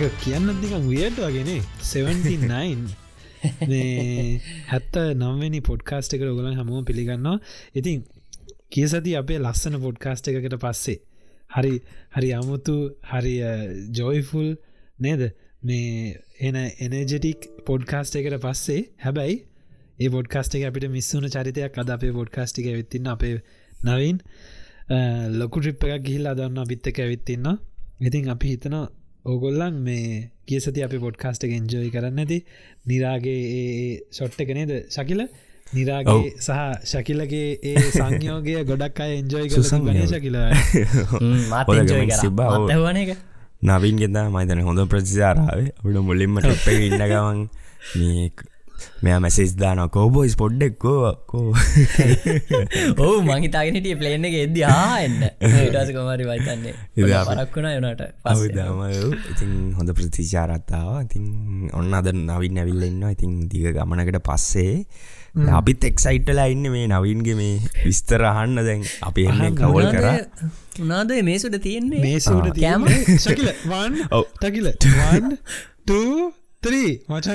79 එක කියන්න නිකම් වියට වගෙනේ 79 හැත්ත නම්වනි පොඩ්කාස්ට එක ඔගලන් හමුව පිළිගන්නවා. ඉතින් කිය සති අපේ ලස්සන පොඩ්කාස්ට එකකට පස්සේ හරි හරි අමුතු හරි ජෝයිෆුල් නේද? මේ එන එනජටික් පොඩ්කාස්ට එකට පස්සේ හැබැයි ඒ පොඩ්කාස්ට එක අපිට මිස්සුන චරිතයක් අද අපේ පොඩ්කාස්ටික වෙත්තින්න අපේ නවින් ලොකු ට්‍රිප් එකක් ගිහිල්ලා දන්න අපිත්තක ඇවිත්තින්න ඉතින් අපි හිතන ඕගොල්ලන් මේ කිය සති අපි පොඩ්කාස්ට එක එන්ජෝයි කරන්න ඇති නිරාගේ ෂොට්ට එක නේද ශකිල? නිරාගේ සහ ශකිලගේ ඒ සංයෝගය ගොඩක් අය එන්ජෝයි කර. ගන ශකිල මාතවන එක නවින් ගෙදා මයිතන හොඳ ප්‍රතිචාරාවේ. අපිට මුලින්ම ටප්ප ඉන්න ගවන් මේ මෙයා මැසේස් දාන කෝබෝයිස් පොඩ්ඩෙක්කෝ කෝ ඔහු මහිතාගෙනට පලේන එක එද ආන්න ටස කමරි වයිතන්නේ පරක් වුණ යනට පසදාම ඉතින් හොඳ ප්‍රතිචාරත්තාව ඉතින් ඔන්න අද නවින් ඇවිල්ලන්න ඉතින් දිග ගමනකට පස්සේ අපිත් එක්සයිට්ටලා ඉන්න මේ නවින්ගේ මේ විස්තර අහන්න. දැන් අපි එන්න කවල් කර. උනාද? මේසුට තියෙන්නේ? මේසුට කෑම? ශකිල වන් ටකිල ත්‍රී මච.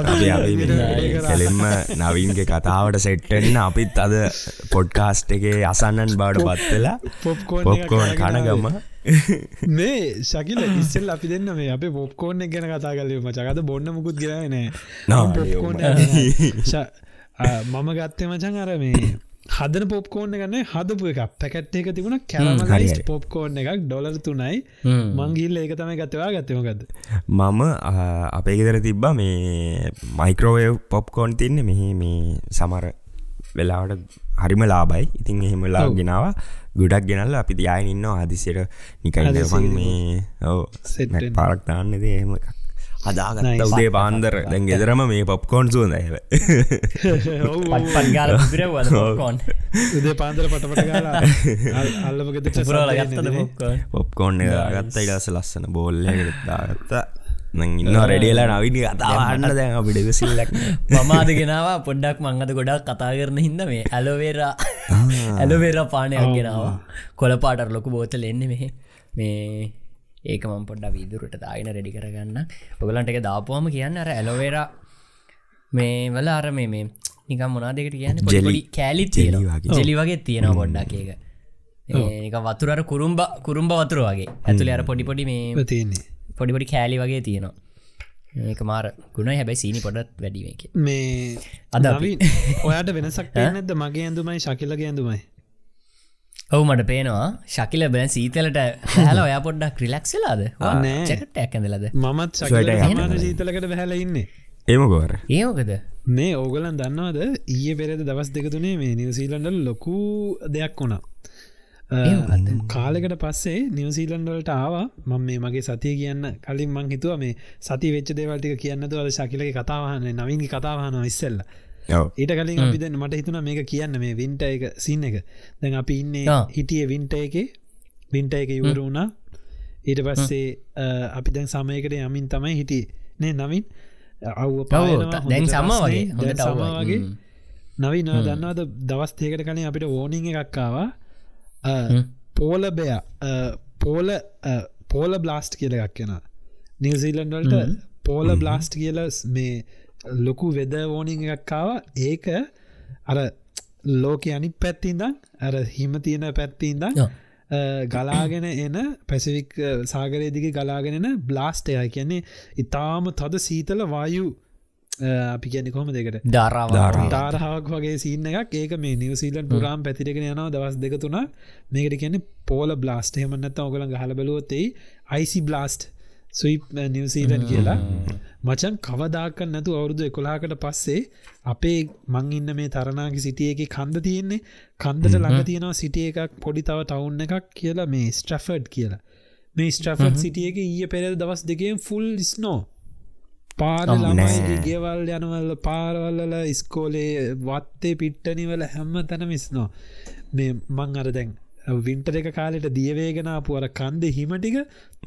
අපි අපි කෙලෙම්ම නවින්ගේ කතාවට සෙට්ටෙන්න අපිත් අද පොඩ්කාස්ට් එකේ අසන්නන් බවට පත්වෙලා පොප්කෝන් කනගම. මේ ශකිල ඉස්සෙල් අපි දෙන්න මේ අප පොප්කෝන් ගැන කතා කලේ මචකත බොන්න මුකුත් ගෙනනෑ මම ගත්තේ මචන් අර මේ හදන පොප්කෝන්න ගන්න හදපු එක පැකට් එක තිබුණ කැරමලයිස් පොප්කෝන් එකක් ඩොලර් තුනයි. මංගිල්ල ඒක තමයි ගත්තවා ගත්තමකද මම අපේ ගෙදර තිබ්බා මේ මයිකරෝවය පොප්කෝන් තින්න. මෙහි මේ සමර වෙලාවට හරිම ලාබයි ඉතින් එහෙමලා ගෙනාව. ගොඩක් ගෙනල්ල අපි දයාය ඉන්න ආදිසියට නිකයින් මේ ඔව පාරක් දාන්නද එහෙම එකක් හදාගත්ත උදේ පාන්දර. දැන් ගෙදරම මේ පොප්කෝන් සුවඳ ඇව පන්ගාල පිරවකොන් උදේ පාන්දර පටපට පොප්කෝන් ගත්ත ඉලාස ලස්සන බෝල්ලකට දාගත්තා. ඉන්න රෙඩියලා නවිනි කතාවන්න දැන් අපිට සිල්ලක් මමාද ගෙනවා පොඩ්ඩක් මංගත ගොඩක් කතා කරන හිද මේ ඇලෝවේරා. ඇලෝවේර පානයක් ගෙනවා. කොලපාටර් ලොකු බෝතල එන්න මෙහ. මේ ඒක මම් පොඩ්ඩ විදුරට දාගෙන රෙඩි කරගන්න. ඔගලන්ට එක දාපුහම කියන්න අර ඇලොවේර මේ වල අර මේ මේ නිකම් මොනා දෙකට කියන්න? ජෙලි. කෑලි ජෙලි වගේ. තියෙනවා පොඩ්ඩක් ඒක. ඒක වතුරර කුරුම්බ කුරුම්බ වතුර වගේ. ඇතුළ අර පොඩිපොඩි මේ තියන්නේ. පොඩිපොඩි කෑලි වගේ තියෙනවා. ඒක මාර ගුණ හැබැයි සීනි පොඩත් වැඩිව එක මේ අද ඔයාට වෙනසක් නැද මගේ ඇඳුමයි ශකිලගේ ඇඳුමයි ඔවු මට පේනවා. ශකිල බැන් සීතලට හැල ඔයා පොඩ්ඩක් ක්‍රිලක්ෂලාද චකට ඇකඳලද මමත් ශකිල සීතලකට බැහල ඉන්නේ. ඒමකෝර ඒෝකද මේ ඕගලන් දන්නවාද? ඊය පෙරද දවස් දෙකතුනේ මේ නිවසීලන්ඩල් ලොකු දෙයක් වුණා. කාලෙකට පස්සේ නිවසීලන්ඩලට ආවා. මම මේ මගේ සතිය කියන්න කලින් මං හිතුව මේ සති වෙච්ච දේවල්ටික කියන්නතු අද ශකිලක කතාවහන්න නවින්ගේ කතාවහන ඉස්සෙල්ල ඊට කලින් අපිද මට හිතුන මේක කියන්න මේ වින්ට එක සින්න එක. දැන් අපි ඉන්නේ හිටිය වින්ට එක. වින්ට එක ඉවර වුණා. ඊට පස්සේ අපි දැන් සමයකට යමින් තමයි හිටිය. නේ නවින්? අව්ව දැන් සම වගේ සම වගේ. නවින දන්නවද? දවස්තේකට කලින් අපිට ඕනිං එකක්කාවා පෝල බය පෝල පෝල බ්ලාස්ට් කියලගක් කියෙන නිවසීලන්ඩල්ට පෝල බ්ලාස්ට් කියල මේ ලොකු වෙද ඕනිං එකක්කාව ඒක අර ලෝක අනි පැත්තින්දන් අර හිම තියෙන පැත්තින්දන් ගලාගෙන එන පැසිවික් සාගරයදිගේ ගලාගෙනෙන බ්ලාස්ටය කියන්නේ ඉතාම තද සීතල වායු අපි කියන්න කොම දෙකට ධරාව තාරහාවක් වගේ සින්න එකක්. ඒක මේ නිවසීලන් පුරාම් පැතිරගෙන යනවා දවස් දෙක තුන මේකට කියන්නේ පෝල බ්ලාස්ට හෙමන්නත් ඔගල හල බලුවොත්තේ icy blast sweep New Zealand කියලා. මචන් කවදාකන්න නැතු අවුරුදු එකොලාකට පස්සේ අපේ මං ඉන්න මේ තරනාගේ සිටියක කන්ද තියෙන්නේ. කන්දට ළඟ තියෙනවා සිටිය එකක් පොඩි තව ටවුන් එකක් කියලා මේ ස්ට්‍රෆඩ් කියලා. මේ ස්ට්‍රෆඩ් සිටියක ඊය පෙරද දවස් දෙකෙන් ෆුල් ස්නෝ පාර ළමයි ගෙවල් යනවල් පාරවල්ල ඉස්කෝලේ වත්තේ පිට්ටනිවල හැම්ම තැන මිස්නෝ මේ මං අර දැන් වින්ටර එක කාලෙට දියවේගෙනපු අර කන්ද හිමටික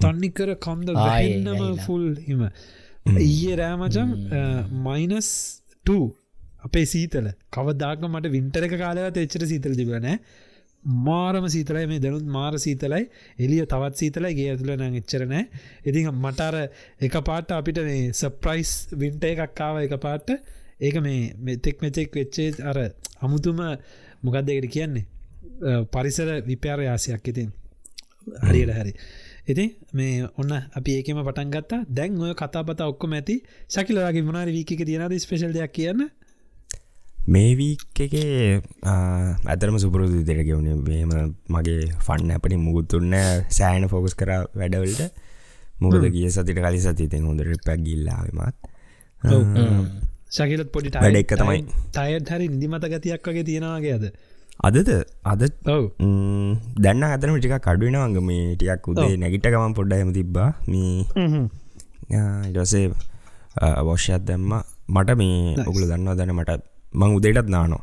තන්නිකර කන්ද වැන්නම ෆුල් හිම. ඊයේ රෑමචන් මයිනස් අපේ සීතල. කවදාක මට වින්ටර එක කාලවත් එච්චර සීතල තිබනෑ මාරම සීතලයි මේ දැනුත් මාර සීතලයි. එලිය තවත් සීතලයි. ගේ ඇතුල නං එච්චරනෑ ඉතින් මටර එක පාට අපිට මේ සප්‍රයිස් වින්ට එකක්කාව එක පාට. ඒක මේ මෙතෙක් මෙතෙක් වෙච්චේ අර අමුතුම මොකක්දකට කියන්නේ පරිසර විප්‍යාරයාසයක් ඉතින්. හරියට හරි. ඉතින් මේ ඔන්න අපි ඒකම පටන් ගත්තා. දැන් ඔය කතාපත ඔක්කොම ඇති. ශකිලගේ මනාර වීක තියනද ස්පේශල් දෙයක් කියන්න? මේ වීක් එකේ ඇතරම සුපුරුදු දෙර ගෙවුණේ මේම මගේ ෆන්න අපනි මුගුත්තුන්න සෑන ෆෝකස් කර වැඩවලට. මුකද ගිය සතිට කලි සතිතෙන් හොඳ රිපැක් ගිල්ලාවමත් ශකිලත් පොඩි වැඩ එක තමයි. තයත් හරි නිදිමත ගතියක් වගේ තියෙනවාගේ අද අදද? අද ඔව. දැන්න අතන ටික කඩුවෙනවග මේ ටියක් උදේ නැගිට ගමන් පොඩ්ඩ හම තිබ්බා. මේ ඉඩසේ වෝෂයක් දැම්ම. මට මේ ඔගුල දන්නවා දැන මට මං උදේටත් නානෝ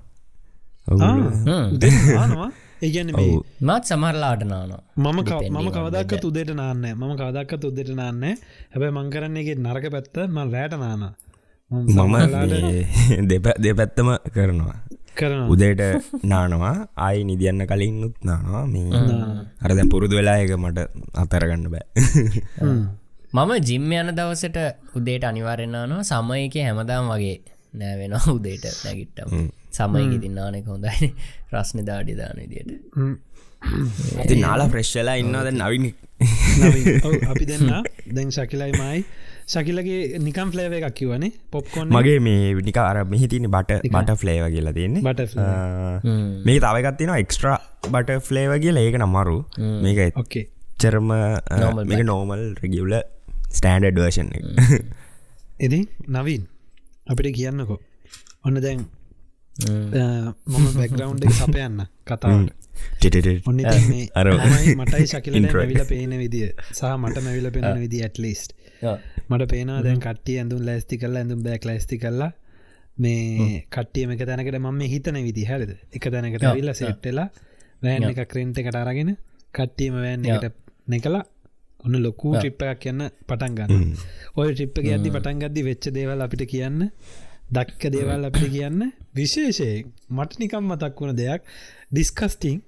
මේ මත් සමරලාට නානවා. මම මම කවදක්ක උදෙට නාන්න මම කවදක්කත් උදෙට නාන්න හැබැ මංකරන්නේගේ නරක පැත්ත මල් රෑට නාන මම දෙප දෙපැත්තම කරනවා. කරන උදේට නානවා. ආයි නිදියන්න කලින් නුත් නානවා. මේ අරද පුරුදු වෙලා එක මට අතරගන්න බෑ. මම ජිම්ම යන දවසට උදේට අනිවාරෙන්න්නවා සමයක හැමදාම් වගේ නෑ වෙන උදේට නැගිට්ටම. සමයක තින්නානෙක හොඳයි. රස්න දාඩි දාන දියට ඇති නාලා ප්‍රශ්ලා ඉන්නවද නවිනි. අපි දෙන්න දැන් ශකිලයි මයි ශකිලගේ නිකම් ෆලේව එකක් කිවනේ පොප්කොන්න මගේ මේ නික අර මෙහිතින බට බට ෆ්ලේව කියලා තියන්නේ. බට මේ තවගත්තින එක්ස්ට්‍රා බට ෆ්ලේව කියල. ඒක නමරු මේක ඕකේ චරම මේක නෝමල් රෙගියවල ස්ටන්ඩඩ් වර්ෂන් එදි නවීන් අපිට කියන්නකෝ. ඔන්න දැන් මම බැක්ග්‍රවන්් එක සපයන්න කතාවට. ඔන්න අර මටයි ශකිල. මැවිල පේන විදිිය. සහ මට මැවිල පෙනෙන විදි ඇටලිස්ට මට පේනවා දැන් කට්ටිය ඇඳුම් ලැස්ති කරලා ඇඳුම් බෑක් ලැස්ති කරලා මේ කට්ටියම එක තැනකට මම හිතන විදි හැරිද? එක තැනකට විල්ල සෙට්ටලා වෑන් එක ක්‍රෙන්ට් එකට අරගෙන කට්ටියම වෑන් එකට නැකලා ඔන්න ලොකූ ට්‍රිප් එකක් කියන්න පටන් ගන්න ඔය ට්‍රිප් එක ඇදදි පටන් ගද්දි වෙච්ච දේවල් අපිට කියන්න දක්ක දේවල් අපිට කියන්න. විශේෂයෙන් මට නිකම් මතක් වුණ දෙයක් ඩිස්කස්ටිං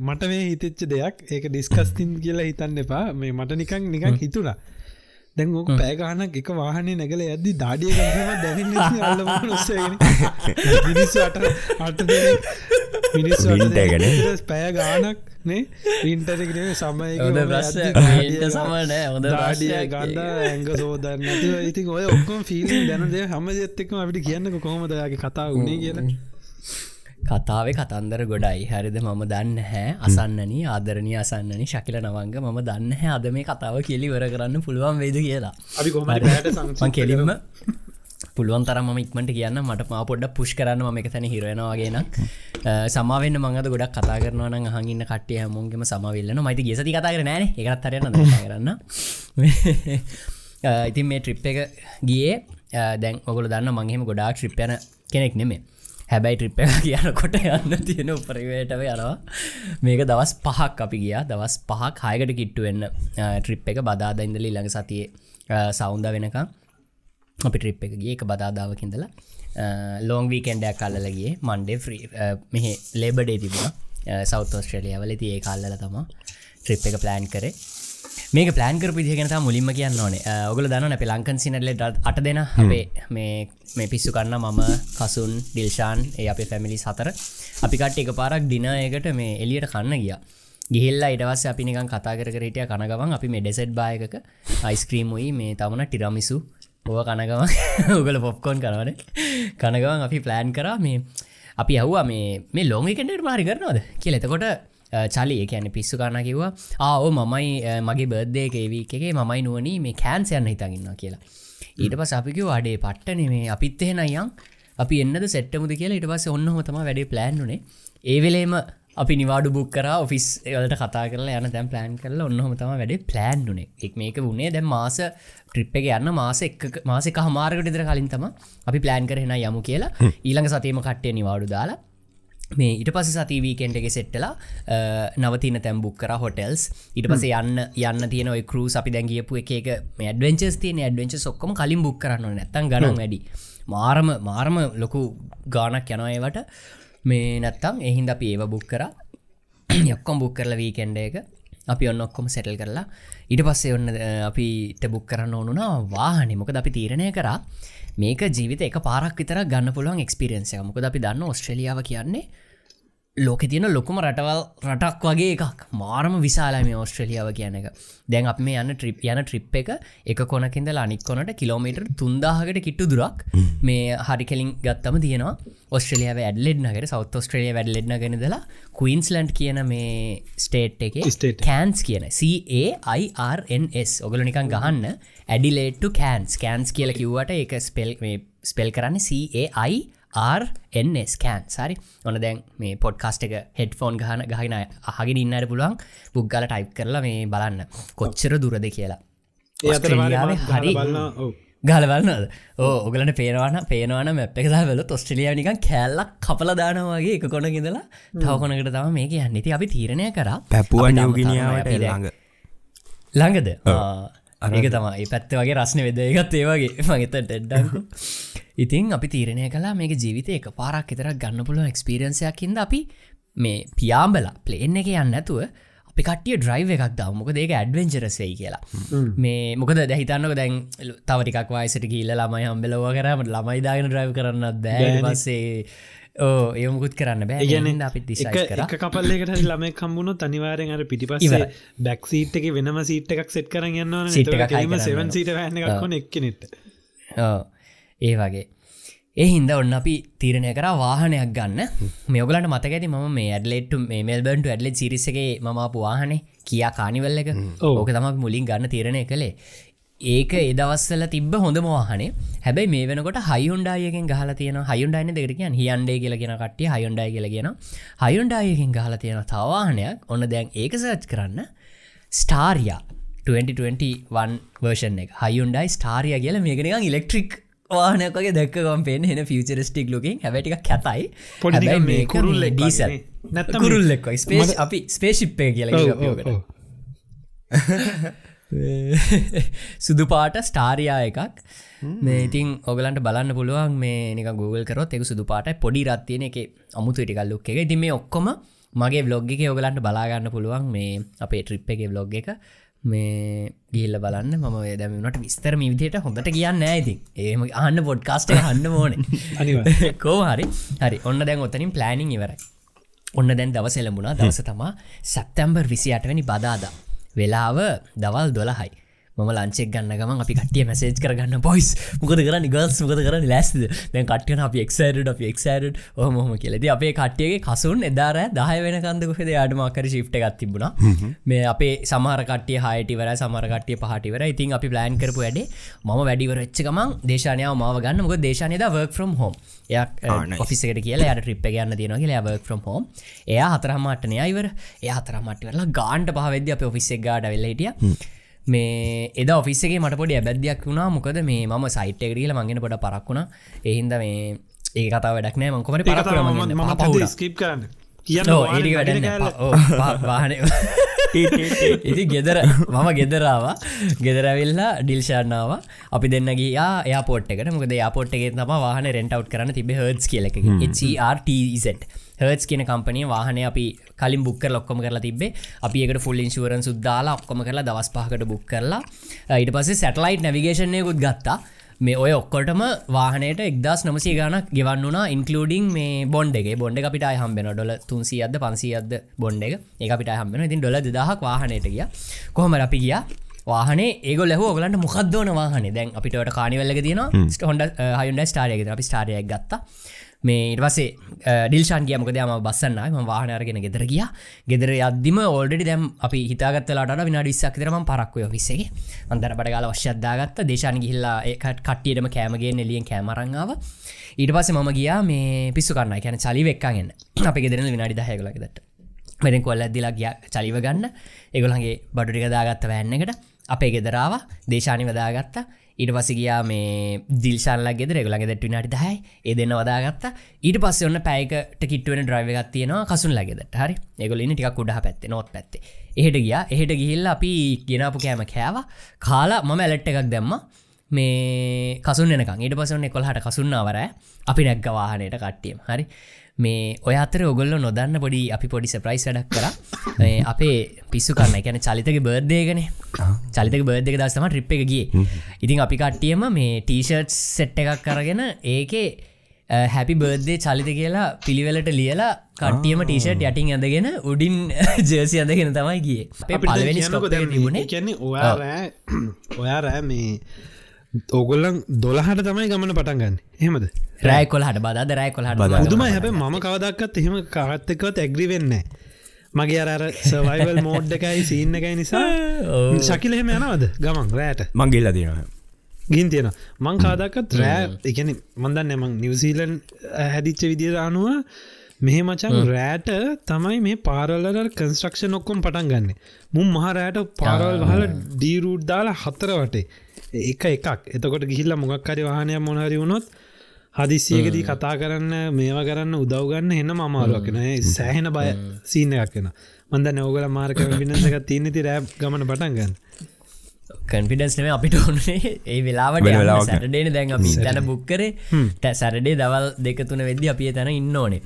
මට මේ හිතච්ච දෙයක්. ඒක ඩිස්කස්තින් කියලා හිතන්න එපා. මේ මට නිකං නිකං හිතුනා දැන් ඕක පෑගානක් එක වාහනේ නැගල ඇද්දි දාඩිය ගම දැන අල්ල නොස්සගෙන මිනිස් අට අට මිනිස් Wind එක නේ? පෑ ගානක් නේ? ඉන්ටරගෙන සමය සමනෑ හොඳ ප්‍රශ්නයක්. ගන්ඩ ඇංග සෝදන්න නැතිව. ඉතින් ඔය ඔක්කොම ෆිල්ම් දැනදේ හම ජත්තෙක්ම අපිට කියන්න කොහොමදයාගේ කතා වුණේ කියලා කතාවේ කතන්දර ගොඩයි. හරිද? මම දන්න හැ අසන්නන ආදරණය අසන්නනි ශකිල නවංග. මම දන්න හැ අද මේ කතාව කෙලි වර කරන්න පුළුවන් වේද කියලා. අපි කොහොම මං කෙලින්ම පුළුවන් තරම ඉක්මට කියන්න මට මා පොඩ්ඩ පුෂ් කරන්න. ම එක තැන හිරෙනවාගේනක් සමාවෙන්න මඟද ගොඩක් කතා කරනවන හඟන්න කට්ටිය හැමෝන්ගේම සමවෙල්ලන මයිති ගෙසති කතා කර නෑන. එකත් තරයන්න කරන්න. ඉතින් මේ ට්‍රිප් එක ගියේ. දැන් ඔගොල දන්න මංහෙම ගොඩාක් ට්‍රිප්යන කෙනෙක් නෙමේ හැබැයි ට්‍රිප් එක කියනකොට යන්න තියෙන උපරිවේටව යනවා. මේක දවස් පහක් අපි ගියා. දවස් පහක් හයකට කිට්ටුවෙන්න ට්‍රිප් එක බදාද ඉඳලි ළඟ සතියේ සෞන්ද වෙනකම් අපි ට්‍රිප් එක ගිය. එක බදාදාවකින්දලා ලෝං වීකෙන්ඩයක් කල්ලලගේ මන්ඩේ ්‍රී මෙහ ලේබඩේ තිබුණ. සෞත් ඔස්ට්‍රලියවල තිය ඒ කල්ලල තම. ට්‍රිප් එක ප්ලෑන් කරේ. මේක ප්ලෑන් කර පිදිගෙන මුලින්ම කියන්න ඕනේ. ඔගල දන්න අප ලංකන් සිනල්ල අට දෙෙන. අපේ මේ මේ පිස්සු කන්න මම කසුන් ඩිල්ෂාන් ඒ අපේ ෆැමිලි සතර අපිකට එක පාරක් දිනයකට මේ එලියට කන්න ගිය. ගිහිල්ලා ඉටවස් අපි නිකන් කතා කර කරටිය කනගවන්. අපි මේ ඩෙසෙට් බායක අයිස්ක්‍රීම්යි මේ තමන ටිරමිසු ඕව කනගම උගල පොප්කෝන් කරවන කනගවන් අපි ප්ලෑන් කරා මේ අපි ඇහ්වා මේ මේ ලෝංගිකෙන්ඩට මාරි කරනවද කිය එතකොට චලි එකන පිස්සු කාන කිව්වා. ආෝ මමයි මගේ බර්ධය ඒවී එකේ මමයි නුවනී මේ කෑන්සයන්න හිතගන්න කියලා. ඊට පස් අපිකව අඩේ පට්ටන මේ. අපිත් එහෙන අයන් අපි එන්නද සෙට්ටමුද කියලා. ඉට පස ඔන්න හොතම වැඩේ ප්ලෑන්නුනේ ඒවෙලේම අපි නිවාඩු බුක් කර ඔෆිස් ඒවලට කතා කරලා යන දැම් ප්ලෑන් කරලා ඔන්නහම තම වැඩේ ප්ලෑන්්ුනේ එක් මේක වුණේ දැම් මාස ට්‍රිප් එක යන්න මාස එක් මාසක හමාරකට ඉදර කලින් තම අපි ප්ලෑන් කරෙන යමු කියලා. ඊළඟ සතීම කට්ටය නිවාඩු දාලා මේ ඉට පස සතිවීකෙන්ට එක සෙට්ටලා නවතින තැම්බුක් කර හොටෙල්ස් ඉට පස යන්න යන්න තියන කරු අපි දැගියපු එක ඩවෙන්චස් තියන ඩවෙන්ච ඔක්කොම කලින් බුක් කරන්න නැත්තන් ගන වැඩි. මාරම මාරම ලොකු ගානක් යනඒවට මේ නැත්තම් එහින්ද අපි ඒව බුක් කර. යොක්කොම් බුක් කරල වීකෙන්ඩ එක අපි ඔන්න ඔක්කොම සැටල් කරලා ඉට පස්සේ ඔන්න අපිට බුක් කරන්න ඕනුනා වාහනි. මොකද අපි තීරණය කරා මේක ජීවිත එක පාරක් විතර ගන්න පුළුවන් එක්ස්පිරියන්සය මොකද අපි දන්න ඔස්ට්‍රලියාව කියන්නේ ලෝක තියෙන ලොකුම රටවල් රටක් වගේ එකක්. මාරම විශාලම ඔස්ට්‍රලියාව කියන එක. දැන් අප මේ යන්න ට්‍රිප් යන ට්‍රිප් එක එක කොනකින්ද අනික් කොනට කිලෝමීටර් තුන්දාහකට කිට්ටු දුරක් මේ හරි කෙලින් ගත්තම තියෙනවා. ඔස්ට්‍රලිය වැඩලෙඩ්නගර සෞත් ඔස්ට්‍රලිය වැඩලෙඩ්න ගෙනදලා කයින්ස්ලන්ඩ් කියන මේ ස්ටේට් එක. කෑන්ස් කියන CAIRNS ඔගල නිකන් ගහන්න. ඇඩිලේට්ටු කෑන්ස් කෑන්ස් කියල කිව්වට එක ස්පෙල් ස්පෙල් කරන්න CAI RNS කෑන් සරි ඔන දැන් මේ පොඩ්කාස්ට එක හෙඩ් ෆෝන් ගහන ගහන අහගෙන ඉන්නට පුළුවන්. පුද්ගල ටයිප් කරලා මේ බලන්න. කොච්චර දුරද කියලා. හරි ගලවන්නද ඕ ඔගලට පේනවාන පේනවාන මැප් එකසා වෙල ඔස්ට්‍රලියාව නිකන් කැල්ලක් කපල දානවාගේ එක කොන ගෙදලා තවකොනකට තම මේක යන්න. ති අපි තීරණය කර. පැපුුව නියවගිනියාවට ළඟ. ළඟද ඒක තමයි. පැත්ත වගේ රස්න වෙද එකත් ඒවගේ මගත ටෙඩ්ඩ ඉතින් අපි තීරණය කලා මේක ජීවිතය එක පාරක් එතර ගන්න පුළුව එක්ස්පිරන්සයක් හිද අපි මේ පියාම්බලා ප්ලේන් එක යන්න ඇතුව අපි කටිය ඩ්‍රයිව එකක් දව මොක ඒක ඇඩවෙන්චරසයි කියලා. මේ මොකද දැහිතන්නක දැන් තවටිකක් වයිසට කියල්ල ළමයි හම්බෙලව කරමට ළමයිදාගෙන ඩ්‍රයිව කරන්න බෑ. පස්සේ ඕ ඒමුකුත් කරන්න බෑ. ගැන අපි එක එක කපල්ලෙකට ළමයි කම්බුණු තනිවාරෙන් අර පිටිපස්ස ඉවරයි. බැක් සීට් එක වෙනම සීට් එකක් සෙට් කරන්න යන්න කරන්න සෙවන්. සීට කොන එක්කනෙට ඔව්. ඒ වගේ. ඒ හින්ද ඔන්න අපි තීරණය කර වාහනයක් ගන්න. මෙගලට මතක ඇති ම මේ ඇඩලෙට් මේ මෙල්බන්ට ඇඩලෙට් සිරිසගේ මපු වාහනේ කියා කානිවල්ල එක. ඕක තම මුලින් ගන්න තීරණය කළේ ඒක එදවස්සල තිබ හොඳ මවාහනේ හැබැයි මේ වෙනකොට හයිුන්ඩායගෙන් ගහල තියන හයුන්ඩයින දෙකරකියන් හියන්ඩේ කියල කියෙන කටිය හයුන්ඩයි කියල කියෙන හයුන්ඩායකින් ගහල තියෙන තවාහනයක් ඔන්න දැන් ඒක සර්ච් කරන්න. ස්ටාරයා 2021 වර්ෂන් එක. හයුන්ඩයි ස්ටාරිය කියල මේකනිකන් ඉලෙක්ට්‍රික් වානකගේ දැක්කම් පෙන් හෙන ෆිචරස්ටික් ලුකින් හැබැටික කැතයි. පොඩි මේ වගේ ඩීසල් නේ. නැත්තම් කුරුල්ලෙක් ස්පේස් අපි ස්පේශිප්පය කියල සුදු පාට ස්ටාරයා එකක්. මේ ඉතින් ඔගලන්ට බලන්න පුළුවන් මේ Google කරොත් එක සුදු පාට පොඩි රත්තියන එක අමුතු ටිකල්ලුක් එක. ඉති මේ ඔක්කොම මගේ බ්ලොග් එක ඔගලන්ට බලාගන්න පුළුවන් මේ අපේ ට්‍රිප් එක බ්ලොග් එක. මේ ගිල්ල බලන්න. මම දැමට විස්තර විදියට හොඳට කියන්න ඇති ඒම අන්න පොඩ්කාස්ට හන්න ඕන. කෝ හරි. හරි. ඔන්න දැන් ඔතනින් ප්ලෑනිින් ඉවරයි. ඔන්න දැන් දවසෙලමුණා දවස තමා සැප්තැම්බර් විසි අටවැනි බදාදා වෙලාව දවල් දොලහයි ම ලංචෙක් ගන්න ගම අපි කටිය මැසේජ් කරගන්න. පොයිස් මොකද කරන්න? ගල්ස් මොකද කරන්න? ලැස්ද දැන් කටයන අපි එක්සයිඩ අපි එක්සයිඩ හොම කියලද අපේ කට්ටියගේ කසුන් එදාර දහය වෙන කන්දකොහෙද අඩමකර ශිප්ට එකත් තිබුණා. මේ අපේ සමරකටිය හයිටිවර සමරකටිය පහටිවර ඉතින් අපි ප්ලෑන් කරපු වැඩේ ම වැඩිවර එච්චකමන් දේශනයාව මාව ගන්න. මොක දේශනයද වර්ක් ෆ්‍රම් හෝම් එයක්. ඔෆිසකට කියලා යට ට්‍රිප් ගන්න තියෙන කියලා. වර්ක් ෆ්‍රම් හෝම් එය හතරමටනය අයිවර එය හතරමටවෙලා ගාන්ට පහවෙද අප ඔෆිස්සෙක් ගාඩ වෙල්ලටිය මේ එද ඔෆිස්සගේ මට පොඩි ඇබැද්යක් වුණා. මොකද මේ ම සයිට් එකරීල මගෙන පොඩ පරක්ුණ එහින්ද මේ ඒ කතා වැඩක් නෑ. මංකොමට පරක් ස්කප් කරන්න. ඒඩි වැඩන්න වාහන ඉති ගෙදර මම ගෙදරාව ගෙදරවෙල්ලා ඩිල්ෂාන්නාව අපි දෙන්න ගියා යාපෝට් එකට. මොකද යාපෝට්ගේ තම වාහන රෙන්ටව් කරන තිබ හර්ස් කියලක HRTZ හර්ස් කියන කම්පනය වාහනය අපි කලින් බුක් ලොක්කොම කරලා තිබේ අපි එකට ෆුල් ඉන්ශුවරන් සුද්දාලා ඔක්කොම කරලා දවස් පහකට බුක් කරලා ඊට පස්සේ සැටලයිට් නැවිගේෂණයකුත් ගත්තා. මේ ඔය ඔක්කොටම වාහනයට එක්දස් නමසේ ගානක් ගෙවන්න වනා ඉන්කලඩින් මේ බොන්ඩ එක. බොන්ඩ අපිට හම්බෙන ඩොල තුන්සි අද පන්සි අද බොන්ඩ එක. ඒ අපිට හම්බෙන ඉතින් ඩොල දහක් වාහනයට ගිය. කොහොම අපි ගියා. වාහන ඒග ලහ ගලට මොකක්දවන වාහන? දැන් අපිට කානිවල්ල තින හොඩ හයුන්ඩ ස්ටාරයක අපි ස්ටාරයක් ගත්තා මේ ඉටවසේ ඩිල්ෂන් කිය මොකද ම බස්සන්නම වාහනරගෙන ගෙදර ගිය. ගෙදර අදදිම ඕල්ඩ දැම් අපි හිතාගත්තලාට විනාඩ විස්සක් තරම පරක්වය විසේ අන්දර පටගල වශ්‍යද්දාගත්ත දේශාන ගිල්ලා ඒකට කට්ටියටම කෑමගේ එලියෙන් කෑමරංාව ඊට පස මම ගියා මේ පිස්සු කන්න. කියන චලි වෙක්කාගන්න අපි ගෙදරන විනාඩි දහයකලකදට මෙරින් කොල්ල ඇදදිලා ගිය චලිව ගන්න. එගොලන්ගේ බඩුටික දාගත්ත වැන්න එකට. අපේ ගෙදරාව දේශානි වදාගත්තා. ඊට පස ගියා මේ දිල්ශල්ලා ගෙද රෙගලගේ දැට විනාට දහයි. ඒ දෙන්න වදාගත්ත. ඊට පස්ස ඔන්න පැයකට කිට්ුවෙන ඩ්‍රයිව එකක් තියෙනවා කසුන් ලගෙදට හරි? එගොලින් ටික කුඩහ පැත්ත නොත් පැත්තේ. එහෙට ගියා. එහෙට ගිහිල්ල අපි ගෙනපු කෑම කෑව. කාලා මම ඇලට් එකක් දැම්ම. මේ කසුන් එනකං ඊට පසන කොල්හට කසුන්නවර අපි නැක්ග වාහනයට කට්ටියම්. හරි? මේ ඔය අතර ඔගොල්ල නොදන්න පොඩි අපි පොඩි සප්‍රයිස් වැඩක් කර. අපේ පිස්සු කරන්න එකැන. චලිතක බර්ධයගෙන චලිතක බර්ධක දස්සම ට්‍රිප් එක ගිය. ඉතින් අපි කට්ටියම මේ ටීෂර්ට් සෙට් එකක් කරගෙන ඒකේ හැපි බර්ධය චලිත කියලා පිළිවෙලට ලියලා කට්ටියම ටීෂට් යටින් ඇඳගෙන උඩින් ජර්සි අඳගෙන තමයි ගිය. ඔයා රෑ ඔයා රෑ මේ ඕගොල්ලන් දොළහට තමයි ගමන පටන්ගන්න හෙමද රෑ කොල්හට බද රෑ කොල්හට බුදුම හැබ ම කවදක්කත් එහෙම කාත්තකවත් ඇග්‍රි වෙන්න මගේ අර සවයිවල් මෝඩ් එකයි සින්න එකයි නිසා ශකිල එහෙම යනවද ගමන් රෑට? මංගේල්ල තියෙනවා. ගින් තියෙන මං කාදක්කත් රෑ එකන මන්දන්න එමං නිවසීලන් හැදිච්ච විදිර අනුව මෙහෙ මචන් රෑට තමයි මේ පාරල්ලර කන්ස්ට්‍රක්ෂ නොක්කොම් පටන් ගන්න. මුම් මහරෑට පාරවල් හල ඩීරුඩ් දාලා හත්තර වටේ එක එකක්. එතකොට ගිහිල්ල මොගක්කරි වාහනය මොනහරි වුණොත් හදිසියකදී කතා කරන්න මේවා කරන්න උදව්ගන්න එන්න මමාරුවක්ෙන සෑහෙන බය සීන එකක් වෙන මන්ද නෝගල මාර්ක විනසක තියනෙති රෑ ගමන පටන්ගන්න කන්ෆිඩන්ස්නම අපිට ඔන්නේ ඒ වෙලාවට සැටඩේන දැන් අපි තැන බුක්කර තැ සැරඩේ දවල් දෙක තුන වෙද්දි අපිය තැන ඉන්න ඕනේ.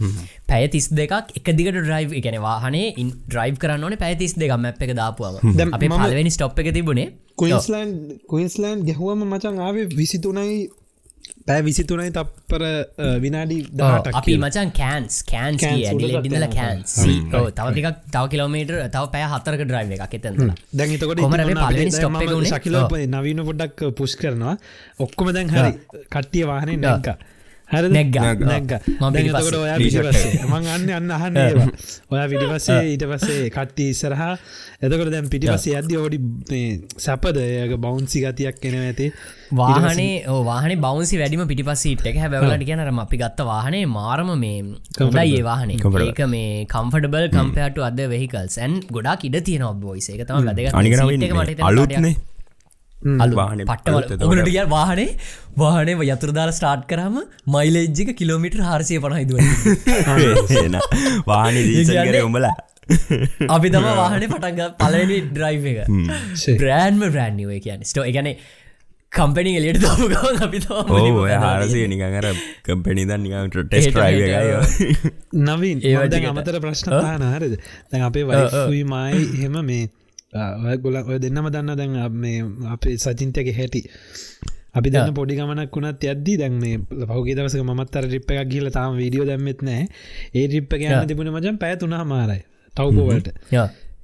පැය තිස් දෙකක් එක දිගට ඩ්‍රයිව් එකන වාහනේ ඉන් ඩ්‍රයිව් කරන්න ඕනේ පැය තිස් දෙක මැප් එක දාපුවාම. අපේ පලවෙනි ස්ටොප් එක තිබුණේ. කොයිස්ලන්් කොයින්ස්ලන්් ගැහුවම මචන් ආවේ විසිතුනයි පැ විසිතුනයි තප්පර විනාඩි අපි මචන් කෑන්ස් කෑන්ස් ඩිල කෑන්ස් තවතික තව කිලෝමීටර් තව පැය හතරක ඩ්‍රයිව එකක් එතැ දැන් එතකොට ශකිල නවීන පොඩ්ඩක් පුෂ් කරනවා. ඔක්කොම දැන් හරි කට්ටිය වාහනේ නැක්ක හර නැග්ග. මතකොට ඔයා පිටිපස්සේ. මං අන්න අන්න අහන්න ඒවා. ඔයා විඩිපස්සේ ඊට පස්සේ කට්ටි ඉස්සරහා. එතකට දැන් පිටිපස්සේ අද ඔඩි සැපද? ඒක බෞන්සි ගතියක් කෙන ඇති. වාහනේ වාහන බෞන්සි වැඩිම පිටිපස්සීට එක. හැබැවලට කියනරම අපි ගත්ත වාහනේ මාරම මේ කම්ඩයි ඒ වාහනේ. ඒක මේ කම්ෆටබල් කම්පයාට අද වෙහිකල්ස් ඇන් ගොඩක් ඉඩ තියෙන ඔබ්බෝයිස එක තම වැදග අලුත්නේ අල්වාහන පට්ට ඔගලට කිය වාහනේ වාහනේ යතුරදාල ස්ටාර්ට් කරම මයිලෙජ්ජික කිලෝමිට හාරසය පනහිදුව වාහන දීසකර උඹලා. අපි තම වාහන පටන්ග පලනි ඩ්‍රයිව එක. බ්‍රෑන්ම බ්‍රෑන්්ියෝ කියන ස්ටෝ එකන කම්පනි එලියට දම ගවන් අපි හාරසය නිකර කම්පනි දන්න නිකට ටෙස් ්‍රයිව නවින් ඒවට අමතර ප්‍රශ්න නාරද දැන් අපේ වයි මයි හෙම මේ ගොල ඔය දෙන්නම දන්න දැන් මේ අපේ සචින්තයක හැටි. අපි දන්න පොඩි ගමනක් වුණත් යද්දී දැන් මේ පහුගේ දවසක මත්තර රිප් එකක් කියල තාම වීඩියෝ දැම්මෙත් නෑ ඒ රිප් එක යන්න තිබුණ මචන් පැතුනා මාරයි තවපෝවලට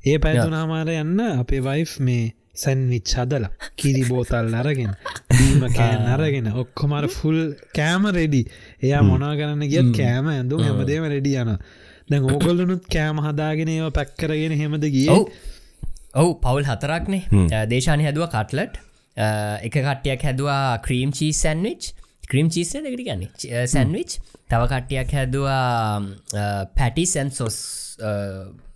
ඒ පැතුනා මාර යන්න අපේ වයිෆ් මේ සැන්විච් හදලා කිරි බෝතල් අරගෙන දීම කෑන් අරගෙන ඔක්කොමර ෆුල් කෑම රෙඩි එයා මොනා කරන්න ගියත් කෑම ඇඳු හැමදේම රෙඩි යන දැන් ඕගොල්ලනුත් කෑම හදාගෙන ඒව පැක්කරගෙන හෙමද ගිය ඔවු පවුල් හතරක්නේ. දේශානය හැදුව කටලට්. එක කට්ටියක් හැදවා cream cheese sandwich cream cheese දෙකට ගන්න සැන්විච් තව කට්ටියක් හැදවා පැටිසන් සොස්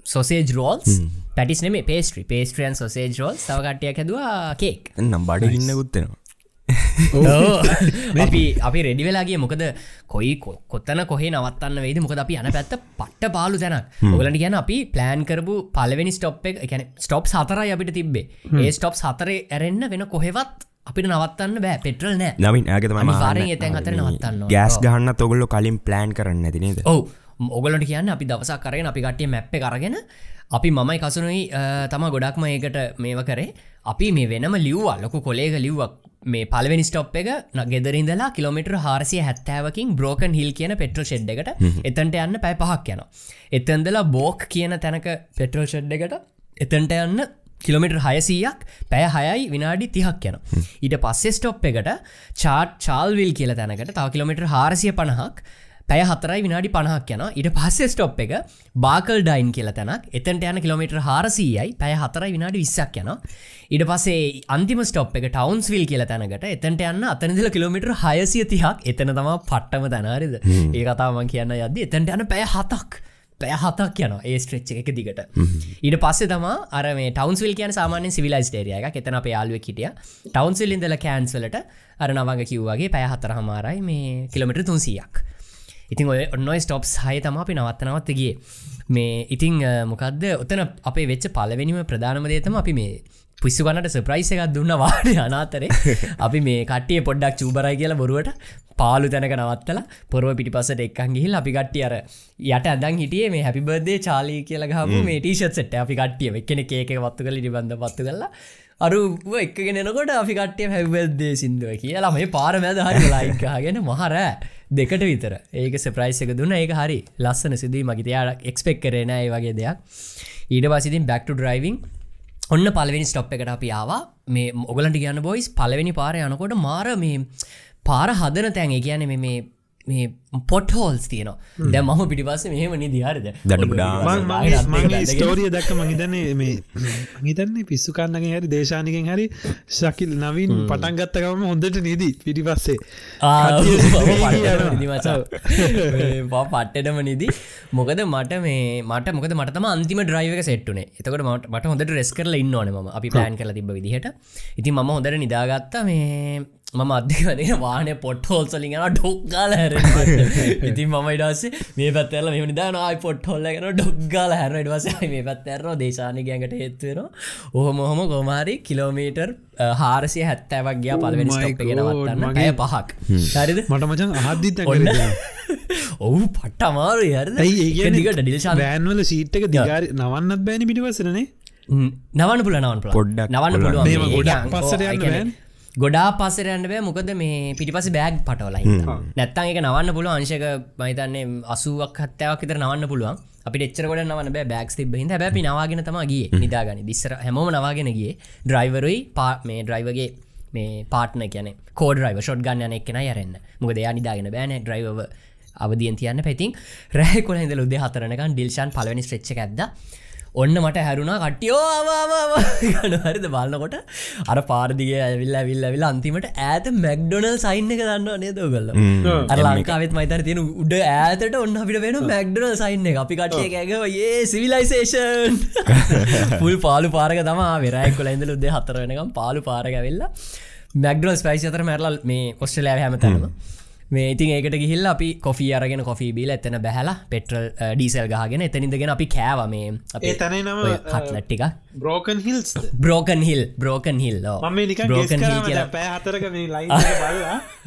සොසේජ් රෝල්ස් පැටිස් නෙම පේස්ට්‍රි පේස්ට්‍රියන් සොසේජ් රෝල් තව කට්ටියක් හැදවා කේක් නම් බඩ ඉන්න ගුත්තෙනවා අපි අපි රෙඩි වෙලාගේ මොකද කොයි කොත්තන කොහේ නවත්තන්න වෙයිද? මොකද අපි යන පැත්ත පට්ට පාලු තැනක්. ඔගලට ගැන අපි ප්ලෑන් කරපු පලවෙනි ස්ටොප් එක එකැන ස්ටොප් සතරයි අපිට තිබ්බේ. ඒ ස්ටොප් සතරේ ඇරෙන්න්න වෙන කොහෙවත් අපිට නවත්තන්න බෑ. පෙටරල් නෑ. නවින් ඇගතම වාරෙන් එතැන් අතර නවත්තන්න ගෑස් ගහන්න තොගොල්ලො කලින් ප්ලෑන් කරන්න ඇතිනේද ඔවු. ඔගලට කියන්න අපි දවසක් කරගෙන අපි කටිය මැප්ප කරගෙන අපි මමයි කසුනුයි තම ගොඩක්ම ඒකට මේව කරේ. අපි මේ වෙනම ලිව්වා. ලොකු කොලේග ලිව්වක් මේ පලවෙනි ස්ටොප් එක ගෙදරින්දලා කිලෝමිටර හාරසිය හැත්තෑවකින් බ්‍රෝකන් හිල් කියන පෙට්‍රල් ෂෙඩ් එකට එතන්ට යන්න පැයි පහක් යන එතන්දලා බෝක් කියන තැනක පෙට්‍රල් ෂෙඩ් එකට එතන්ට යන්න කිලමිට හයසීයක් පැය හයයි විනාඩි තිහක් යන ඊට පස්සේ ස්ටොප් එකට චාට් චාල්විල් කියල තැනකට තව කිලමිට හාරසිය පණහක් පැය හතරයි විනාඩි පණහක් යන ඉට පස්සේ ස්ටොප් එක බාකල් ඩයින් කියල තැනක්. එතන්ට යන කිලමිට හාරසීයයි. පැය හතරයි විනාඩි විස්සක් යන ඉට පසේ අන්තිම ස්ටොප් එක ටවන්ස් විල් කියල තැනකට. එතන්ට යන්න අතනදිල කිලමිට හයසිය තිහක්. එතන තම පට්ටම තැනරිද ඒ කතාමන් කියන්න යද එතන්ට යන පැය හතක්. පැය හතක් යන ඒ ස්ට්‍රච්ච එක දිගට. ඊට පස්සේ තම අර මේ ටවන්ස්විල් කියන සාමාන්‍ය සිවිලයිස් ටේරිය එක එතන අප යාලුව කිටිය ටවන්සිල් ඉඳල කෑන්සලට අර නවග කිව්වාගේ පැය හතර හමාරයි මේ කිලමිට තුන්සියක් ඉතින් ඔය ඔන්නොයි ස්ටොප්ස් හය තම අපි නවත්තනවත්තගේ මේ ඉතිං මොකක්ද ඔතන අපේ වෙච්ච පලවෙනිම ප්‍රධානම දේතම අපි මේ පිස්සු කනට සප්‍රයිස එකක් දුන්න වාඩ අනාතරේ. අපි මේ කට්ටිය පොඩ්ඩක් චූබරයි කියලා බොරුවට පාලු තැනක නවත්තල පොරව පිටිපසට එක්කන් ගිහිල් අපි කට්ටිය අර යට අදන් හිටියේ මේ හැපිබර්දේ චාලී කියලගහම මේ ටීෂත් සට අපි කට්ටිය එකන ඒක වත්තු කල ඉබඳ පත්තු කරලා අරු එක්ගෙනකොට අපි කට්ටිය හැවල්දේ සිින්දුව කියලා මේ පාර මැද හරි ලයිකාගෙන මහර දෙකට විතර. ඒක සප්‍රයිස් එක දුන්න. ඒක හරි ලස්සන සිදුවී මගේතයාට එක්ස්පෙක් කරන ඒ වගේ දෙයක්. ඊට පසිතින් බැක්ටු ඩ්‍රයිවිං ඔන්න පලවෙනි ස්ටොප් එකට අපි ආවා. මේ ඔගලන්ට කියන්න බොයිස් පලවෙනි පාර යනකොට මාර මේ පාර හදන තැන් කියන මේ මේ පොට් හෝල්ස් තියනවා දැ මහ පිටිපස්ස මෙහම නිදිහරද ස්ටෝරිය දක්ක මහිතන්නේ මේ හිතන්නේ පිස්සුකන්නගේ හරි දේශානකෙන් හරි ශකිල් නවින් පටන්ගත්තකම හොඳට නිදී පිටිපස්සේ. පට්ටටම නිදී. මොකද මට මේ මට මොකද මටම අන්තිම ඩ්‍රයිවක සෙට්ටුනේ එතකට මට මට හොඳට රෙස් කරල ඉන්න ඕනම අපි පෑන් කල තිබ විදිහට. ඉතින් මම හොඳට නිදාගත්තා මේ මම අධ්‍යකදේ වාන පොට්හෝල්සලින් ගෙන ඩොක්ගාල හැර ඉතින් මම ඉඩස්සේ මේ පත්තල මෙම නිදානයි පොට්හොල්ල ගෙන ඩොක්ගාල හැරට වස මේ පත්තැරන දේශානකයන්ට හෙත්වෙන ඔහොම හොම කොමාරි කිලෝමීටර් හාරසිය හැත්තෑවක් ගිය පලවෙනි ස්ටප් ගෙනවත්තන්න ඇය පහක්. හරිද? මට මචන් අහද්දිත් ඔන්න ඔවු පට්ට අමාරු යර දිකට ඩිල්ශා බෑන්වල සීට්ක දිගාර නවන්නත් බෑනි පිටිවසරනේ නවන්න පුල නවන් නවන්න මේම පුළුවන්. ගොඩක් පස්සට යන්න බෑන් ගොඩා පස්සරයන්න බෑ. මොකද මේ පිටිපස බෑග් පටවලයි නැත්තන් එක නවන්න පුළුව අංශක මහිතන්නේ අසුවක් හත්තාවක් තර නවන්න පුළුවන්. අපි එච්චරකොට නවන බෑ බෑක්ස් තිබ හිද බැපි නවාගෙන තමගේ නිදාගනි දිස්සර හැමෝම නවාගෙනගේ ඩ්‍රයිවරුයි පා මේ ඩ්‍රයිවගේ මේ පාට්න කියන කෝඩරයිව ෂොට් ගන්න එක්ෙන යරන්න මොක දෙයා නිදාගෙන බෑන ඩ්‍රයිව අවදියෙන් තියන්න. පැතින් රැහ කොළ හිද ලුද හතරනකන් ඩිල්ෂන් පලවනි ශ්‍රච්ච ඇද ඔන්න මට හැරුණා කට්ටියෝ. හරිද? බලන්නකොට අර පාරදිගේ ඇවිල්ල විල්ල විල් අන්තිමට ඇත මැක්ඩොනල් සයින් එක දන්න නේද ගල්ල අර ලංකාවත් මයිතර තියෙන උඩ ඇතට ඔන්න අපිට වෙන මැක්ඩනල් සයින්න එක. අපි කටිය ඇගව ඒ සිවිලයිසේෂන් පුල් පාලු පාරක තම වෙරයිකොල ඉඳල උදේ හතරනකම් පාලු පාරක වෙල්ලා මැක්ඩනල් ස්පයිස් අතර මැරලල් මේ ඔස්ට්‍රලයා හැමතනම මේ ඉතින් ඒකට ගිහිල්ල අපි කොෆී අරගෙන කොෆී බීල එතන බැහලා පෙට්‍රල් ඩීසල් ගහගෙන එතනිදගෙන අපි කෑව මේ ඒ තැන කටලට්ටික බ්‍රෝකන් හිල් බ්‍රෝකන් හිල් මම නික බ්‍රෝකන් හිල් කියලා කියලා. පෑ හතරක මේ ලයි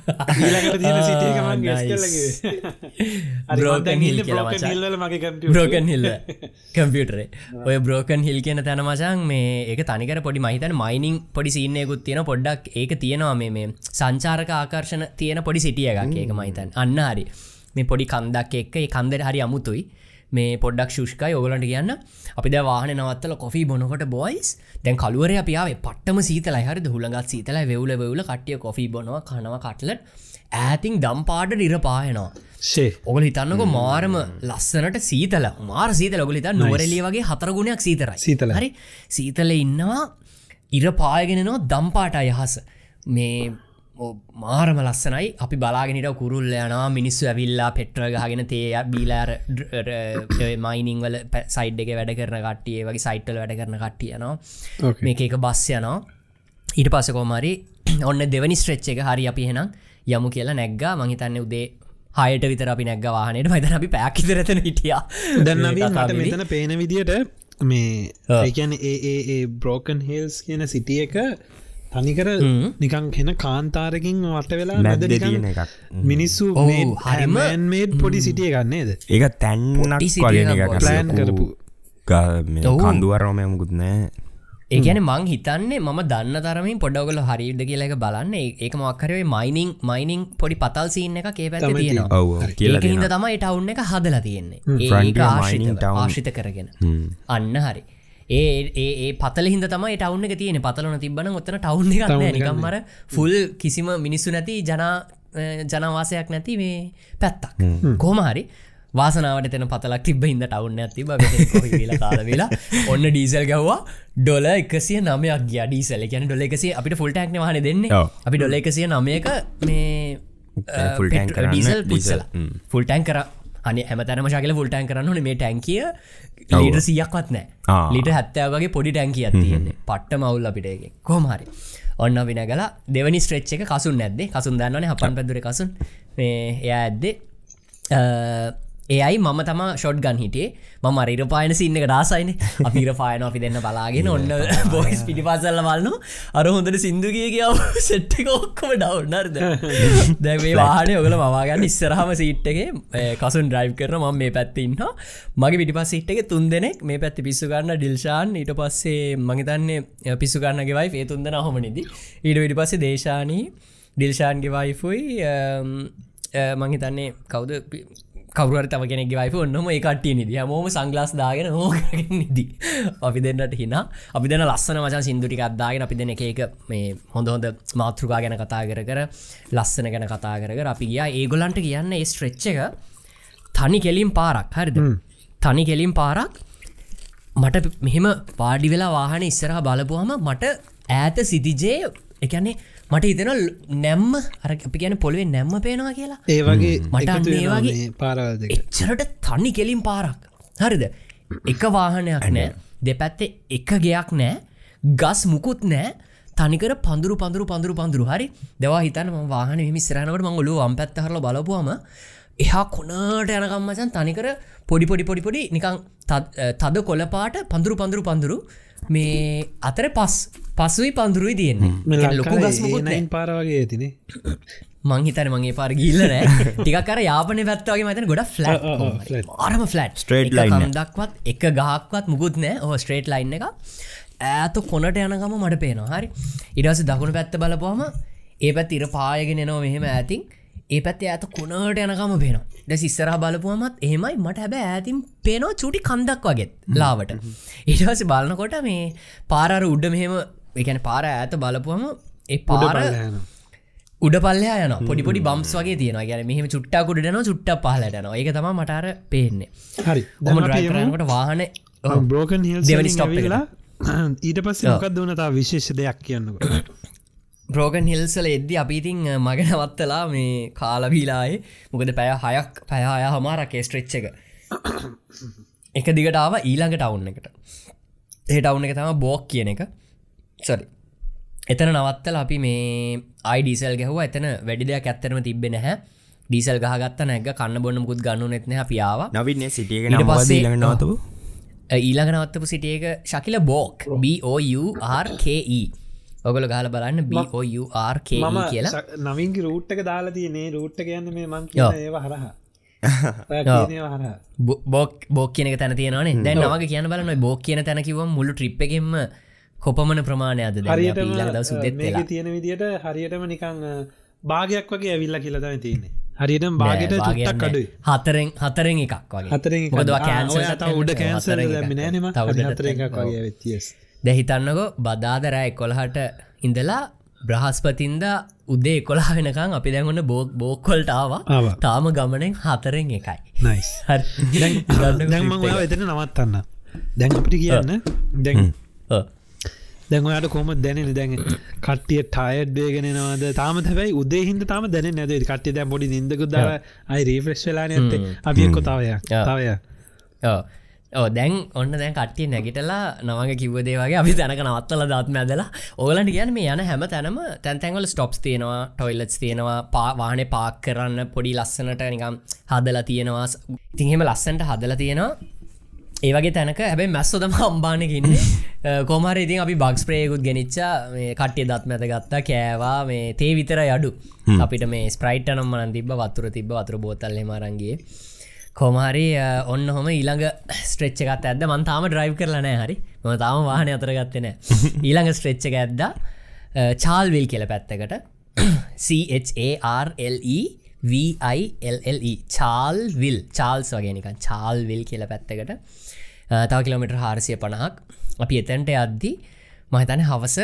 මගේ කම්පිය බ්‍රෝකන් හිල්ල කම්පියුටරේ ඔය බ්‍රෝකන් හිල් කියන තැන මචන් මේ ඒක තනිකර පොඩි මහිතන මයිනිං පොඩි සින්නයකුත් තියෙන පොඩ්ඩක් ඒක තියෙනවා මේ සංචාරක ආකර්ශණ තියෙන පොඩි සිටිය එකක්. ඒක මහිතන් අන්න හරි. මේ පොඩි කන්දක් එක්ක කන්දර හරි අමුතුයි මේ පොඩ්ඩක් ශුෂ්කයි. ඔගලන්ට කියන්න අපි වාහන නවත්තල කොෆී බොනකොට බොයිස් දැන් කළුවර අපියාව පට්ටම සීතලයි. හරි හුළඟත් සීතලයි. වෙවල වෙවල කටිය කොෆී බොනවා කනව කටලට ඇතින් දම්පාට නිර පායනවා. ෂේ. ඔගල හිතන්නක මාරම ලස්සනට සීතල. මාර සීතල. ඔගල හිත නොවරලිය වගේ හතරගුණයක් සීතරයි සීතල. හරි? සීතල ඉන්නවා ඉර පායගෙනනවා දම්පාට අයහස. මේ මාරම ලස්සනයි. අපි බලාගෙනට කුරුල්ල යනවා මිනිස්සු ඇවිල්ලා පෙට්‍ර ගහගෙන තේ බීලාර මයිනිං වල සයිඩ් එක වැඩ කරන කට්ටිය වගේ සයිට්ල වැඩ කරන කට්ටියනවා. මේක එක බස් යනවා. ඊට පසකෝමරි ඔන්න දෙවනි ස්ට්‍රෙච්ච එක හරි අපි හෙනම් යමු කියලා නැග්ගා. මහිතන්න උදේ හයට විතර අපි නැග වාහනයට මතන අපි පැකිතරතන හිටිය. දැන්නවින් මට මෙතන පේන විදියට මේ ඒකැන ඒ බ්‍රෝකන් හිල්ස් කියන සිටිය එක තනිකර නිකං හෙන කාන්තාරකින් වට වෙලා මැද නිකන් තියෙන එකක්. මිනිස්සු ඔව්, හරිම- මේඩ් පොඩි සිටිය ගන්නේද ඒක තැන්නක් ප්ලෑන් කරපු. ඔව්. කන්දුවරෝමයමුකුත් නෑ ඒගැන මං හිතන්නේ ම දන්න තරමින් පොඩ්ඩගල හරිද කියලක බලන්න. ඒක මක්කරේ මයිනිං මයිනිං පොඩි පතල් සින්න එක ඒ පැත තමයි තියෙනවා. ඔව් කියලා ඒක හිද. තමයි ටවුන් එක හදලා තියෙන්නේ. town. ආශ්‍රිත කරගෙන. අන්න හරි ඒ ඒ ඒ පතල හිද තමයි ටවුන් එක තියෙන පතලන තිබන ඔත්තන ටවුන් එක Town නෑ. එකක් නිකම් මර ෆුල් කිසිම මිනිස්සු නැති ජනා ජනවාසයක් නැති මේ පැත්තක්. කෝම හරි වාසනාවට තන පතලක් තිබ හිද ටවුන්න ඇති ල කාලවෙලා ඔන්න ඩීසල් ගව්වා ඩොල එකසිය නමයක් ගිය ඩීසල කියන ඩොල එකසේ අපිට ෆුල් ටක්න වාන දෙන්නේ. අපි ඩොල එකසිය නමයක මේ full tank කරන්න ඩීසල් diesel. පුසල හ්ම්. ෆුල් ටන් කර අනි හැමතැනම ශකල ෆුල් ටන් කරන්න මේ ටැන්කිය ලීට සියක්වත් නෑ. ලිට හැත්තෑවගේ පොඩි ටැන්කිය ඇතියන්නේ පට්ට මවුල් අපිට එක කෝමහරි ඔන්න විනගල දෙවනි ස්ට්‍රච්ච එක කසුන් නැද්ද. කසුන් දන්නන හපන් පැදුර කසුන්. මේ එයා ඇද්දේ එයයි මම තම ෂොට් ගන් හිටේ ම මරිර පායන සින්න එක ඩාසයින අපිර පායන අපි දෙන්න බලාගෙන ඔන්න බොයිස් පිටිපසල්ල වල්න්න අර හොඳට සිින්දුගිය කියාව සෙට්ක ඔක්කොම ඩවන්නර්ද දැවේ වාහන ඔගල මවාගන්න ඉස්සරහම සිට්ටගේ කසුන් ඩ්‍රයිව් කරන ම මේ පැත්තින්න මගේ පිටිපස් සිට්ක තුන් දෙනෙක් මේ පැත්ති පිස්සු ගන්න ඩිල්ෂාන් ඊට පස්සේ මහිතන්නේ පිස්සු ගන්නගේ වයි ඒ තුන්ද හොමනිදි ඊට විටි පස්සේ දේශානී ඩිල්ෂාන්ගේ වයිෆුයි මහිතන්නේ කවුද කවර තම කෙනෙක් වයිප ඔන්නම එකටිය නිද. මෝම සංගලස් දාගෙන හෝගෙන නිදි. අපි දෙන්නට හින අපි දෙන ලස්සන මචන් සිින්දුටික අදදාගෙන අපි දෙන එක මේ හොඳ හොඳ මාතෘකා ගැන කතා කර කර ලස්සන ගැන කතා කර අපි ගියා. ඒගොලන්ට කියන්න ඒ ස්ට්‍රෙච්ච එක තනි කෙලින් පාරක්. හරිද? තනි කෙලින් පාරක්. මට මෙහෙම පාඩි වෙලා වාහන ඉස්සරහ බලපුහම මට ඈත සිතිජේ එකන්නේ මට ඉතන නැම්ම අර අපි ගැන පොළුවේ නැම්ම පේනවා කියලා. ඒ වගේ මට අන්න ඒ වගේ පාරවද එච්චරට තනි කෙලින් පාරක්. හරිද? එක වාහනයක් නෑ. දෙපැත්තේ එක ගයක් නෑ. ගස් මුකුත් නෑ. තනිකර පඳුරු පඳුරු පඳුරු පඳුරු. හරි. දෙවා හිතන වාහන මිස්රනකට මංගොලු අම් පැත්තහරල බලපුවම එහා කොනට යනකම්මචන් තනිකර පොඩි පොඩි පොඩි පොඩි නිකං තද කොලපාට පඳුරු පඳුරු පඳුරු මේ අතර පස් පසුයි පඳුරුයි තියෙන්නේ. ලොකු ගස්මකුත් නෑ පාරවගේ ඇතිනේ. මං හිතන මගේ පාර ගිල්ල නෑ ටිකර යාපන පැත්වගේ මතන ගොඩ ෆලට් ආරම ෆලට් Straight line නෑ. දක්වත් එක ගහක්වත් මුකුත් නෑ ඕ ස්ට්‍රේට් ලයින් එක ඇත කොනට යනකම මට පේනවා. හරි. ඉඩස දකුණු පැත්ත බලපුහම ඒ පැත් ඉර පායගෙන නවා මෙහෙම ඇතින් ඒ පැත්තේ ඇත කොනට යනකම පේනවා. ද සිස්සරහ බලපුුවමත් එහෙමයි. මට හැබ ඇතින් පේනවා චුටි කන්දක් වගෙත් ලාවට. ඉටවස බලනකොට මේ පාරර උඩ මෙහෙම එකන පාර ඇත බලපුහම ඒ පාර උඩ පල්ලයා යන පොඩිපොඩි බම්ස් වගේ තියෙන ගැන මෙහම චුට්ටකුඩන චුට්ට පහලටන ඒක තම මටර පේන්නේ. හරි. ට වාහන බ්‍රෝකන් හිල් දෙවනි එකට. වෙලා ඊට පස්ස මොකක් දුවනතා විශේෂ දෙයක් කියන්නක බ්‍රෝගන් හිල්සල එද්දි අපිතින් මග නවත්තලා මේ කාලබීලායේ මොකද පැය හයක් පැයහය හමාරක් ස්ට්‍රෙච්ච එක. එක දිගටාව ඊළඟට අවුන්න එකට. ඒ ටවුන් එක තම බෝක් කියන එක. සරි එතන නවත්තල අපි මේ අයිඩීසල් ගැහුව. එතන වැඩි දෙයක් ඇත්තරම තිබෙන හැ ඩීසල් ගහගත්ත නැග කන්න බොන්න මුකුත් ගන්නු නැත්න පියාව නවින්නේ සිටියගෙන පස්සේ- නවතපු ඊළඟ නවත්තපු සිටියක ශකිල බෝක් BOURKE ඔගල ගහල බලන්න BOURKE මම කියලා. නවින්ගේ රූට්ටක දාලා තියනේ රූට්ට කියන්න මේ මං කියන ඒවා හරහා. බෝක් බෝක් කියනක තැන තියෙනවනේ. දැන් නවගේ කියන බලන්න බෝක් කියන තැනකිව මුළු ට්‍රිප් එකෙම කොපමන ප්‍රමාණයද හරියට තියෙන විදිට හරියටම නිකං භාගයක් වගේ ඇවිල්ල කියලතම තියන්නේ. හරියටම භාගට චුට්ටක් අඩුයි. හතරෙන් හතරෙන් එකක් වගේ. හතරෙන් තව උඩ මම. හරි හතර එකක් වගේ ඇවිත්, yes. දැහිතන්නකො බදාදරෑ කොළහට ඉඳලා බ්‍රහස්පතින්ද උදේ කොලා වෙනකං අපි දැන්ගන්න බෝක් ආවා. තාම ගමනෙන් හතරෙන් එකයි. ඔයා එතන නවත්තන්න. දැන් අපිට කියන්න. දැන් ඔව්. දැන් ඔයාට කොම දැනෙන දැන් කට්ටිය ටයඩ් දේගෙනනවාද තාම හැබයි උදේ හිද තාම දැන නැද කට්ටිය දැ පොඩි නිදකුදාර අයි රීෆ්‍රෙස්් වෙලා නැත්තේ. අපි කොතාවය තාවය. ඕ දැන් ඔන්න දැන් කට්ටිය නැගිටලා නවග කිව්වදේ වගේ අපි තැනක නවත්තල දත්ම ඇදලා. ඕලට කියන්න මේ යන හැම තැනම තැන්තැන්වල ස්ටොප්ස් තියෙනවා ටොයිලට්ස් තියෙනවා පා වාහන පාක් කරන්න පොඩි ලස්සනට නිකම් හදලා තියෙනවා. ඉතිහෙම ලස්සන්ට හදලා තියෙනවා. ඒවගේ තැනක හැබයි මැස්සොදම අම්බානකින්න කොමර ඉතින් අපි බක්ස් ප්‍රේකුත් ගෙනනිච්චා මේ කට්ටිය දත් මැත ගත්තා කෑවා මේ තේ විතර යඩු. අපිට මේ ස්ප්‍රයිට් නම් මන තිබ වතුර තිබ වතුර බෝතල්ල මරන්ගේ කොමහරි ඔන්න හොම ඊළඟ ස්ට්‍රෙච්ච එකත් ඇද මන්තාම ඩ්‍රයිව් කරලනෑ හරි. ම තාම වාහන අතරගත්තන ඊළඟ ස්ට්‍රෙච්ච එක ඇද්ද? චාල්විල් කියල පැත්තකට. CHARLE චාල් විල් චාල්ස් වගේනික චාල් විල් කියල පැත්තකට. තව කිලෝමිට හාරසිය පණහක් අපි එතැන්ට අද්දි මහිතන හවස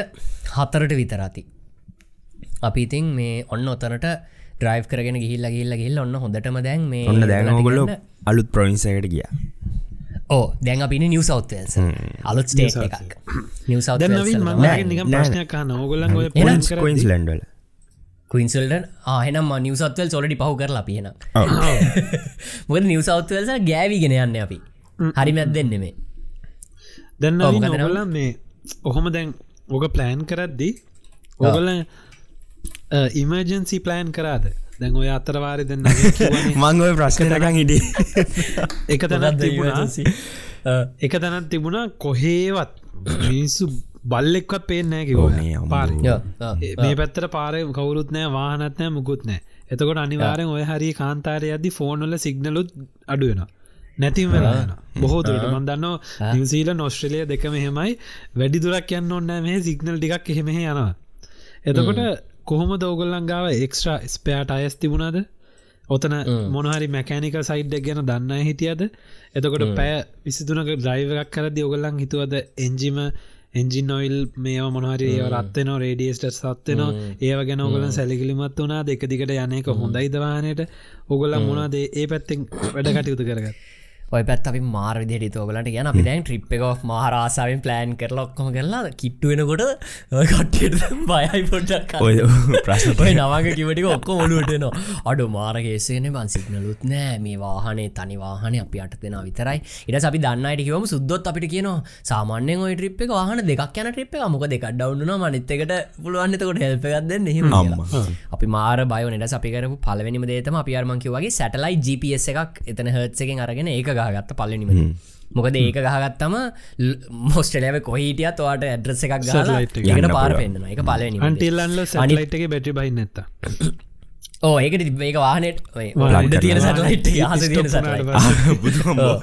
හතරට විතරාති අපි ඉතින් මේ ඔන්න ඔතනට ඩ්‍රයි් කරගෙන ගිහිල්ල ගිල්ල ගිල්ල ඔන්න හොඳටම දැන් මේ ඔන්න දැනගොල්ලො අලුත් ප්‍රොවින්සකට ගිය. ඕ දැන් අපින නිව සෞත්වල්ස අලුත් ස්ටේට් එකක්. නිව සෞ මගේ නිකම් ප්‍රශ්නයක් කන්න ඕගොලන් ඔය එහෙනම් පොන්ස් කොයින්ස් ලන්ඩල කවින්සල්ට ආහෙනම් නිව සත්වල් සොලටි පහු කරලා පියෙන මොද නිව සෞත්වල්ස ගෑවිගෙන යන්න අපි. හරි මැත් දෙන්න මේ. දැන්න ඔගලන් මේ ඔහොම දැන් ඕක ප්ලෑන් කරද්දී ඕගල ඉමර්ජන්සි ප්ලෑන් කරාද? දැන් ඔය අතරවාරි දෙන්න මංගොය ප්‍රශ්නටකන් හිටි එක තැනත් තිබුණා. එක තැනත් තිබුණා කොහේවත්. මිනිස්සු බල්ලෙක්වත් පේනෑ කිව ඕනේ, අම්මෝ. පාර. මේ පැත්තර පාර කවුරුත් නෑ වාහනත්නෑ මුකුත් නෑ එතකොට අනිවාරෙන් ඔය හරි කාන්තාරය අදදි ෆෝනොල සිගනලුත් අඩුවෙන නැතිම වෙලාන බොහෝතුරට මන්දන්න නිවසීල නොස්ට්‍රලිය දෙකම හෙමයි වැඩි දුරක් යන්න ඔන්න මේ සිගනල් ටිකක් එහෙමහ යනවා. එතකොට කොහොම දෝගොල්ලන් ගාව එක්ස්ට්‍රා ස්පෑට අයස් තිබුණාද? ඔතන මොනහරි මැකෑනික සයිඩ්ඩක් ගැන දන්න හිටියද? එතකොට පෑ විසිතුනක ්‍රයිවරක් කරදි ඔගොල්ලන් හිතුවද එන්ජිම එන්ජින් නොයිල් මේ. මොනහරි රත්වන රේඩියස්ට සත්වනවා ඒව ගැන ඔගලන් සැලිකිලිමත් වනා දෙක දිකට යනක හොඳයි දවානයට ඔගොල්ල මොනාද ඒ පැත්තෙන් වැඩ කටයුතු කරගත් ඔය පැත් අපි මාර විදිහට තෝගලට ගැන අපි දැන් ට්‍රිප් එක මහරාසාාවෙන් ප්ලෑන් කරලා ඔක්කොම කරලා කිට්ටුවෙනකොට කට්ටට බයයි පොඩ්ඩක් ඔය ප්‍රශ්න ඔය නවාග කිවට ඔක්කො ඔලුවටනවා අඩු මාරගේසේන බන් සිගනලුත් නෑ. මේ වාහනේ තනි වාහන අපි අට දෙෙන විතරයි. ඉට අපි දන්නට කිවම සුද්දොත් අපිට කියනවා සාමාන්‍යෙන් ඔය ට්‍රිප් එක වාහන දෙකක් යන ට්‍රිප් එක. මොක දෙක් ඩවන්න මනිත්තකට පුළුවන්න්නතකොට හෙල්පගත්ද හෙම. අපි මාර බයනට අපිකරපු පලවෙනිම දේතම අපි අර්මංකිවගේ සැටලයි GPS එකක් එතන හර්ත්සකින් අරගෙන ඒක ගහගත්ත පලනිම මොකද ඒක ගහගත්තම මොස්ටලව කොහිටියත් වාට ඇඩ්‍රස එකක් ගලා. ඒකට පාර. පෙන්න්න එක පලනි අන්ටිල්ලන්ල සැලයිට්ගේ බැටි බයි නැත්ත ඕ ඒක ඒක Flight උඩ තියෙන. සැටලයිට් හස තියෙන සැටලයිට් බුදුහම්බෝ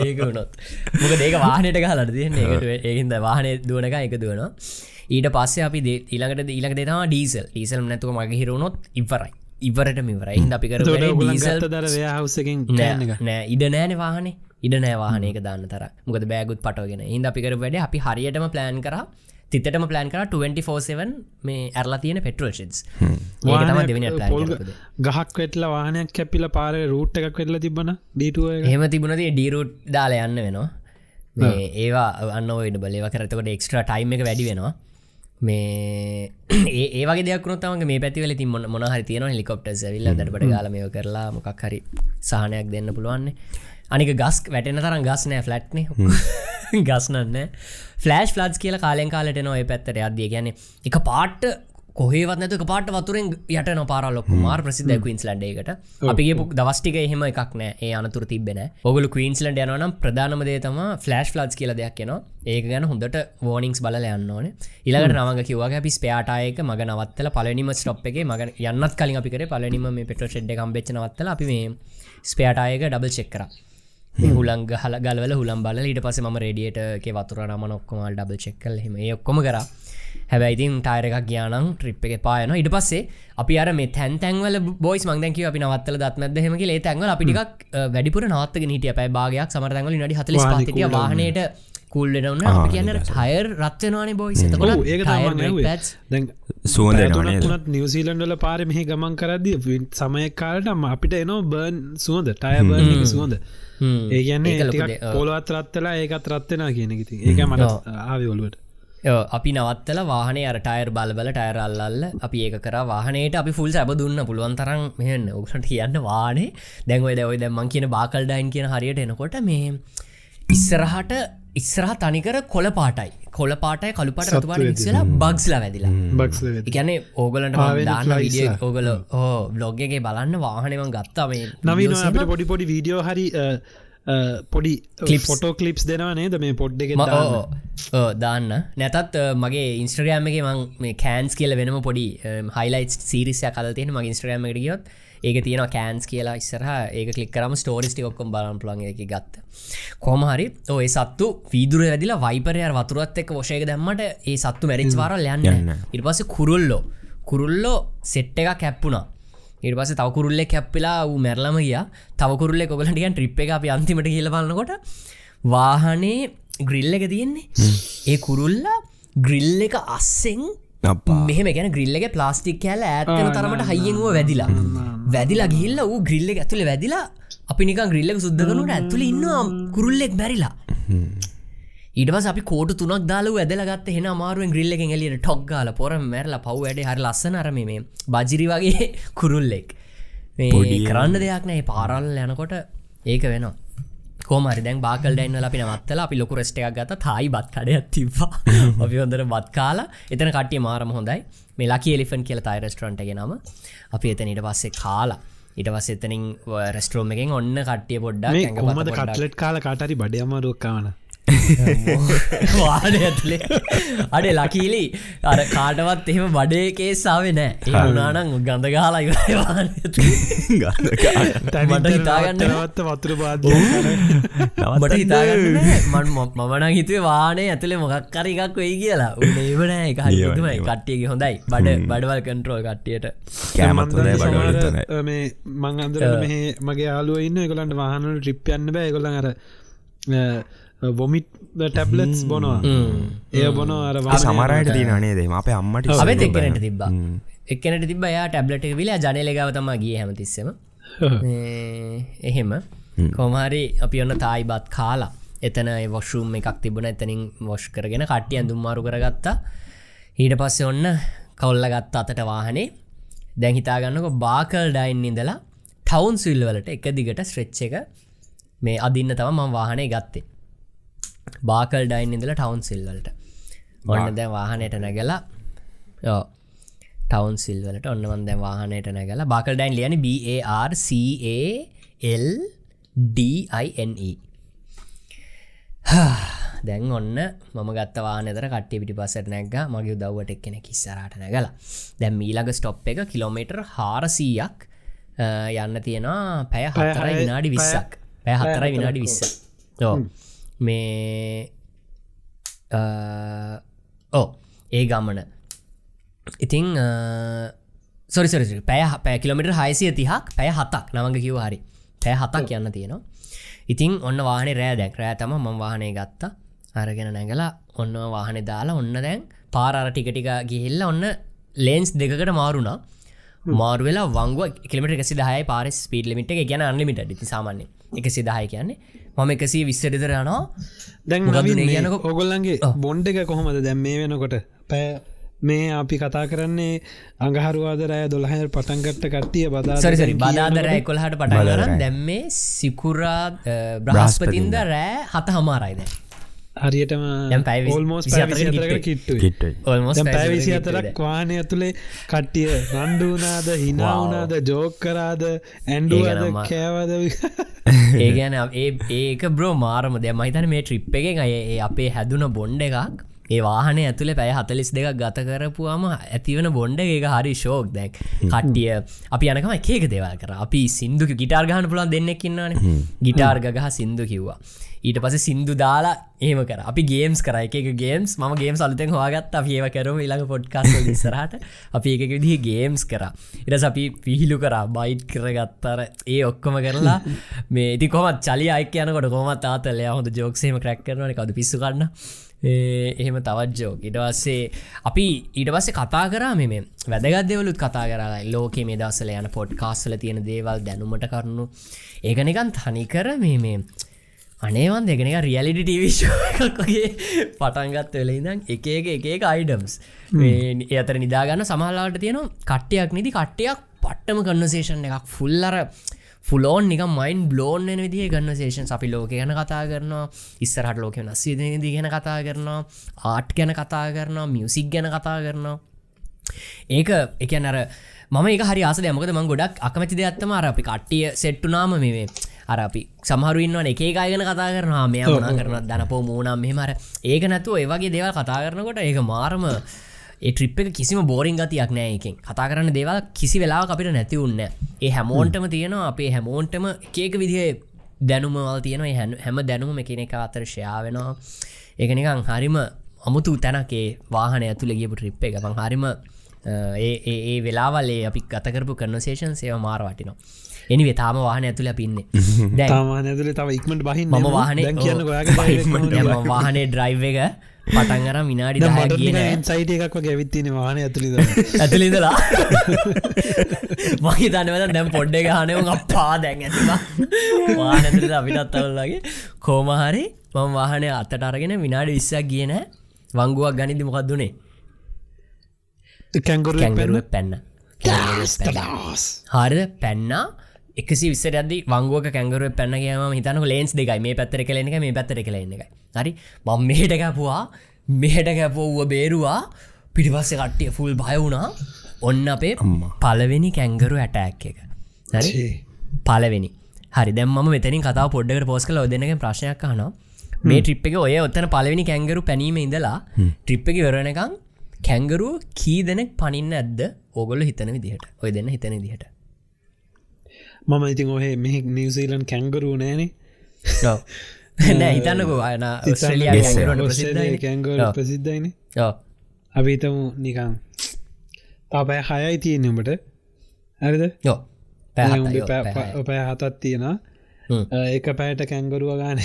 ඒක වුණොත්. මොක ඒක වාහනයට ගහලට තියන්න. ඒකට ඒහින්ද වාහනය දුවනක එක දුවනවා. ඊට පස්සේ අපි ඊළඟට ඊළඟ දෙෙනවා ඩීසල් ඊසල් නැතුව මගේ හිරුණොත් ඉවරයි ඉවරට මිවරයි හිද අපි කර ඩීසල් ගත්ත දර ව්‍යහවසකින් නෑ නෑ. ඉඩ නෑන වාහන. ඉඩ නෑ වාහනයක දාන්න තර මුකද බෑගුත් පටෝගෙන හිද අපිකර වැඩ අපි හරියටම ප්ලෑන් කර. තිතටම ප්ලෑන් කර 24සවන් මේ ඇරලා තියෙන පෙටරල් ප්ලෑන් ගහක් වෙටල වාහනයක් කැපිල පාර රූට් එකක් වෙල්ල තිබන ඩීටුව එහෙම තිබුණති ඩීරුට් දාලා යන්න වෙනවා. මේ ඒවා අන්න ඔයිට බලව කරතකොට එක්ස්ට්‍ර ටයිම් එක වැඩි වෙනවා මේ ඒවගේ දෙයක්නොත්තම මේ පැතිවල ති මොන මොනහරි තියෙන හෙලිකොප්ට ඇවිල්ල දටට ගාලමය කරලා මොකක් හරි සහනයක් දෙන්න පුළුවන්නේ. අනික ගස් වැටෙන තරම් ගස් නෑ ෆලට්නේ ගස්නන්න ෆලස් කියල කාලෙන් කාලට නොය පැත්තට. අදදිය ගැන එක පාට්ට කොහේවත් නැතුක පාට වතුරෙන් යට නොපාර ලොක් මාර් ප්‍රසිද්ධ කවින්ස්ලන්ඩේකට අපිගේ පුක් දවස්ටික එහෙම එකක් නෑ. ඒ අනතුර තිබෙන ඔගල කවින්ස්ලන්ඩ යනම් ප්‍රධානමදේ තම ෆලෑශ් ලාස් කියල දෙයක් න ඒක ගැන හොඳට වෝනිික්ස් බල යන්න ඕන. ඉලකට නමග කිවගේ අපි ස්පයාටයක මග නවත්තල පලනිම ස්ටොප් එක මග යන්නත් කලින් අපිකර පලනිම මේ පෙට ෙඩ් කම්බෙච් නවත්තල අපි මේ ස්පයාටයක ඩබල් චෙක්කර හුලංග හල ගලවල හුලම් බල ඊට පස ම රඩියට වතුර නම නොක්කොමල් ඩබල් චෙක්කල් හෙම ඔක්කොම කර හැබැයිතින් ටායර එකක් ගියානම් ට්‍රිප් එක පායන ඉට පස්සේ අපි අර මේ තැන් තැන්වල බොයිස් මංදැක අපි නවත්තල දත්මද හෙමකි ඒ තැන්වල අපිටික් වැඩිපුර නවත්තක නිටිය පැයි භාගයක් සමරතැන්වල නඩි හතල cool වාහනයට කුල්ලෙනවන්න කියන්න ටයර් රත්වනවානේ බොයිස් ඔව්, එතකොට ඒක ටයර් තමයි බ්‍රේක් වේ. පැඩ්ස් දැන් සුවඳ පැය එනවා තුනක් නේද? වුණත් නිවසීලන්ඩල පාර මෙහි ගමන් කරදදි සමයක් කාලටම අපිට එනෝ බර්න් සුවඳ ටය බර්න් සුවඳ. ඒ කියන්නේ. පොලොත් රත්තලා ඒකත් රත්වෙන කියන ති ඒක මට ආවිවොලුවට අපි නවත්තල වාහන අරටයර් බලබල ටයර් අල්ලල්ල අපි ඒක කර. වාහනයට අපි ෆුල් සැබ දුන්න. පුළුවන් තරම් මෙහන්න. ඔක්සට කියන්න වානේ දැන්වයි දැවයි දැම්මන් කියන බාකල්ඩයින් කියන හරියට එනකොට මේ ඉස්සරහට ඉස්සරහ තනිකර කොල පාටයි. කොල පාටයි කළුපට රතුපාට වික්සලා බක්ස්ලා වැදිලා. ඕගලන්ට පාවෙන දාන්න විඩිය. ඕගල ඕ බ්ලොග්ගේ බලන්න වාහනවන් ගත්තා මේ නවීන videos අපිට එහෙම. පොඩි පොඩි වීඩියෝ හරි පොඩි. ෆොටෝ කලිප්ස් දෙනවා නේද මේ පොඩ් එක දාන්න? නැතත් මගේ ඉන්ස්ට්‍රගෑම් එක මං මේ කෑන්ස් කියල වෙනම පොඩි හයිලයිස් සිරිසය කල තියෙන මගේ ඉස්ට්‍රගෑම් එකට ගියොත්. ඒක තියෙන කෑන්ස් කියලා ඉස්සරහ. ඒක කලික්කරම ස්ටෝරිස්ටි ඔක්කොම් බලන් පුළන් එක ගත්ත. කොමහරි ඔය සත්තු වීදුර ඇදිලා වයිපරය වතුරත් එක් ෝෂයක දැම්මට ඒ සත්තු මැරිච් වාරල් යන්න යන්න. ඉට පස කුරුල්ලෝ. කුරුල්ලෝ සෙට් එක කැප්පුනා ඉට පස තවකුරුල්ලෙ කැප්පිලා වූ මැරලම ගිය. තවකුරුල්ලෙ කොගලටියන් ට්‍රිප් එක අපි අන්තිමට කියලබන්නකොට වාහනේ ග්‍රිල්ල එක තියෙන්නේ. ඒ කුරුල්ලා ග්‍රිල්ල එක අස්සෙන්. මෙහම ගැන ග්‍රිල්ල එක ප්ලාස්ටික් කෑල ඇත්තන තරමට හයියෙන්ව වැදිලා. වැදිලා ගිල්ල වූ ග්‍රිල්ල එක ඇතුළ වැදිලා අපි නික ග්‍රිල්ලක සුද්දකනුට ඇතුළ ඉන්නවා කුරුල්ලෙක් බැරිලා ඊටවස් අපි කෝට තුනක් දාල ඇදලගත් හෙන මාරුවෙන් එකෙන් එලියට ටොක් ගාල. පොර මැරලා පව් වැඩ හරි ලස්සන අරම මේ බජිරි වගේ කුරුල්ලෙක් කරන්න දෙයක් නෑ පාරල් යනකොට ඒක වෙනවා. කෝමරි දැන් බාකල් ඩයින්වල අපි නවත්තල අපි ලොකු රෙස්ට එකක් ගත තායි බත් කඩයක් තිබවා අපි හොඳර බත් කාලා එතන කටිය මාරම හොඳයි. මේ ලකි එලිෆන් කියල තයි රෙස්ටරන්ට ගෙනම අපි එතන ඉට පස්සේ කාලා. ඉට පස් එතනින් රෙස්ටරෝම එකෙන් ඔන්න කට්ටිය පොඩ්ඩක් කොමද කටලෙට් කාල කාටරි බඩයමරුක්කාවන වාඩ ඇතුලේ. අඩේ ලකීලි. අර කාටවත් එහෙම බඩේකේ සාාව නෑ. ඒ උනානං ගඳ ගාලා මට හිතාගන්න නවත්ත වතුර බාද මට හිතාගන්න මන් මමන හිතුවේ වානේ ඇතුලේ මොකක්කර එකක් වෙයි කියලා. උනේවන එක හරිමයි කට්ටියගේ හොඳයි. බඩ බඩවල් කන්ට්‍රෝල් කට්ටියට. කෑමත්. මේ මං අන්දර මෙහ මගේ යාලුව ඉන්න එකලන්ට වාහනට ට්‍රිප් යන්න බෑ. ගොලන් අර වොමිට් ටැබ්ලෙට්ස් බොනවා. ඒ බොන අර සමරයට තින අනේදේ අපේ අම්මට අපේ එක්කනට තිබ්බා. එක්කනට තිබ යා ටැබ්ලට එක විලා ජනලගව තම ගිය හැමතිස්සම. එහෙම. කොමහරි අපි ඔන්න තායි බත් කාලා එතන වොෂූම් එකක් තිබුණ. එතනින් වොෂ් කරගෙන කට්ටිය දුම්මාරු කරගත්තා. ඊට පස්සේ ඔන්න කවල්ල ගත්ත අතට වාහනේ. දැන් හිතාගන්නක බාකල් ඩයින් ඉඳලා ටවුන් සිල්වලට එක දිගට ස්ට්‍රෙච්ච එක මේ අදින්න තම මම වාහනේ ගත්තේ බාකල් ඩයින් ඉඳල ටවුන් සිල්වලට ඔන්න දැන් වාහනයට නැගලා යෝ ටවුන් සිල්වලට ඔන්නවන් දැන් වාහනයට නැගලා බාකල් ඩයින් ලියන BARCALDINE දැන් ඔන්න මම ගත්ත වානතර කට්ටි පිටි පසට නැග මගේ දව්වට එක්කෙන කිස්සරට නැගලා. දැම් මීලග ස්ටොප් එක කිලෝමීටර් හාරසීයක් යන්න තියෙනවා පැය හතරයි විනාඩි විස්සක්. පැය හතරයි විනාඩි විස්ස මේ ඕ ඒ ගමන. ඉතිං සොරිසරි පැය පැ කිලමිට හයිසිය තිහක් පැය හතක්. නමඟ කිව හරි. පැය හතක් යන්න තියෙනවා. ඉතින් ඔන්න වාහන රෑ දැක් රෑ තම ම වාහනය ගත්තා. අරගෙන නැගලා ඔන්න වාහන දාලා ඔන්න දැන් පාරර ටිකටික ගිහිල්ල ඔන්න ලේන්ස් දෙකට මාරුණා මාර්වෙලා වංගුව කිලමට එකසි දහය පාරස් ස්පීඩ් ලිමිට ගැන අන්ලිමිට ඩි සාමන්නේ එක සිදහය කියන්නේ. මම එකසී විස්සටිතර යනවා. දැන් යනක ඔගොල්ලන්ගේ බොන්්ඩ එක කොහොමද දැම් මේ වෙනකොට? පැ මේ අපි කතා කරන්නේ අඟහරුවාදරය දොළහ පටන්ගට්ට කට්ටිය බදා සරිසරි බදාදරෑ කොළහට පටන් කරන්න දැම්මේ සිකුරා බ්‍රහස්පතින්ද. රෑ හත හමාරයිද හරියටම හතරකට කිට්ට ඔල්මොස් පැවිසි අතරක් වානය ඇතුළේ කට්ටිය රණ්ඩුවනාද හිනාවනාද ජෝක්කරාද ඇන්ඩුවද ඒක කෑවද? ඒ ගැන ඒ ඒක බ්‍රෝ මාරම දැ මහිතන මේ ට්‍රිප් එක අය ඒ අපේ හැදුන බොන්්ඩ එකක් ඒ වාහන ඇතුළ පැය හතලිස් දෙක ගත කරපුවාම ඇතිවන බොන්්ඩ එක හරි ශෝක් දැක් කට්ටිය අපි යනකම එකක දේවල් කර. අපි සිින්දු ගිටාර් ගහන පුළන් දෙන්නෙක්කින්නන ගිටාර් ගහ සිින්දු කිව්වා ඊට පස සිින්දු දාලා ඒම කර. අපි ගේම්ස් කර. එක ගේම්ස් ම ගේම් සලතෙන් හවාගත් අප ඒව කරම ඉළඟ පොඩ්කාස් ඉස්සරහට. අපි එක විදිහ ගේම්ස් කර. ඉරස අපි පිහිලු කර. බයිට් කරගත්තර ඒ ඔක්කොම කරලා මේ ඉති කොමත් චලි අයික යනකොට කොමත් ආතලය හොඳ ජෝක්සේම ක්‍රැක් කරනන කද පිස්සු කරන්න එහෙම තවත් ජෝක ඉටවස්සේ අපි ඊට පස්සේ කතා කරා මෙම වැදගත්දවලුත් කතා කරලා ලෝක මේ දවසල යන පොඩ් කාස්සල තියෙන දේවල් දැනුමට කරනු ඒකනිකන් තනිකර මේ මේ අනේවන් දෙගෙන රියලිටි ටීවිශෝගේ පටන්ගත් වෙලඉදම් එක එක එක අයිඩම්ස් ඒතර නිදාගන්න සමහලාට තියෙන කට්ටයක් නිදි කට්ටයක් පට්ටම කන්නසේෂන් එකක්. ෆුල්ලර ෆුලෝන් නික මයින් බ්ලෝන් එන විදිහ ගන්නසේෂන් අපි ලෝක ගැන කතා කරනවා ඉස්සරහට ලෝක නස්සිදනදි ගැන කතා කරනවා ආට් ගැන කතා කරනවා මියසික් ගැන කතා කරනවා. ඒක එක අර මම එක හරි ආස යමකද ම ගොඩක් අකමැති දෙයක්ත්තම අර අපි කට්ටිය සෙට්ටුනාම මේ අර අපි සමහරුවන්න එක ගයන කතා කරනවා මෙය වනා කරන දනපෝ මූනම් මෙමර ඒක නැතුව ඒවගේ දේවල් කතා කරනකොට ඒක මාරම ඒ ට්‍රිප් එක කිසිම බෝරිං ගතියක් නෑ එකෙන් කතා කරන්න දේවල් කිසි වෙලා අපිට නැති උන්න ඒ හැමෝන්ටම තියෙනවා අපේ හැමෝන්ටම එකක විදිහ දැනුමවල් තියෙනවා. ඒ හැම- හැම දැනුම එකන එක අතර ෂයාවෙනවා ඒකනිකං හරිම අමුතු තැනකේ වාහන ඇතුළ ගියපු ට්‍රිප් එක. බං හරිම ඒ ඒ ඒ වෙලාවල්ලේ අපි ගතකරපු කන්නසේෂන් සේව මාර වටිනවා. එනි වෙතාම වාහන ඇතුළ පින්නේ දැන් තාමාන ඇතුලේ තව ඉක්මට බහින්න මම වාහනේ කියන්න වාහනේ ඩ්‍රයිව් එක පටන්ගර විනාඩි සයිට එකක් වගේ ඇවිත්තින වාහන ඇතුළිද ඇතුළිදලා මහි තනවද දැම් පොඩ්ඩ ගානයව අපා දැන් ඇතිවා වානතුද අපිටත් අවල්ලගේ. කෝමහරි මම වාහනය අත්තට අරගෙන විනාඩි විස්සක් කියන වංගුවක් ගනිදි මොකක් දුනේ කැංගුරු කැංගරුව පැන්න. හරිද? පැන්නා එකසි විස්සර අද වංගුවක කැංගරුව පැන්න කියම හිතනක ලේන්ස් දෙකයි. මේ පැත්තර කලෙන එක මේ පැත්තර කලෙන්න එකයි. හරි? මං මෙහට කැපුවා. මෙහට කැපෝව බේරුවා. පිටිපස්ස කට්ටිය ෆුල් බය වුණා. ඔන්න අපේ පලවෙනි කැංගරු ඇටෑක් එක. හරි? පලවෙනි හරි දැම මෙතනින් කතාව පොඩ්ඩකට පෝස් කල දෙනක ප්‍රශ්නයක් හනවා මේ ට්‍රිප් එක ඔය ඔත්තන පලවෙනි කැංගරු පැනීම ඉඳලා ට්‍රිප් එක වරණකං කැංගරුව කී දෙනෙක් පනින්න ඇද්ද? ඕගොල්ල හිතන විදිහට. ඔය දෙන්න හිතන දිහට මම ඉතින් ඔහේ මෙහෙ නිවසීලන් කැංගරූ නෑනේ. නෑ හිතන්නකෝ. අයන. ඔස්ට්‍රලිය කැංගර ප්‍රසිද්ධයින අපිතමු නිකං පාපෑ හයයි තියෙනමට ඇරිද යෝ ඔපෑ හතත් තියෙන එක පෑට කැංගරුව ගාන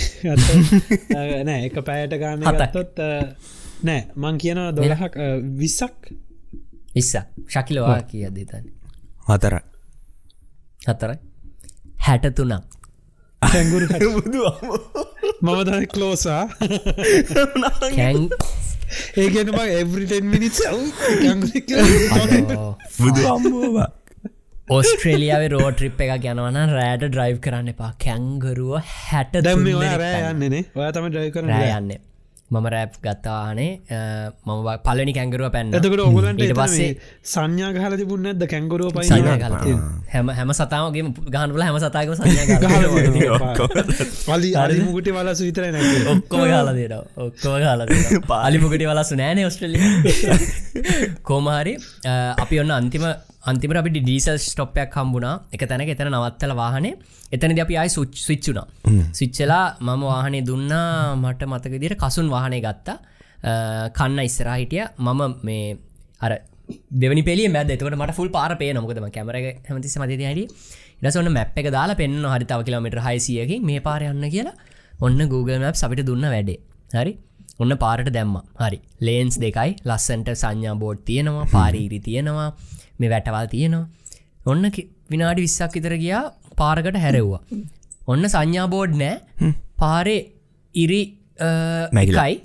නෑ එක පෑයට ගාන හතත් නෑ. මං කියනවා දොළහක් විස්සක්. ඉස්ස ශකිලවා කිය දෙතන්න හතර හතරයි හැට. තුනක් කැංගුරු මම තයි කලෝසා කැං ඒගැන බ එවරිටන් අම්බෝවා ඔස්ට්‍රේලියාව රෝට්‍රිප් එක ගැනවන රෑට ඩ්‍රයිව් කරන්න එපා. කැංගරුව හැට දැම රෑ යන්නනේ ඔය තම ඩ්‍රයි කරන රෑයන්න මම රෑප් ගත්තානේ මම පලනි කැංගරුව පැන්න. එතකට ඔගලන්ට පස්සේ සංඥා ගහල තිබුන්න ඇද කැංගරුව ගහලා. හැම හැම සතාවගේ ගහනුල හැම සතාගම සංඥා පලි අරිමුගට වලස විතර නැ ඔක්කොම ගාල දෙට ඔක්කොම ගාල පාලිපුකට වලසු නෑන ඔස්ට්‍රලිය කෝමහරි අපි ඔන්න අන්තිම අන්තිම අපි ඩීසල් ස්ටොප්පයක් හම්බුණා. එක තැනක එතන නවත්තල වාහනේ. එතනද අපි අයි සුච් විච්චුණා සිච්චලා මම වාහනේ දුන්නා. මට මතක දිර කසුන් වාහනය ගත්තා. කන්න ඉස්සරා හිටිය. මම මේ අර දෙවනි පෙලිය මැද. එතකට මට ෆුල් පාර පේ නොකදම කැමර හැමතිස මති හරි ඉරසන්න මැප් එක දාලා පෙන්න්න හරි තව කිලමට හයිසියකින් මේ පාර යන්න කියලා. ඔන්න Google මැප් අපිට දුන්න වැඩේ. හරි? ඔන්න පාරට දැම්ම. හරි. ලේන්ස් දෙකයි. ලස්සන්ට සංඥා බෝඩ් තියෙනවා. පාරීරි තියෙනවා මේ වැටවල් තියෙනවා. ඔන්න විනාඩි විස්සක් විතර ගියා පාරකට හැරෙව්වා. ඔන්න සංඥා බෝඩ් නෑ. පාරේ ඉරි මැකිලා. මැකයි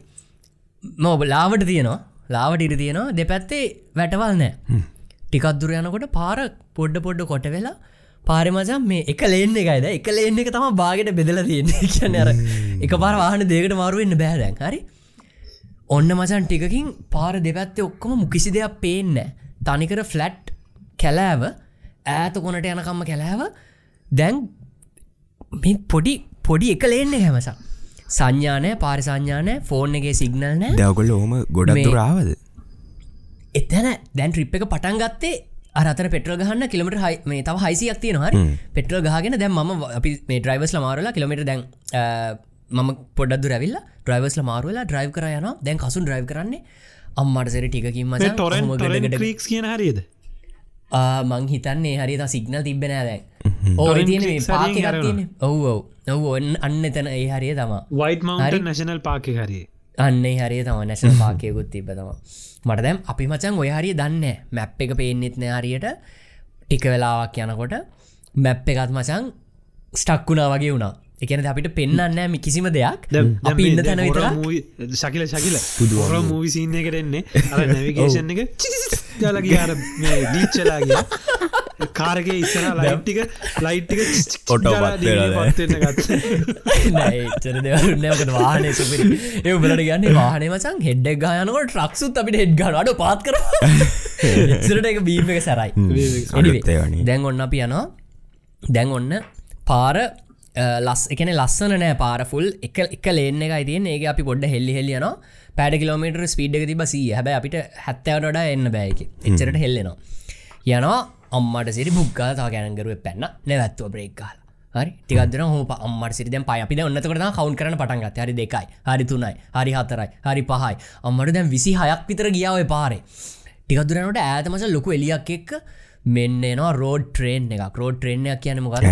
මෝබ ලාවට තියෙනවා. ලාවට ඉරි තියෙනවා. දෙපැත්තේ වැටවල් නෑ. ටිකක්දුර යනකොට පාර පොඩ්ඩ පොඩ්ඩ කොට වෙලා පාරමසම් මේ එක ලේන්න එකයිද එක ලේන්න එක තම බාගට බෙදල තියෙන්නේ. කියන්න අර එක පාර වාහන දෙකට මාරුවෙන්න්න බෑදැන් හරි? ඔන්න මසන් ටිකකින් පාර දෙපැත්තේ ඔක්කොම මුකිසි දෙයක් පේන්න තනිකර ෆ්ලට් කැලෑව ඈත කොනට යනකම්ම කැලෑව. දැන් මේ පොඩි පොඩි එක ලේන්න හැමසා සංඥානය පාරි සංඥානය ෆෝන් එකගේ සිගනල් නෑ. දවකොල්ල ඕම ගොඩක් දුරාවද එතැන දැන් ට්‍රිප් එක පටන් ගත්තේ අරතර පෙට්‍ර ගහන්න කිලමට හයි මේ තව හයිසියක් තියෙන හරි. පෙට්‍ර ගහගෙන දැන් ම අපි මේ ඩ්‍රයිවස්ල මාරලා කිලමට දැන් මම පොඩ්ඩු රැවිල්ල ඩ්‍රයිවස්ල මාරුවලා ඩ්‍රයිව් කර යන දැන් කසුන් ඩ්‍රයිව් කරන්නේ අම්මට සෙර ටිකින් මස ටොරන් ක්‍රීක්ස් කියන හරිද මං හිතන්නේ හරි සිගනල් තිබෙන දැන්. ඕ. ඔව් ඔව් ඔව්. ඔන්න අන්න එතන ඒ හරිය තමා. වයිට මවන්ට නැශනල් පාක හරි අන්නේ හරිය තම. නැශන පාකයකුත් තිබ තම. මට දැම් අපි මචන් ඔය හරිය දන්න මැප් එක පේනෙත් නෑ හරියට. ටික වෙලාවක් යනකොට මැප් එකත් මචන් ස්ටක්කුණා වගේ වුණා එකන අපිට පෙන්න්න මි කිසිම දෙයක්. අපි ඉන්න තැන විතර ශකිල ශකිල. පුදුවර මූවි සින්න එකටෙන්නේ අර නැවිගේෂන් එක. ගලගේ අර දීච්චලාගේ කාරගේ ඉස්සර ලයිට්ටික ලයිට්ටික නෑ. චර දෙවරුන්නකට වාහනය සුපිරි. ඒ බලට ගන්න වාහන මසන් හෙඩ්ඩක් ගයනකොට ට්‍රක්සුත් අපිට හෙඩ් ගන අඩ පාත් කර ඉසරට එක බීම එක සැරයි. දැන් ඔන්න අපි යනවා. දැන් ඔන්න පාර ලස් එකන ලස්සන නෑ පාරෆුල් එක එක ලේන එක තියන ඒ අපි පොඩ්ඩ හෙල්ලි හෙල්ලියන පැඩ කිලෝමට ස්පීඩ් එක තිබ සී හැබ අපිට හැත්තවට එන්න බෑක එච්චරට හෙල්ලෙනවා. යනවා අම්මට සිරි බුක්ගා තා ගැනගරුව පැන්න. නැවැත්ව බ්‍රේක්කාල හරි? ටිකදන හෝ අම්මට සිරිදම් පයි. අපි ඔන්නතකට කවුන් කරන පටන්ගත් හරි දෙකයි. හරි තුනයි. හරි හතරයි. හරි පහයි. අම්මට දැන් විසි හයක් විතර ගියාව පාරේ. ටිකදුරනට ඇතමස ලොකු එලියක් එක්ක මෙන්න එනවා රෝඩ් ට්‍රේන් එක රෝඩ් ට්‍රේන්යක් කියන මොකර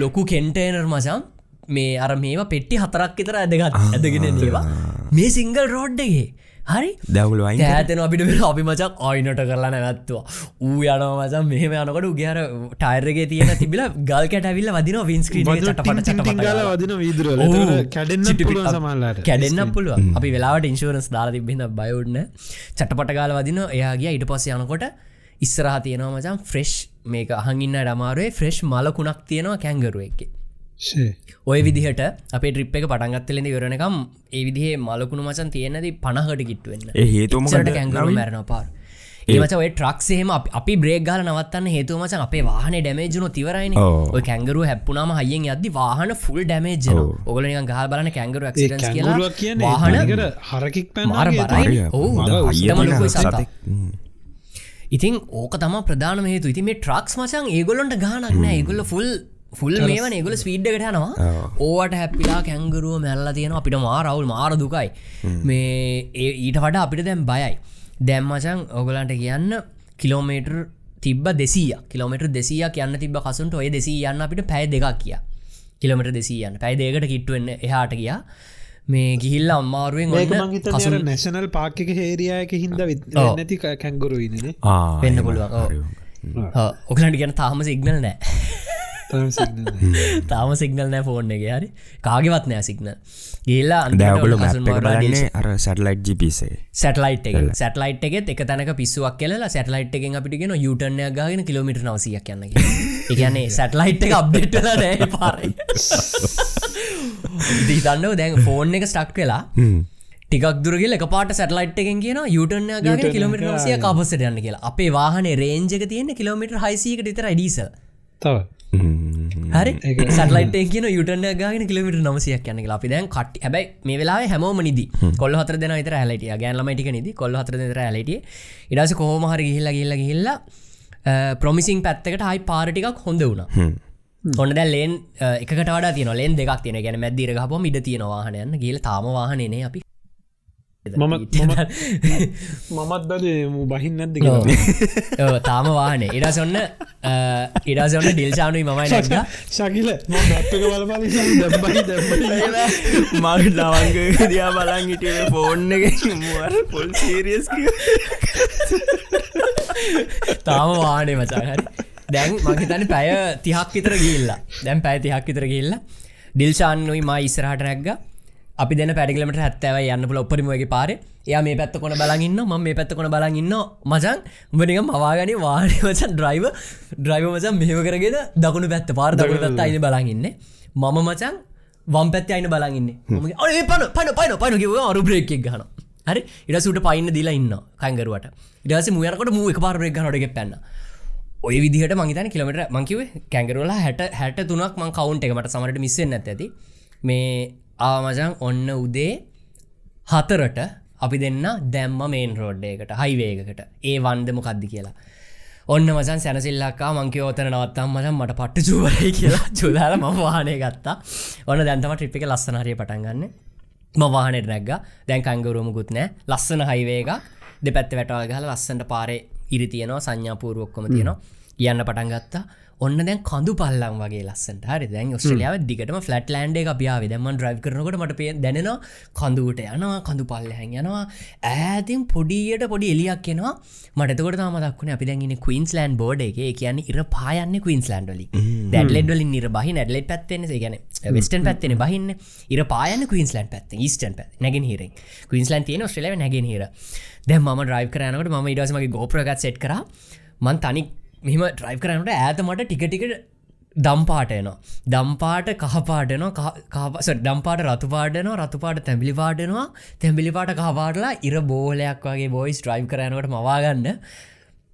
ලොකු කෙන්ටේනර් මසම් මේ අර මේවා පෙට්ටි හතරක් විතර ඇදගත් ඇදගෙන ඒවා මේ සිංගල් රෝඩ්ඩගේ හරි? දැවුල ඇතන අපිට අපි මචක් අයිනට කරලා නැවත්වා ඌ යනවා මසම් මෙහම යනකට උගේර ටයිරගේ තියෙන තිබිල ගල් කැට ඇවිල්ල වදින වින්ස්ක්‍රී. වදින වීදුර ඔව්. කැඩෙන්න්න පුළුව අපි වෙලාට ඉන්ශවරන්ස් දාලා තිබෙන බයවුන්න චටපට ගාල වදින එයාගේ ඉට පස්ස යනකොට ඉස්සරහ තියෙනවා මචන් ෆ්‍රෙෂ් මේක අහඟින්න ඩමාරුවේ ෆ්‍රෙෂ් මලකුණක් තියෙනවා කැංගරුව එක. ඔය විදිහට අපේ ට්‍රිප් එක පටන්ගත්තලෙද වරනකම් ඒ විදිහේ මලකුණු මචන් තියෙනද ඒ හේතුව මොකක්ද කැංගරු? මැරණ පාර. ඒමච ඔය ට්‍රක්සේම අපි බ්‍රේක් ගල නවත්තන්න හේතුව මචන් අපේ වාහන ඩැමේජුණු තිවරයින. ඔය කැංගරු හැප්පුනාම හයියෙන් අද්දි වාහන ෆුල් ඩැමේජන ඔව්. ඔගල ගහ බලන කැංගරු වාහන හරකික් පැන් මාර බරයි හරිය. ඉතින් ඕක තම ප්‍රධාන හේතු ඉති මේ ට්‍රක්ස් මචන් ඒගොල්ලොන්ට ගානක් නෑ. ඒගොල්ල ෆුල් ෆුල් මේවන. ඒගොල ස්වීඩ්ඩකට යනවා. ඔව්. ඕට හැපිලා කැංගරුව මැල්ල තියෙන අපිට මාරවුල් මාර දුකයි. මේ ඊට වඩා අපිට දැම් බයයි. දැම්මචන් ඔගලන්ට කියන්න කිලෝමේටර් තිබ දෙසිය කිලෝමට දෙසිය කියන්න තිබ කසුන්ට ඔය දෙසී යන්න අපිට පැය දෙකක් කිය කිලමට දෙසීයන්න පැයි දෙකට කිට්ටුවෙන්න එහාට කියා මේ ගිහිල්ල අම්මාරුවෙන් ඔන්න නැශනල් පාක්ක හේරයාක හින්ද. නැති ආ, වෙන්න එහෙම. පුළුවන්, ඔව්. හරි. ඔකලට ගැන තාම සිගනල් නෑ තාම සිගනල් නෑ. ෆෝන් එක. හරි. කාගෙවත් නෑ සිගනල් එක බලන්නේ අර සැටලයිට් ජිපිසේ සැටලයිට් එක. සැටලයිට් එකෙත් එක තැනක පිස්සුවක් කියලා සැටලයිට් එකෙන් අපිටගෙන යුටර්නය ගාගෙන කිලමිට නවසියක් කියන්න එකන්නේ සැටලයිට් එක අප්ඩේට්ල නෑ පාරයි දීතන්නව දැන් ෆෝන් එක ස්ටක් වෙලා ටිකක් දුරගල එක පාට සැටලයිට් එකෙන් කියන යුටර්නය ගාගෙන කිලමිට නවසිය කාපසට යන්න කියලා. අපේ වාහනේ රේන්ජක තියෙන කිලමිට හයිසික ටිතර ඩීසල් තව හරි. සටලයිට කියන යුටන ගන කිලමිට නමසයක් යන්න අපි දැන් කට හැබයි මේ වෙලා හැමෝම නිද. කොල්ල හතර දෙන විතර හැලටිය ගෑන්ලමටික නිද. කොල්ල හතර දෙර හැලටිය ඉඩස කෝමහර ගිහිල්ල ගිල්ල ගිල්ලා ප්‍රමිසින් පැත්තකට හයි පාරටිකක් හොඳ වුණ. ඔන්න දැ ලෙන් එකට වඩා තියන ලෙන් දෙක් තියෙන ගැන මැදිර හම ඉඩ තියෙනවාහනයන්න ගේල තාම වාහනනේ අපි මමත් බද බහින්න නැද්ද කියලා. ඔව්, තාම වාහනේ. ඉඩ ඔන්න ඉඩස ඔන්න ඩිල්චානුයි මමයි ශකිල මග නවංග දයා බලන් හිටිය ෆෝන් එක. මුවර පොල් සීරියස් තාම වානේ මචා. හරි. දැන් මහිතන පැය තිහක් විතර ගිල්ලා දැන් පැය තිහක් විතර ගිල්ල ඩිල්ශාන්නුයි මා ඉස්සරහට නැක්ග අපි දෙන පැඩිගලට හැත්තව යන්න පුල ඔපරිමගේ පාර. එය මේ පැත්ත කොන බලගන්න ම මේ පැත්ත කොන බලගන්න මචන් උඹනික මවාගනි වානය මචන් ඩ්‍රයිව ඩ්‍රයිව මචන් මෙහව කරගෙන දකුණු පැත්ත පාර දකුණු පැත්ත අයින බලගන්න මම මචන් වම් පැත්ති අයින බලගන්න ඒ පන පන පන පන කිව අරු බ්‍රේක් ගන හරි? ඉට සුට පයින්න දිලා ඉන්න කංගරුවට. ඉඩස මුයනකට මූ එක පාරෙක් ගනටක පැන්න ඔය විදිහට මංහිතන කිලමට මංකිව කැංගරලා හැට හැට තුනක් මං කවුන්ට එකමට සමට මිස්සෙන් ඇති. මේ ආමජන් ඔන්න උදේ හතරට අපි දෙන්න දැම්ම මේන් රෝඩ්ඩයකට හයිවේකට ඒ වන්දම කද්දි කියලා. ඔන්න මසන් සැනසිල්ලක්කා මංකව ෝතන නවත්තම් මචන් මට පට්ට චූවරයි කියලා චුදාල ම වානය ගත්තා. ඔන්න දැන්තම ට්‍රිප් එක ලස්සනහරිය පටන්ගන්න ම වාහනට නැග්ග. දැන් කංගරුවමකුත් නෑ ලස්සන හයිවේක දෙ පැත්ත වැටවා ගහල ලස්සට පාරේ ඉරි තියනවා. සංඥාපූරුවක්කොම තියෙනවා. කියන්න පටන් ගත්තා ඔන්න දැන් කඳු පල්ලම් වගේ ලස්සට හරි. දැන් ඔස්ට්‍රලියාව දිගටම ෆලට් ලන්ඩ එක පියාව දැම ්‍රයි් කරනකොට මට පේ දැනවා කඳුවට යනවා කඳු පල්ලහැන් යනවා. ඇතින් පොඩියට පොඩි එලියක් එනවා. මටතකොට තම දක්ුණ අපි දැගෙන කවන්ස් ලන්් බෝඩ් එක. කියන්න ඉර පායන්න කවන්ස් ලන්ඩලි දැඩලෙඩ්වලින් නිර බහි නැඩලෙට පැත්තෙන ගැන වෙස්ටන් පැත්තෙන බහින්න. ඉර පායන කවන්ස්ලන් පැත් ස්ටන් පැත් නැගෙන හිර කවන්ස්ලන් තියන ශ්‍රල නැගෙන හිර. දැම් ම ්‍රයි් කරනකට ම ඉඩසමගේ ගෝප්‍රගත් සෙට් කර. මන් තනි මෙම ට්‍රයි් කරනට ඇත මට ටිකටිකට දම්පාටයනවා දම්පාට කහපාටනවා ඩම්පාට රතුපාටනවා රතුපාට තැමිලි පාටනවා තැමිලිපාට කහපාටලා ඉර බෝලයක් වගේ බොයිස් ට්‍රයි් කරනකට මවාගන්න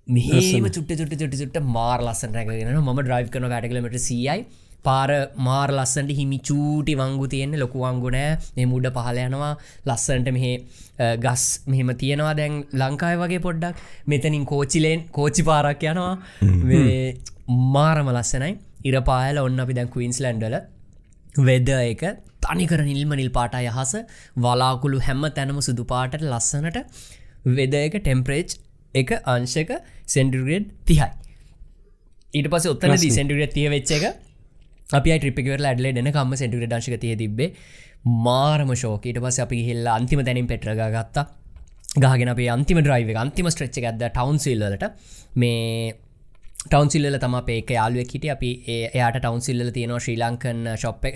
මෙහම චුට්ට චුට්ට චුටි චුට්ට මාර් ලස්සන රැගෙන ම ්‍රයි් කන කටකලමට සයි පාර මාර් ලස්සන්ට හිමි චූටි වංගු තියෙන්නේ ලොකු වංගුනෑ මේ මුඩ පහල යනවා. ලස්සන්ට මෙහෙ ගස් මෙහෙම තියෙනවා. දැන් ලංකාය වගේ පොඩ්ඩක් මෙතනින් කෝචිලෙන් කෝචි පාරක් යනවා. මාරම ලස්සනයි. ඉරපායල ඔන්න අපි දැන් කවන්ස් ලන්ඩල වෙද එක තනිකර නිල්ම නිල් පාට යහස වලාකුළු හැම්ම තැනම සුදු පාටට ලස්සනට වෙද එක ටෙම්පරේච් එක අංශක සෙන්ඩුග්‍රේඩ් තිහයි. ඊට පස ඔත්තන දී සෙන්ඩුග්‍රේඩ් තිය වෙච්ච එක අපි ට්‍රිපිකවර ඇඩලේ න කම්ම සෙන්ටුගට දශක තිය තිබේ මාරම ශෝකීට පස අපි හිල්ලා අන්තිම තැනින් පෙටරග ගත්තා. ගහගෙන අපේ අන්තිම ්‍රයිව අන්තිම ස්ට්‍රච්ච ඇද ටවන්සිල්ලට මේ ටවන්සිල්ල තම පේක යාලුව කිට අපි එයාට ටවන්සිල්ල තියෙනවා ශ්‍රී ලංකන් ශොප්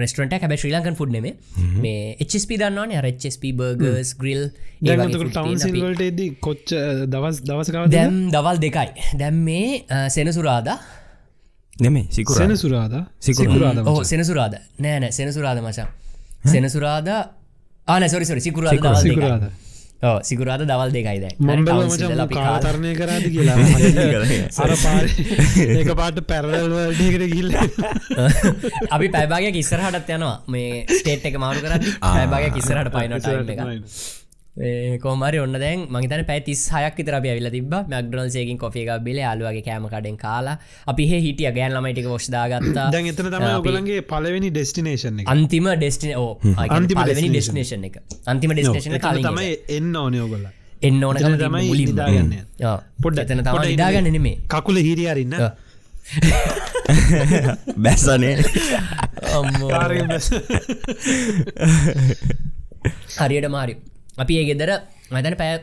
රෙස්ටරට හැබ ශ්‍රී ලංකන් ෆුඩ් නෙම මේ HSP දන්නවාන? රච්P බර්ගර්ස් ග්‍රිල් ටවන් කොච්ච දවස් දවසකාව දැම් දවල් දෙකයි. දැම් මේ සෙනසුරාදා නෙමේ සිකුර සෙන සුරාද සිකුරාද සෙනසුරාද. නෑනෑ සෙනසුරාද මචා. සෙනසුරාද ආන සොරි සොරි සිකුරාද. සිකුරාද. ඔව් සිකුරාද දවල් දෙකයිද කාතරණය කරාද කියලා. ඒක පාට පැරල්වල්ටකට ගිල්ල අපි පැබාගයක් ඉස්සරහටත් යනවා. මේ ස්ටේට් එක මාරු කරන්න පැබාගයක් ඉස්සරහට පයිනට කෝමරි ඔන්න දැන් මහිතන පැතිස් හයක් විතර ඇවිල තිබ මක්ඩනල්සේකින් කොෆික බිල අලුවගේ කෑම කඩෙන් කාලා. අපි හිටිය. ගෑන් ලමයිටික ොස්්දාගත්තා දැන් එතන තම ඔගලන්ගේ පලවෙනි ඩෙස්ටිනේෂන් එක. අන්තිම ඩෙස්ටින ඕ අන්තිම. ඩෙස්නේෂන් එක. අන්තිම ඩෙස්ටේෂන කලින් තමයි එන්න ඕනය ඔගොල්ල එන්න ඕන තමයි නිදාගන්න පොඩ්ඩ එතන තම නිදාගන්න නෙමේ. කකුල හිරියරන්න බැස්සනේ. හරියට මාරි අපි ඒ ගෙදර මතන පෑ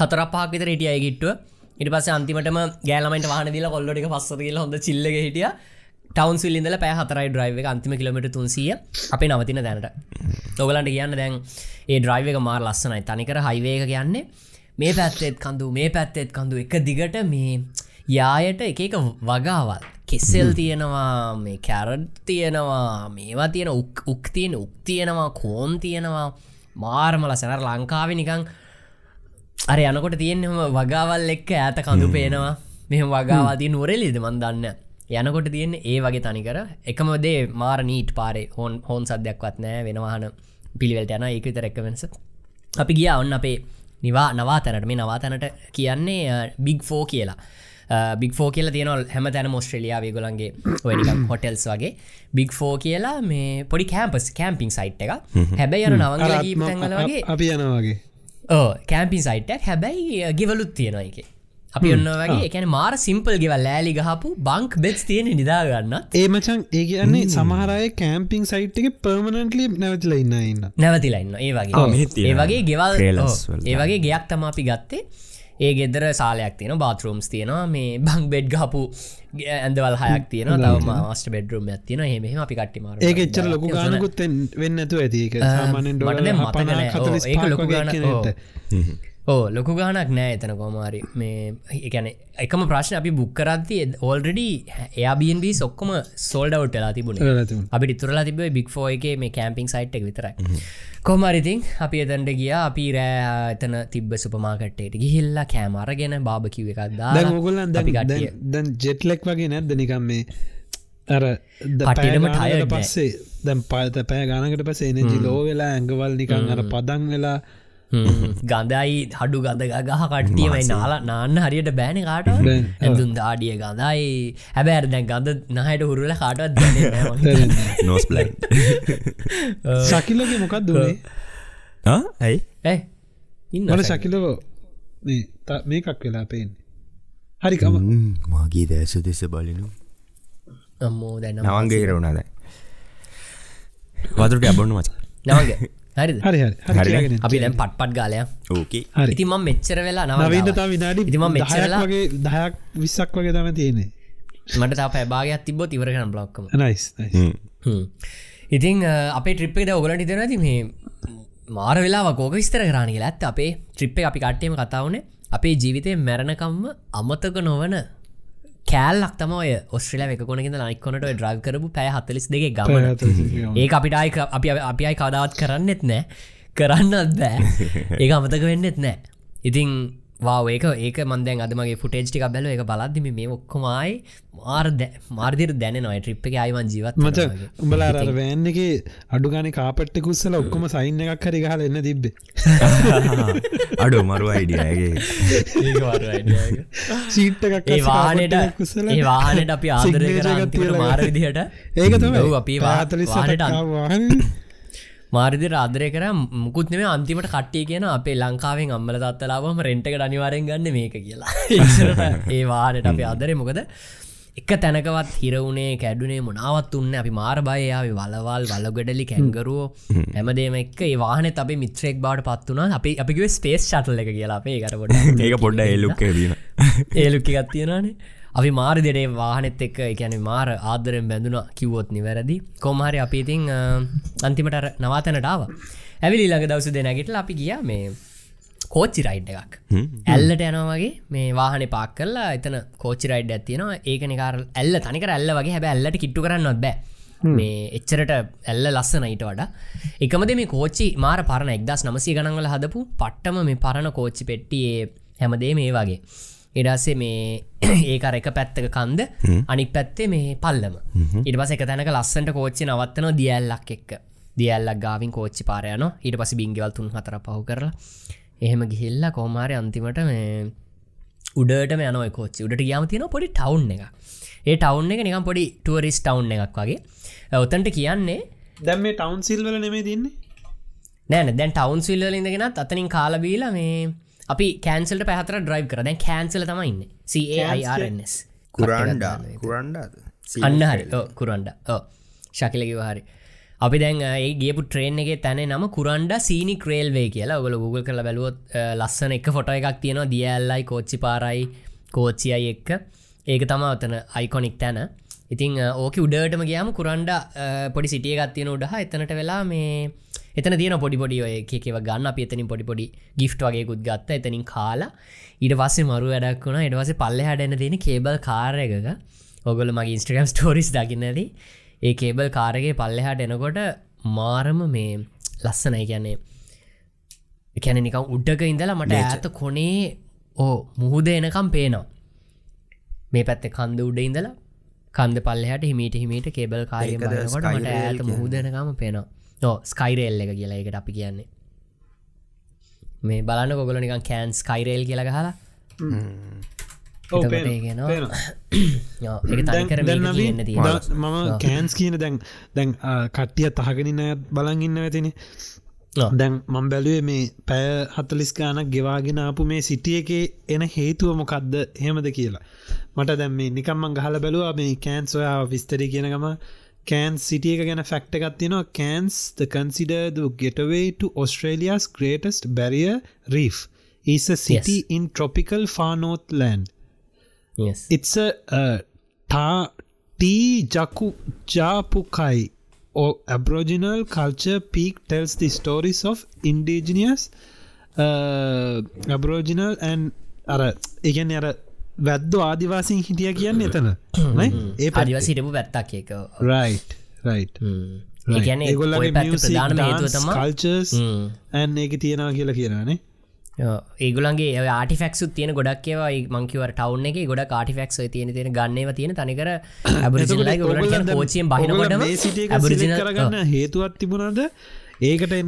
හතර පහක් විතර හිටිය ගිට්ටුව ඉට පස අන්තිමටම ගෑලමට වාන දිල කොල්ලොටික පස්සර කියල හොඳ චිල්ලක හිටිය. ටවන් සිල්ලින්දල පෑ හතරයි ඩ්‍රයිව එක අන්තිම කිලමට තුන්සිය අපේ නවතින දැනට. ඔගලන්ට කියන්න දැන් ඒ ඩ්‍රයිව එක මාර ලස්සනයි. තනිකර හයිවේක කියන්නේ මේ පැත්තෙත් කඳු මේ පැත්තෙත් කඳු එක දිගට මේ යායට එක එක වගාවල් කෙස්සෙල් තියෙනවා මේ කැරට් තියෙනවා මේවා තියෙන උක් උක් තියෙන උක් තියෙනවා කෝන් තියෙනවා. මාර්මල සැනර ලංකාව නිකං අර යනකොට තියෙන්නෙම වගාවල් එක්ක ඇත කඳු පේනවා. මෙහම වගාවාදී නුවරෙලිද මන් දන්න යනකොට තියෙන් ඒ වගේ තනිකර. එකමදේ මාර නීට් පාරේ හොන් හෝන් සද්‍යයක්වත් නෑ වෙනවාහන පිළිවෙල්ට යන ඒක විතර එක්ක වෙනස. අපි ගිය. ඔන්න අපේ නිවා නවා තැනට මේ නවා තැනට කියන්නේ බිග් ෆෝ කියලා බික් ෆෝ කියල තියන හැම තැන මොස්ට්‍රලියාව ගොලන්ගේ හොටෙල්ස් වගේ. බික් ෆෝ කියලා මේ පොඩි කෑම්පස් කෑම්පිං සයිට් එක හැබැයි යන නවංගල වගේ අපි යනවාගේ ඕ කෑම්පින් සයිට්ක් හැබැයි ගෙවලුත් තියෙනවා එක අපි ඔන්න වගේ එකන මාර සිම්පල් ගෙවල් ලෑලි ගහපු බංක් බෙස් තියෙන නිදාගන්න ඒ මචන් ඒ කියන්නේ සමහරය කෑම්පිං සයිට් එක පර්මණන්ටලි නැවතිල ඉන්න ඉන්න නැවතිලන්න ඒ වගේ. ඒ. වගේ ගෙවල් ඒ වගේ ගයක් තම අපි ගත්තේ ඒ ගෙදර සාලයක් තියෙන බාතරූම්ස් තියෙනවා. මේ බං බෙඩ් ගහපු ඇඳවල් හයක් තියෙන තවම මස්ට බෙඩරුම් ඇතින හෙම අපි කට්ටිමාර ඒක එච්චර ලොකු ගානකුත් වෙන්න ඇතු ඇති. ඒක සාමානෙන් මට දැන් මතක ඩොල නෑ. ඔව්, ඒක ලොකු ගානක්. ඕ ලොකු ගානක් නෑ එතන කොමාරි මේ එකන එකම ප්‍රශ්න අපි බුක්කරත්ති ඕල්රඩි එයාබන්බ සොක්කොම සෝල්ඩවට් වෙලා තිබුණ. අපි ඉතුරලා තිබ බික් ෆෝ එක මේ කෑම්පිං සයිට් එක විතරයි. කොමරිතින් අපි එතැන්ට ගිය. අපි රෑ එතන තිබ සුපමාකට්ටේට ගිහිල්ලා කෑමරගෙන බාබකිව එකක් දැන් ඔගොල්ලන් අපි කට්ටිය. දැන් ජෙට්ලෙක් වගේ නැද්ද? නිකම් මේ අර tired නෑ. පස්සේ දැම් පත පෑ ගනකට පස එනජි ලෝ වෙලා ඇඟවල් නිකං අර පදන් වෙලා ගඳයි හඩු ගඳ ගහ කට්ටියමයි නාලා නාන්න හරියට බෑන කාට බෑ. ඇඳුම් දාඩිය ගඳයි. හැබැර දැන් ගඳ නහයට හුරුල හිතන්නේ. නෝස් ප්ලයින් ශකිලගේ මොකක් දුනේ ඇයි? ඇයි? ඉන්න මට ශකිලෝ මේ ත- මේකක් වෙලා පේන්නේ. හරිකම මගේ දැස දෙස බලනු. අම්මෝ දැන්න නවන්ගේ ඉරවුණාද වතුරට ඇබොන්න මච. නවගේ හරි අපි දැන් පට් පට් ගාලය ඕකේ මම මෙච්චර වෙලා නව නවීන්ට තා විනාඩි ඉතින් මම මෙච්චර දහයක් විස්සක් වගේ තම තියෙන්නේ. මට තා පැබාගයක් තිබොත් ඉවරකන බ්ලොක්කම නයිස් ඉතින් අපේ ට්‍රිප්ේ ඔගලට ඉතන ඇති මේ මාර වෙලා කෝක විස්තර කරන්න කියලා. ඇත්ත අපේ ට්‍රිප්ේ අපි කට්ටේම කතාවනේ අපේ ජීවිතය මැරණකම්ම අමතක නොවන කෑල්ලක් තමයි ඔස්ට්‍රල එක කොනක නයිකොනට ඩ්‍රයිව් කරපු පැය හතලිස් දෙක ගමන ඒ අපිට අයි අපි අපි අයි කදාවත් කරන්නෙත් නෑ. කරන්නත් බෑ. ඒක අමතක වෙන්නෙත් නෑ. ඉතිං වා ඒක ඒක මන්දැන් අදමගේ ෆුටේජ්ටික බැල එක බලද්දිම මේ ඔක්කොමයි මාර් මාර්දිර දැනනවා. ට්‍රිප් එක අයිවන් ජීවත් මච උඹලා අර වෑන් එක අඩු ගන කාපට්ට කුස්සල ඔක්කොම සයින් එකක් හරි හල එන්න තිබ්බේ. අඩු මරු අයිඩියගේ සීට් එකක් ඒ වානට ඒ වාහනට අපි ආදරය කර අන්තිමට මාර විදිහට. ඒක තම ඔව්, අපි වා- පාතලිස් වාහනට අන්- වාහන මාරිදි රාදරය කර මුකුත් නෙම අන්තිමට කට්ටිය කියන අපේ ලංකාවෙන් අම්මල තත්තලාවම රෙන්ටක අනිවාරෙන් ගන්න මේක කියලා. ඒ වානට අපි ආදරය මොකද එක තැනකවත් හිරවුණේ කැඩුනේ මොනාවත් උන්න අපි මාර බයයාව වලවල් වලගඩලි කැංගරුව. හැමදේම එක් වාහන අප මිත්‍රෙක් බාට පත්වනා අපි අපිගේ ස්පේස් ශටල් එක කියලා. අපේ කරකොට ඒක පොඩ්ඩ එල්ලුක් ඒලුක්කි ගත්තියෙනනේ අපි මාර් දෙඩේ වාහනෙත් එක්ක එකැන මාර ආදරෙන් බැඳුන කිව්වොත් නිවැරදි. කොමහරි අපි ඉතිං අන්තිමට නවාතැනටාව ඇවිලි ළඟ දවස දෙනගෙටල අපි ගිය මේ කෝච්චි රයිඩ් එකක්. ඇල්ලට යනවගේ මේ වාහන පාක් කරලා එතන කෝච්චි රයිඩ් ඇතියනවා ඒකනකාර ඇල්ල තනිකර ඇල්ල වගේ. හැබ ඇල්ලට කිට්ටු කරන්නත් බෑ. මේ එච්චරට ඇල්ල ලස්සනයිට වඩා. එකමද මේ කෝච්චි මාර පරණ එක්දස් නමසී ගණන්වල හදපු පට්ටම මේ පරණ කෝච්චි පෙට්ටියේ හැමදේ මේ වගේ එඩස්සේ මේ ඒකර එක පැත්තක කන්ද අනික් පැත්තේ මේ පල්ලම. ඉට පස එක තැනක ලස්සන්ට කෝච්චි නවත්තන දියල්ලක් එක්ක. දියල්ලක් ගාවින් කෝච්චි පාරයන ඊට පස බිංගවල් තුන් හතර පහු කරලා එහෙම ගිහිල්ල කෝමාරය අන්තිමට මේ උඩට යන කෝච්චි උඩට ගයාම තියෙන පොඩි ටවුන් එක ඒ ටවුන් එක නිකම් පොඩි ටුවරිස් ටවුන් එකක් වගේ. ඔතන්ට කියන්නේ දැම් මේ ටවන්් සිල්වල නෙමේ තින්නේ? නෑන දැන් ටවන්් සිල්ල ඉඳගෙන අතනින් කාලබීල මේ අපි කෑන්සල්ට පැහතර ඩ්‍රයි් කර. දැන් කෑන්සල තමයින්න CAIRNS කුරන්ඩා කුරන්ඩාද අන්න හරි. කුරන්ඩ ඕ ශකිලකිව හරි අපි දැන් ඒ ගේපු ට්‍රේන් එක තැන නම කුරන්ඩ සීනි ක්‍රේල්වේ කියලා. ඔගල Google කළ බැලුවොත් ලස්සන එක ෆොට එකක් තියෙනවා. දියල්ලයි කෝච්චි පාරයි කෝච්චියයි එක්ක. ඒක තම ඔතන අයිකොනික් තැන. ඉතිං ඕක උඩටම ගයාම කුරන්ඩ පොඩි සිටිය ගත්තියෙන උඩහ එතනට වෙලා මේ එතන තියන පොඩි පොඩි ඔය එකව ගන්න. අප එතනින් පොඩි පොඩි ගිෆ්ට වගේකුත් ගත්ත. එතනින් කාලා ඊට පස්සේ මරු වැඩක් වුණ. එඩවස පල්ල හටන්න තියෙන කේබල් කාර එකක ඔගොල මගේ ඉස්ට්‍රගම් ස්ටෝරිස් දකින්නදී ඒ කේබල් කාරගේ පල්ලෙහාට එනකොට මාරම මේ ලස්සනයි. කියන්නේ එකැන නිකම් උඩ්ඩක ඉඳලා මට ඇත කොනේ ඕ මුහුද එනකම් පේනවා. මේ පැත්තේ කන්ද උඩ ඉඳලා කන්ද පල්ලහට හිමීට හිමීට කේබල් මට ඇත මුහුදනකම පේනවා ස්කයිරෙල් එක කියලා එකට අපි කියන්නේ. මේ බලන්න කොගල නිකන් කෑන් ස්කයිරේල් කියලා හලා මම කෑන්ස් කියන දැන් දැන් කට්ටිය තහගෙනන්න බලන් ඉන්න ඇතින දැන් මම් බැලුවේ මේ පැය හතලිස් ගානක් ගෙවාගෙන ආපු මේ සිටිය එක එන හේතුව මොකක්ද හෙමද කියලා. මට දැම් මේ නිකම්මන් ගහල බැලවා මේ කෑන්ස් ඔයා විස්තරි කියනගම කෑන් සිටිය එක ගැන fact එකත්තිනවා Cairns the consider the gateway to Australia's greatest barrier reef is a city yes. in tropical far north land yes. it's a uh, ta T Jaku Japukai or Aboriginal culture peak tells the stories of indigenous uh, Aboriginal and අර ඒගැන අර වැද්දෝ ආදිවාසින් හිටිය කියන්න එතන ඒ පදිවසිටපු පැත්තක් එක රයි් රයි් cultures and ඒක තියෙනවා කියලා කියනනේ ඒගුලන්ගේ ආටිෆක්සු තියෙන ගොඩක් ඒවා මංකිවර ටව් එක ගොඩ කාටිෆක්ස් තියෙන තියෙන ගන්නව තියෙන තනිකර පෝචියෙන් බහිනකොට හේතුවත් තිබුණද? ඒකට එ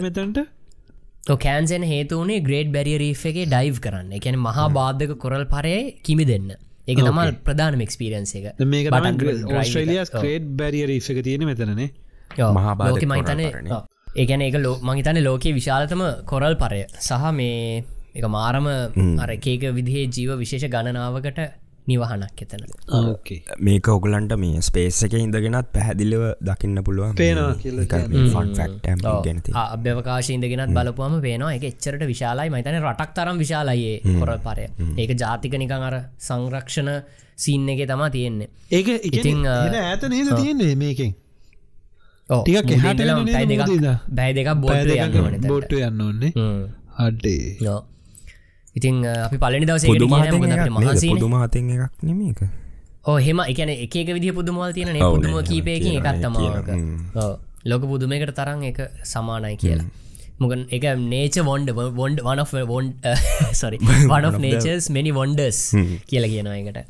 මෙතන්ට කෑන්සන් හේතුවනේ ග්‍රේඩ් බැරිය රී් එක ඩයිව් කරන්න. එකැන මහා බාධක කොරල් පරය කිමි දෙන්න. ඒක තමල් ප්‍රධානම එක්ස්පිරියන්ස එක. ස්ට්‍රලියස් ක්‍රේඩ් බැරිය රී් එක. තියෙන මෙතනනේ. මහාබාධක මහිතන ඒගැන එක ලෝ මහිතන ලෝකයේ විශාලතම කොරල් පරය. සහ මේ එක මාරම අර එකක විදිහේ ජීව විශේෂ ගණනාවකට නිවහනක් එතන. මේක ඔගලන්ට මේ ස්පේස එක ඉඳගෙනත් පැහැදිලිව දකින්න පුළුවන්. පේනවා අභ්‍යවකාශ ඉඳගෙනත් බලපුම පේනවා. එක එච්චරට විශාලයි. මතන රටක් තරම් විශාලයේ කොර පරය ඒක ජාතික නිකං අර සංරක්ෂණ සීන්න එක තමා තියෙන්නේ. ඒක ඉතින් ඇත නේද තියෙන්නේ මේකෙන්? ටික බැයි දෙක බෝට බෝට්ට යන්න ඕන්නේ. අඩේ ඉතින් අපි පලනි දවස මහන්සේ පුදුමාතෙන් එකක් නෙමක හෙම එකන එක විදි පුදුමවල් තියෙන පුදුම කීපයකින් එකත්තමාක ලොක පුදුමයකට තරන් එක සමානයි කියලා. මොකන් එක නේච වොන්ඩ වොන්ඩ වන වොන්ඩ සොරි වන නේචස් මෙනි වොන්ඩස් කියලා කියනවා එකට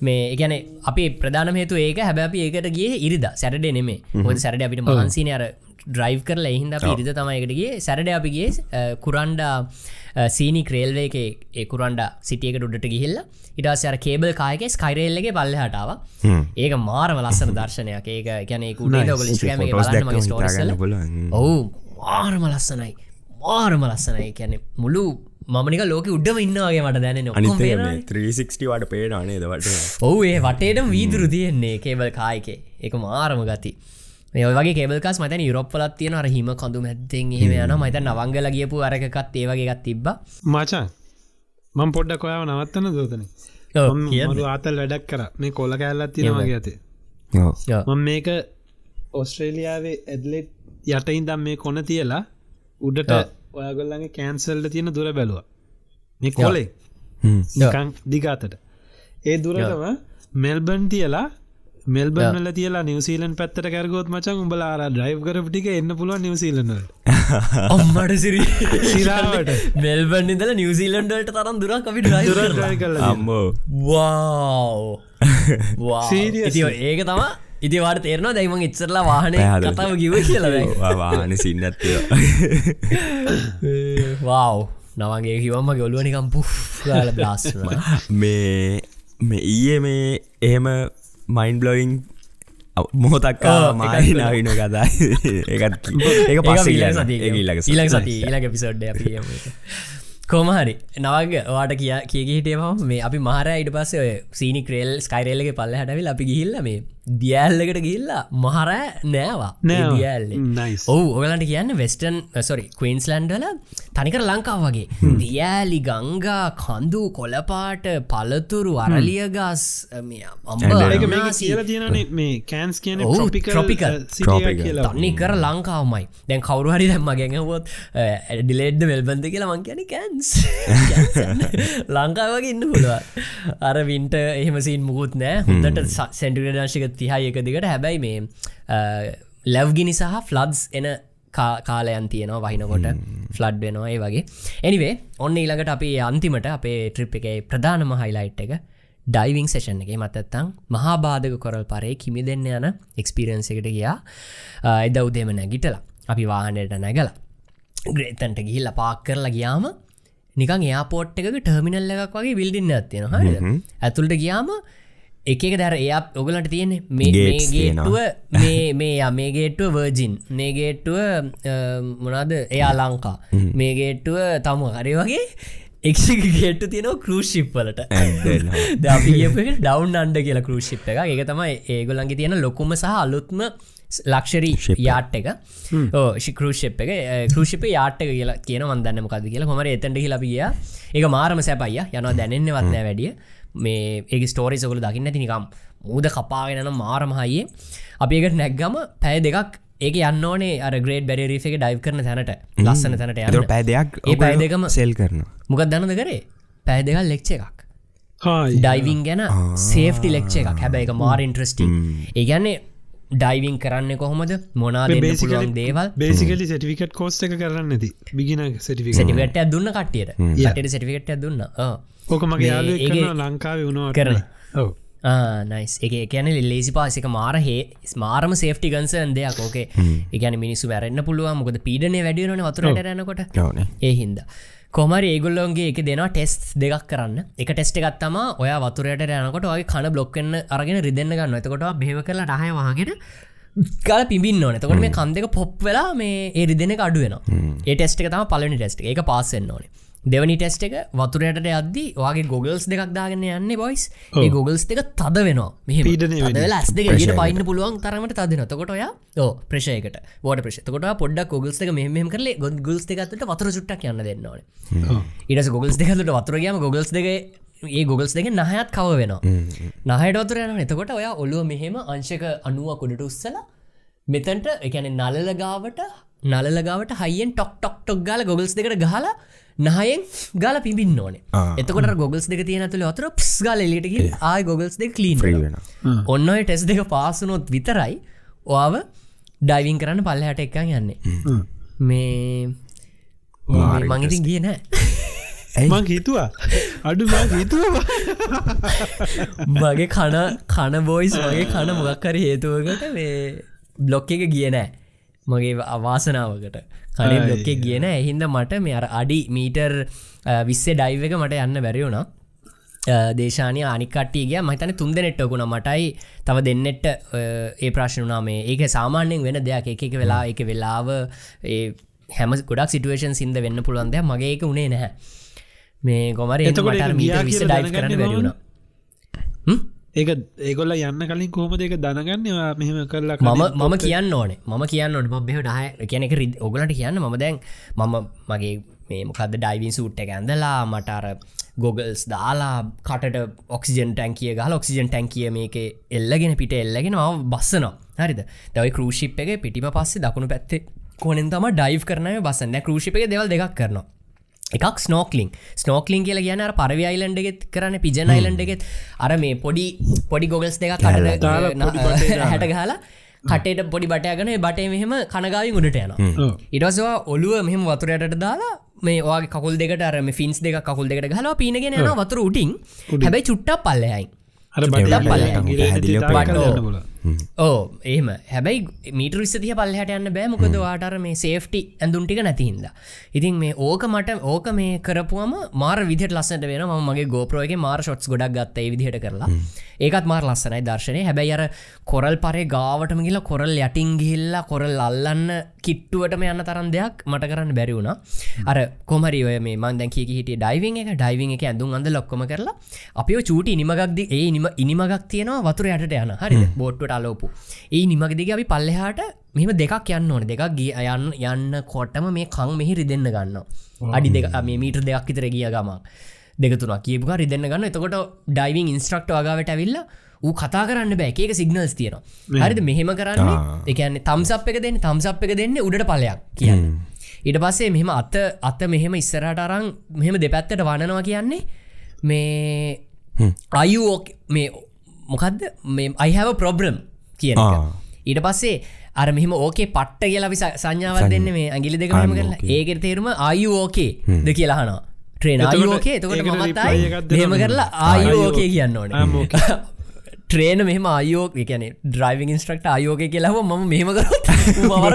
මේ එකන අපි ප්‍රධාන හේතු ඒක. හැබැපි ඒකට ගේ ඉරිද සැරඩ නෙමේ හොද සැරඩ අපිට මහන්සින අර ඩ්‍රයිව් කරලා එහින්ද අපි ඉරිද තමයිකටගේ සැරඩ අපිගේ කුරන්ඩා සීනි ක්‍රේල්වේ එක ඒකුරන්ඩ සිටියක ඩුඩට ගිහිල්ල. ඉටසර කේබල් කායක ස්කයිරේල්ලගේ පල්ල හටාව ඒක මාරම ලස්සන දර්ශනයක්. ඒක ගැන ඔවු මාරම ලස්සනයි. මාරම ලස්සනයි. කියැනෙ මුළු මමනික ලෝක උඩම ඉන්නවාගේ මට දැන 360 වට පේනානේ දවට ඔවු ඒ වටේට වීදුරු තියෙන්නේ කේබල් කායකේ එක. මාරම ගති මේ වගේ කෙබල්කස් මතන යුරොප්පලත් තියෙන අර හිම කොඳු මැත්තෙන් ඒම යන මත නවංගල ගියපු අරකත් ඒවගේත් තිබ්බ. මචා මං පොඩ්ඩක් ඔයාව නවත්තන දෝතන. ඔව්, මම කියන්න. මරු ආතල් වැඩක් කර. මේ කොල්ල කෑල්ලත් තියෙනවාගේ ඇතේ. මම මේක ඔස්ට්‍රේලියාවේ ඇඩලෙට් යටයින් දම් මේ කොන තියලා උඩට. ඔයගොල්ලගේ කෑන්සල්ල තියෙන දුර බැලුව. මේ හ්ම්. නිකං දිගාතට ඒ දුරටම මෙල්බන් තියලා මෙල්බර්නල තියලා නිවසීලන් පැත්තට කැරගොත් මචන් උඹලා අර ඩ්‍රයිව් කරපටික එන්න පුළුවන් නිවසීලනට ඔම්මට සිරි සිරාවට මෙල්බන් ඉදල නිවසිීලන්ඩට තරම් දුරක් අපි ඩ්‍රයි දුරට කල අම්බෝ වා? ඒක තම ඉතිවාට තේරනවා දැයිම වාහනය පැහැදිලි. කතාව කිව කියලද වාන සින්නත්ය වව් නවගේ කිවම්ම ගොලුවනිකම් පු් ල බ්ලාස් මේ මේ ඊයේ මේ එහෙම මයින් බ්ලොයින් මොහොතක්කා ඔව්, මයි එකක් නවින කතා. ඒත් ඒක පස්ස ඊලක් සති ඊලක පිසෝඩ්ඩ අපි කෝමහරි නවග වාට කිය කියගේ හිටේම මේ අපි මහර ඉට පස්ස සීනි ක්‍රේල් ස්කයිරේල්ලගේ පල්ල හැටවිල් අපි ගිහිල්ල මේ දියල්ලකට ගිල්ලා මහර නෑවා. නෑ දියල්ලේ. නයිස් ඔවු ඔගලන්ට කියන්න වෙස්ටන් සොරි කවන්ස්ලන්ඩල තනිකර ලංකාව වගේ. දියෑලි ගංගා කන්දු කොලපාට පලතුරු අරලියගස් තන්නේ කර ලංකාවමයි. දැන් කවරුහරි දැම්ම ගැඟවොත් ඩිලෙඩ්ඩ වෙල්බන්ද කියලා මං කියන කැන්ස් ලංකාවගේ ඉන්න පුළුව අර වින්ට එහෙමසින් මුකුත් නෑ. හොඳට සැන්ටිගඩාශක තිහා එක දිගට. හැබැයි මේ ලැව්ගිනි සහ ෆ්ලඩ්ස් එන කාලයන් තියෙනවා වහිනකොට. ෆ්ලඩ් වෙනවා ඒ වගේ. එනිවේ ඔන්න ඊළඟට අපි අන්තිමට අපේ ට්‍රිප් එක ප්‍රධානම හයිලයිට් එක ඩයිවිං සේෂන් එක. මතත්තං මහාබාධක කොරල් පරේ කිමි දෙන්න යන එක්ස්පිරන්ස එකට ගියා. එද උදේම නැගිටලා. අපි වාහනයට නැගලා ග්‍රේතන්ට ගිහිල්ල පාක් කරලා ගියාම නිකන් එයාපෝට් එක ටර්මිනල් එකක් වගේ විල්ඩින්න ඇත්තියෙන හරි ඇතුළට ගියාම එක දැර එයා ඔගලට තියෙන්නේ. මේ Gates ගේටුව මේ මේ යා මේ ගේට්ටුව වර්ජින් මේ ගේට්ටුව මොනාද එයා ලංකා. මේ ගේට්ටුව තම හරි වගේ එක් ගේට්ටු තියෙනවා කරූෂිප්වලට ඩවන් අන්ඩ කියලා කරූෂිප් එක එක තමයි ඒගොලන්ගේ තියෙන ලොකුම සහ අලුත්ම ලක්ෂරී යාට් එක. ශිකරෂප් එක. කරෂිප යාට් එක. කියලා කියන වන්දන්න මොකද කියලා. හොමර එතැට හිලපිය එක මාරම සැපයිය යනවා දැනෙන්න වත්නෑ වැඩිය මේ ඒ ස්ටෝරි සොකල දකින්න ඇති නිකම් මූද කපාගෙනන මාරමහයේ අපි එකට නැක්ගම පැය දෙකක් ඒක යන්න ඕනේ අර ග්‍රේඩ් බැරිරිි එක ඩයිව් කරන තැනට ලස්සන තැනට ඇතර යන්න පෑ දෙයක් ඒ පැය දෙකම සෙල් කරන මොකක් දන්නද කරේ? පැය දෙකල් ලෙක්ෂ එකක්. හායි. ඩයිවිං ගැන සේෆ්ටි ලෙක්ෂ එකක්. හැබැයි එක මාර ඉන්ට්‍රස්ටිං ඒගැන්නේ ඩයිවිං කරන්න කොහොමද? මොනා දෙන්න පුළුවන් දේවල්? බේසිකලි සටිකට කෝස්ට එක කරන්න ඇති බිගින සටික සටිකට දුන්න කටියට ට සටිකට දුන්න ඕක මගේ මේ යාලු ඒගේ ලංකාව වුණවා කරන. ඔව. නයිස් එක කියන ලේසි පාසික මාර හේ ස්මාරම සේෆ්ටි ගන්සන් දෙයක්. ඕකේ ඒගැන මිනිස්සු වැරන්න පුළුව මොකද පීඩනය වැඩියනන වතුරට රැනකොට ඒ හින්ද. කොමරි ඒගොල්ලොන්ගේ එක දෙනවා ටෙස්් දෙකක් කරන්න. එක ටෙස්ට එකත්තම ඔය වතුරයට යනකොට ඔය කන බ්ලොක්කන්න අරගෙන රිදන්න ගන්න එතකොට බේව කරලා ටහය වහගෙන කල පිබින්න ඕන. එතකොට මේ කන්දක පොප් වෙලා මේ ඒ රිදෙන අඩුවෙන ඒ ටෙස්ට එක තම පලනි ටෙස්ට එක. පාසෙන් ඕනේ දෙවනි ටෙස්ට එක වතුරයට අද්දි වගේ ගොගල්ස් දෙකක් දාගන්න යන්න බොයිස් ඒ ගොගල්ස් දෙක තද වෙනවා. ඇස් දෙක ට පයින්න පුළුවන් තරමට තදන තකොට ඔය ඕ ප්‍රශයකට වට ප්‍රශ කොට පොඩ්ඩක් ගොගල්ස් එක මෙම කරලේ ගො ගුල්ස් දෙකත්ට වතුර චුට්ටක් යන්න දෙන්න ඕන. ඉට ගොගල්ස් දෙකතුට වතුරගේම ගොගල්ස් දෙක ඒ ගොගල්ස් දෙක නහයත් කව වෙනවා. නහයට වතුර යන එතකොට ඔය ඔලුව මෙහෙම අංශක අනුව කොඩට උස්සලා මෙතැන්ට එකන නලල ගාවට නලල ගාවට හයිෙන් ටොක් ටොක් ටොක් ගාල ගොගල්ස් දෙකට ගහලා නහයෙන් ගල පිබින්න ඕන. එතකොට ගොගල්ස් දෙක තියෙන තුළ අතර ප්ස් ගල එලිටකි ආය ගොගල්ස් දෙක කලීන් වෙන ඔන්න ඔය ටෙස් දෙක පාසුනොත් විතරයි ඔයාව ඩයිවින් කරන්න පල්ලහට එකක් යන්නේ. මේ මංගිතින් ගිය නෑ මං හිතුවා. අඩු හිතුවා. මගේ කන කන බෝයිස් වගේ කන මොගක්කර හේතුවකට මේ බ්ලොක් එක ගිය නෑ මගේ අවාසනාවකට. කනේ බ්ලොක් එක කියන එහින්ද මට මේ අර අඩි මීටර් විස්සේ ඩයිව එක මට යන්න බැරිවුණා දේශානය අනිකට්ටියගේ මහිතන තුන් දෙනෙට්ටකුණ මටයි තව දෙන්නෙට්ට ඒ ප්‍රශ්නුනා මේ. ඒක සාමාන්‍යෙන් වෙන දෙයක්. එක එක වෙලා එක වෙලාව හැම ගොඩක් සිටුවේෂන් සිද වෙන්න පුළුවන්ද මගේ එක උනේ නැහැ. මේ ගොමර එතකොට විස ඩයි් කරන්න බැරිුණ ඒක ඒගොල්ල යන්න කලින් කොහොම දෙක දැනගන්නවා මෙහෙම කරලා මම මම කියන්න ඕනේ. මම කියන්න ඕට මෙහ නාය කියනක රිද ඔගලට කියන්න මම දැන් මම මගේ මේ මොකද ඩයිවින් සූට් එක ඇඳලා මටර ගොගල්ස් දාලා කටට ඔක්සිජන් ටැන්කිය ගල ඔක්සිජන් ටැන්කිය මේක එල්ලගෙන පිට එල්ලගෙන ම බස්සනවා. හරිද? දවයි කෘෂිප් එක පිටිම පස්සේ දකුණු පැත්තේ කොනෙන් තම ඩයි් කරනය බසන්න කෘෂිප එක දෙවල් දෙකක් කරනවා එකක් ස්නෝක්ලින් ස්නෝක්ලින් කියල කියන පරවි අයිලන්ඩගෙත් කරන්න පිජන අයිලන්ඩගෙත් අර මේ පොඩි පොඩි ගොගල්ස් දෙක කට හැට ගහලා කටට පොඩි බටයගන බටේ මෙහෙම කනගාවින් උඩට යන ඉටස්වා ඔලුව මෙහම වතුරයට දාලා මේ වාගේ කකුල් දෙකට අරම ෆින්ස් දෙක කකුල් දෙකට ගහලා පීනගෙන යන වතුර උටින් හැබැයි චුට්ටක් පල්ලයයි අර හැදිලා පල්ල. ඕ ඒම හැබැයි මීට විස්සතිය පල්ලහට යන්න බෑ. මොකද වාටර මේ සේෆ්ටි ඇඳුන්ටික නැතිහින්ද ඉතින් මේ ඕක මට ඕක මේ කරපුුවම මාර විදිට ලස්සට වෙන ම මගේ ගෝපරෝගේ මාර ෂොට්ස් ගොඩක් ගත්ත විදිහට කරලා. ඒකත් මාර ලස්සනයි දර්ශනය. හැබැයි අර කොරල් පරේ ගාවටම කියලා කොරල් යටින් ගිල්ලා කොරල් අල්ලන්න කිට්ටුවටම යන්න තරන් දෙයක් මට කරන්න බැරි වුණ. අර කොමරි ඔය මේ මන්දැ කිය හිට ඩයිවිං එක. ඩයිවිං එක ඇඳුම් අඳ ලොක්කොම කරලා අපිෝ චූටි නිමගක්ද ඒ නිම ඉනිමගක් තියෙනවා වතුර යට යන. හරි බෝට්ට අලෝපු ඒ නිමගදිග අපි පල්ලෙහාට මෙම දෙකක් යන්න ඕන. දෙකක් ගිය යන්න යන්න කොටම මේ කං මෙහි රිදෙන්න්න ගන්න අඩි දෙක මේ මීට දෙයක් විතර ගිය ගමක් දෙකතුන කියපුක රිදන්න ගන්න එතකොට ඩයිවිං ඉන්ස්ට්‍රක්ට වගාවට ඇවිල්ල කතා කරන්න බෑ. ඒක සිගනල්ස් තියෙනවා. හරිද? මෙහෙම කරන්න එකන්නේ තම්සප් එක දෙන්න තම්සප් එක දෙන්න උඩට පලයක් කියන්න. ඊට පස්සේ මෙහෙම අත අත මෙහෙම ඉස්සරට අරං මෙහෙම දෙපැත්තට වනනවා කියන්නේ මේ අයෝ මේ මොකක්ද මේ අයිහව ප්‍රොබ්‍රම් කියන. ඊට පස්සේ අර මෙහම ඕකේ පට්ට කියලා අපි සංඥාවත් දෙන්න මේ ඇගිලි දෙකම I'm කරලා. okay. ඒකට තේරුම ආයෝකේ ද කියලාහනවා ට්‍රේන ආයෝකේ එතකොට ඒකට මමත් reply ආයි එකක් දෙනවා මෙහෙම මෙහෙම. කරලා ආයෝකේ ආයෝ- කියන්න ඕන. Okay. ට්‍රේන මෙහම ආයෝක කියන ඩ්‍රයිවිං ඉන්ස්ට්‍රක්ට ආයෝක කියලාව ම මෙහම කරත් මවර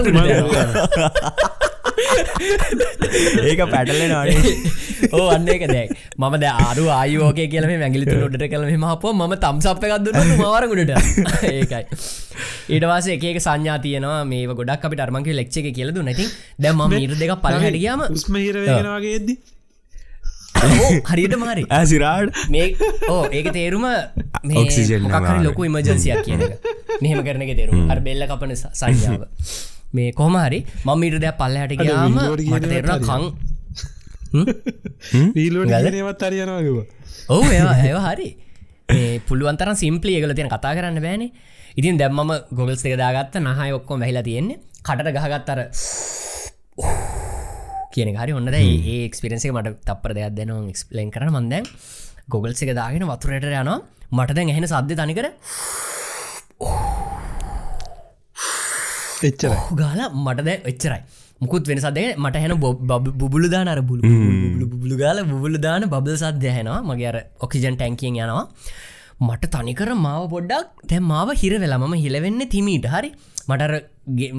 ඒක පැටලෙන ඕ අන්න එක දැයි මම ද ආරු ආයෝක කියලම මැගිලි ොට කලම මහපෝ ම තම්සප් එකක්දුන්න මවරගුඩට ඒකයි. ඊටවාස එක සංඥා තියනවා. මේ ගොඩක් අපිට අර්මංක ලෙක්ෂ එක කියලදු නැති දැම මීර දෙක පලහටියාම උස්ම හිරවගෙන වගේ එද්දි? හරියට මාරි ඇසිරාඩ් මේ ඕ ඒක තේරුම නගාන. ලොකු ඉමජන්සියක් කියන එක. මෙහෙම කරන එක තේරුම්. අර බෙල්ල කපන සංඥාව මේ කොහමහරි මම ඊට දෙයක් පල්ලහට ගයාම මට තේරුණ ඒවා කං ඊලෝට ගල? නවත් අරියනවාගව ඔහු ඒවා ඇය හරි. පුළුවන්තර සිම්පලි එකල තියෙන කතා කරන්න බෑනේ. ඉතින් දැම්මම ගොගල්ස් එක දාගත්ත. නහය ඔක්කොම වැහිලා තියෙන්නේ. කටට ගහගත්තර කියන හරි ඔන්න ඒ එක්ස්පිරන්සේ මට තපර දෙයක් දෙනවා එක්ස්පලන් කර මන්දැන් ගොගල්ස එක දාගෙන වතුරට යනවා. මට දැන් එහෙන සද්ධ තනිකර එච්චරයි. ගාල මට දැ එච්චරයි. මුකුත් වෙන සදේ මට හැන බුබුලු දාන අර බුලු බුලු ගාල බුලු දාන බබල් සද්‍ය හැනවා මගේ අර ඔක්සිජන් ටැන්කියෙන් යනවා. මට තනිකර මාව පොඩ්ඩක් තැ මාව හිර වෙලා මම හිලවෙන්න තිමීට. හරි. මටර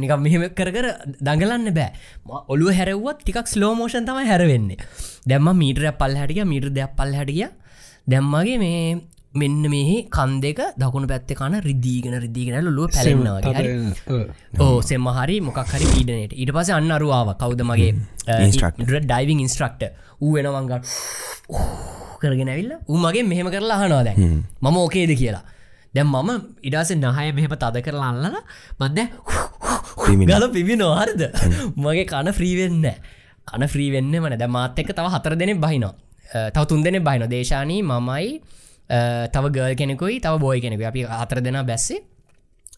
නික මෙහෙම කර කර දඟලන්න බෑ. ම ඔලුව හැරවුවත් ටිකක් ස්ලෝමෝෂන් තම හැරවෙන්නේ දැම්ම මීටර පල් හැටිය මීටර දෙයක් පල් හැටිය දැම්මගේ මේ මෙන්න මෙහි කන් දෙක දකුණු පැත්ත කන රිදීගෙන රිදිගෙන ලොලුව පැලෙන්න්නවාගේ හරි ඕ සෙමහරි මොකක් හරි පීඩනයට. ඊට පස අන්න අරුවාව කවුද මගේ Instructor. ඩයිවිං ඉන්ස්ට්‍රක්ට ඌ වෙනවංගට කරගෙන ඇවිල්ල. උමගේ මෙහෙම කරලා හනවා දැන්. මම ඕකේද කියලා. දැම් මම ඉඩස නහය මෙහෙම තද කරලා අල්ලන මන්ද. ගල පිබි නොහරද මගේ කන ෆ්‍රීවෙන්න කන ෆ්‍රීවෙන්න මන ද මාත් එක්ක තව හතර දෙනෙ බහිනවා. තව තුන් දෙනෙ බහින දේශානී මමයි තව ගල් කෙනෙකුයි තව බෝයි කෙනෙක අපි අතර දෙෙන බැස්සේ.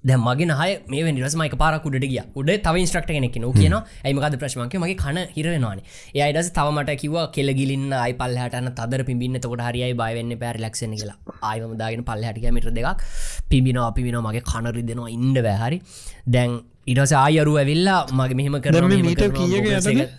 දැ මගේ නහය මේ නිරස්මයික පාරක් උඩට ගිය. උඩ තව ඉන්ස්ට්‍රක්ට කෙනෙක් නො කියන ඇමකද ප්‍රශ්මක මගේ කන හිරවෙනවාන ඒයිඩස තවමට කිව කෙලගිලින්න අයි පල්හටන තදර පිබින්න තකොට හරියි බයවෙන්න පැර ලක්ෂණ කියලා. ආයම දාගෙන පල්හටික මිට දෙකක්. පිබින අපිබින මගේ කනරි දෙනවා ඉන්ඩ බෑහරි දැන් ඉටස ආයරු ඇවිල්ලා මගේ මෙහෙම කර දැන් මේ මීටර් කීයක යටද?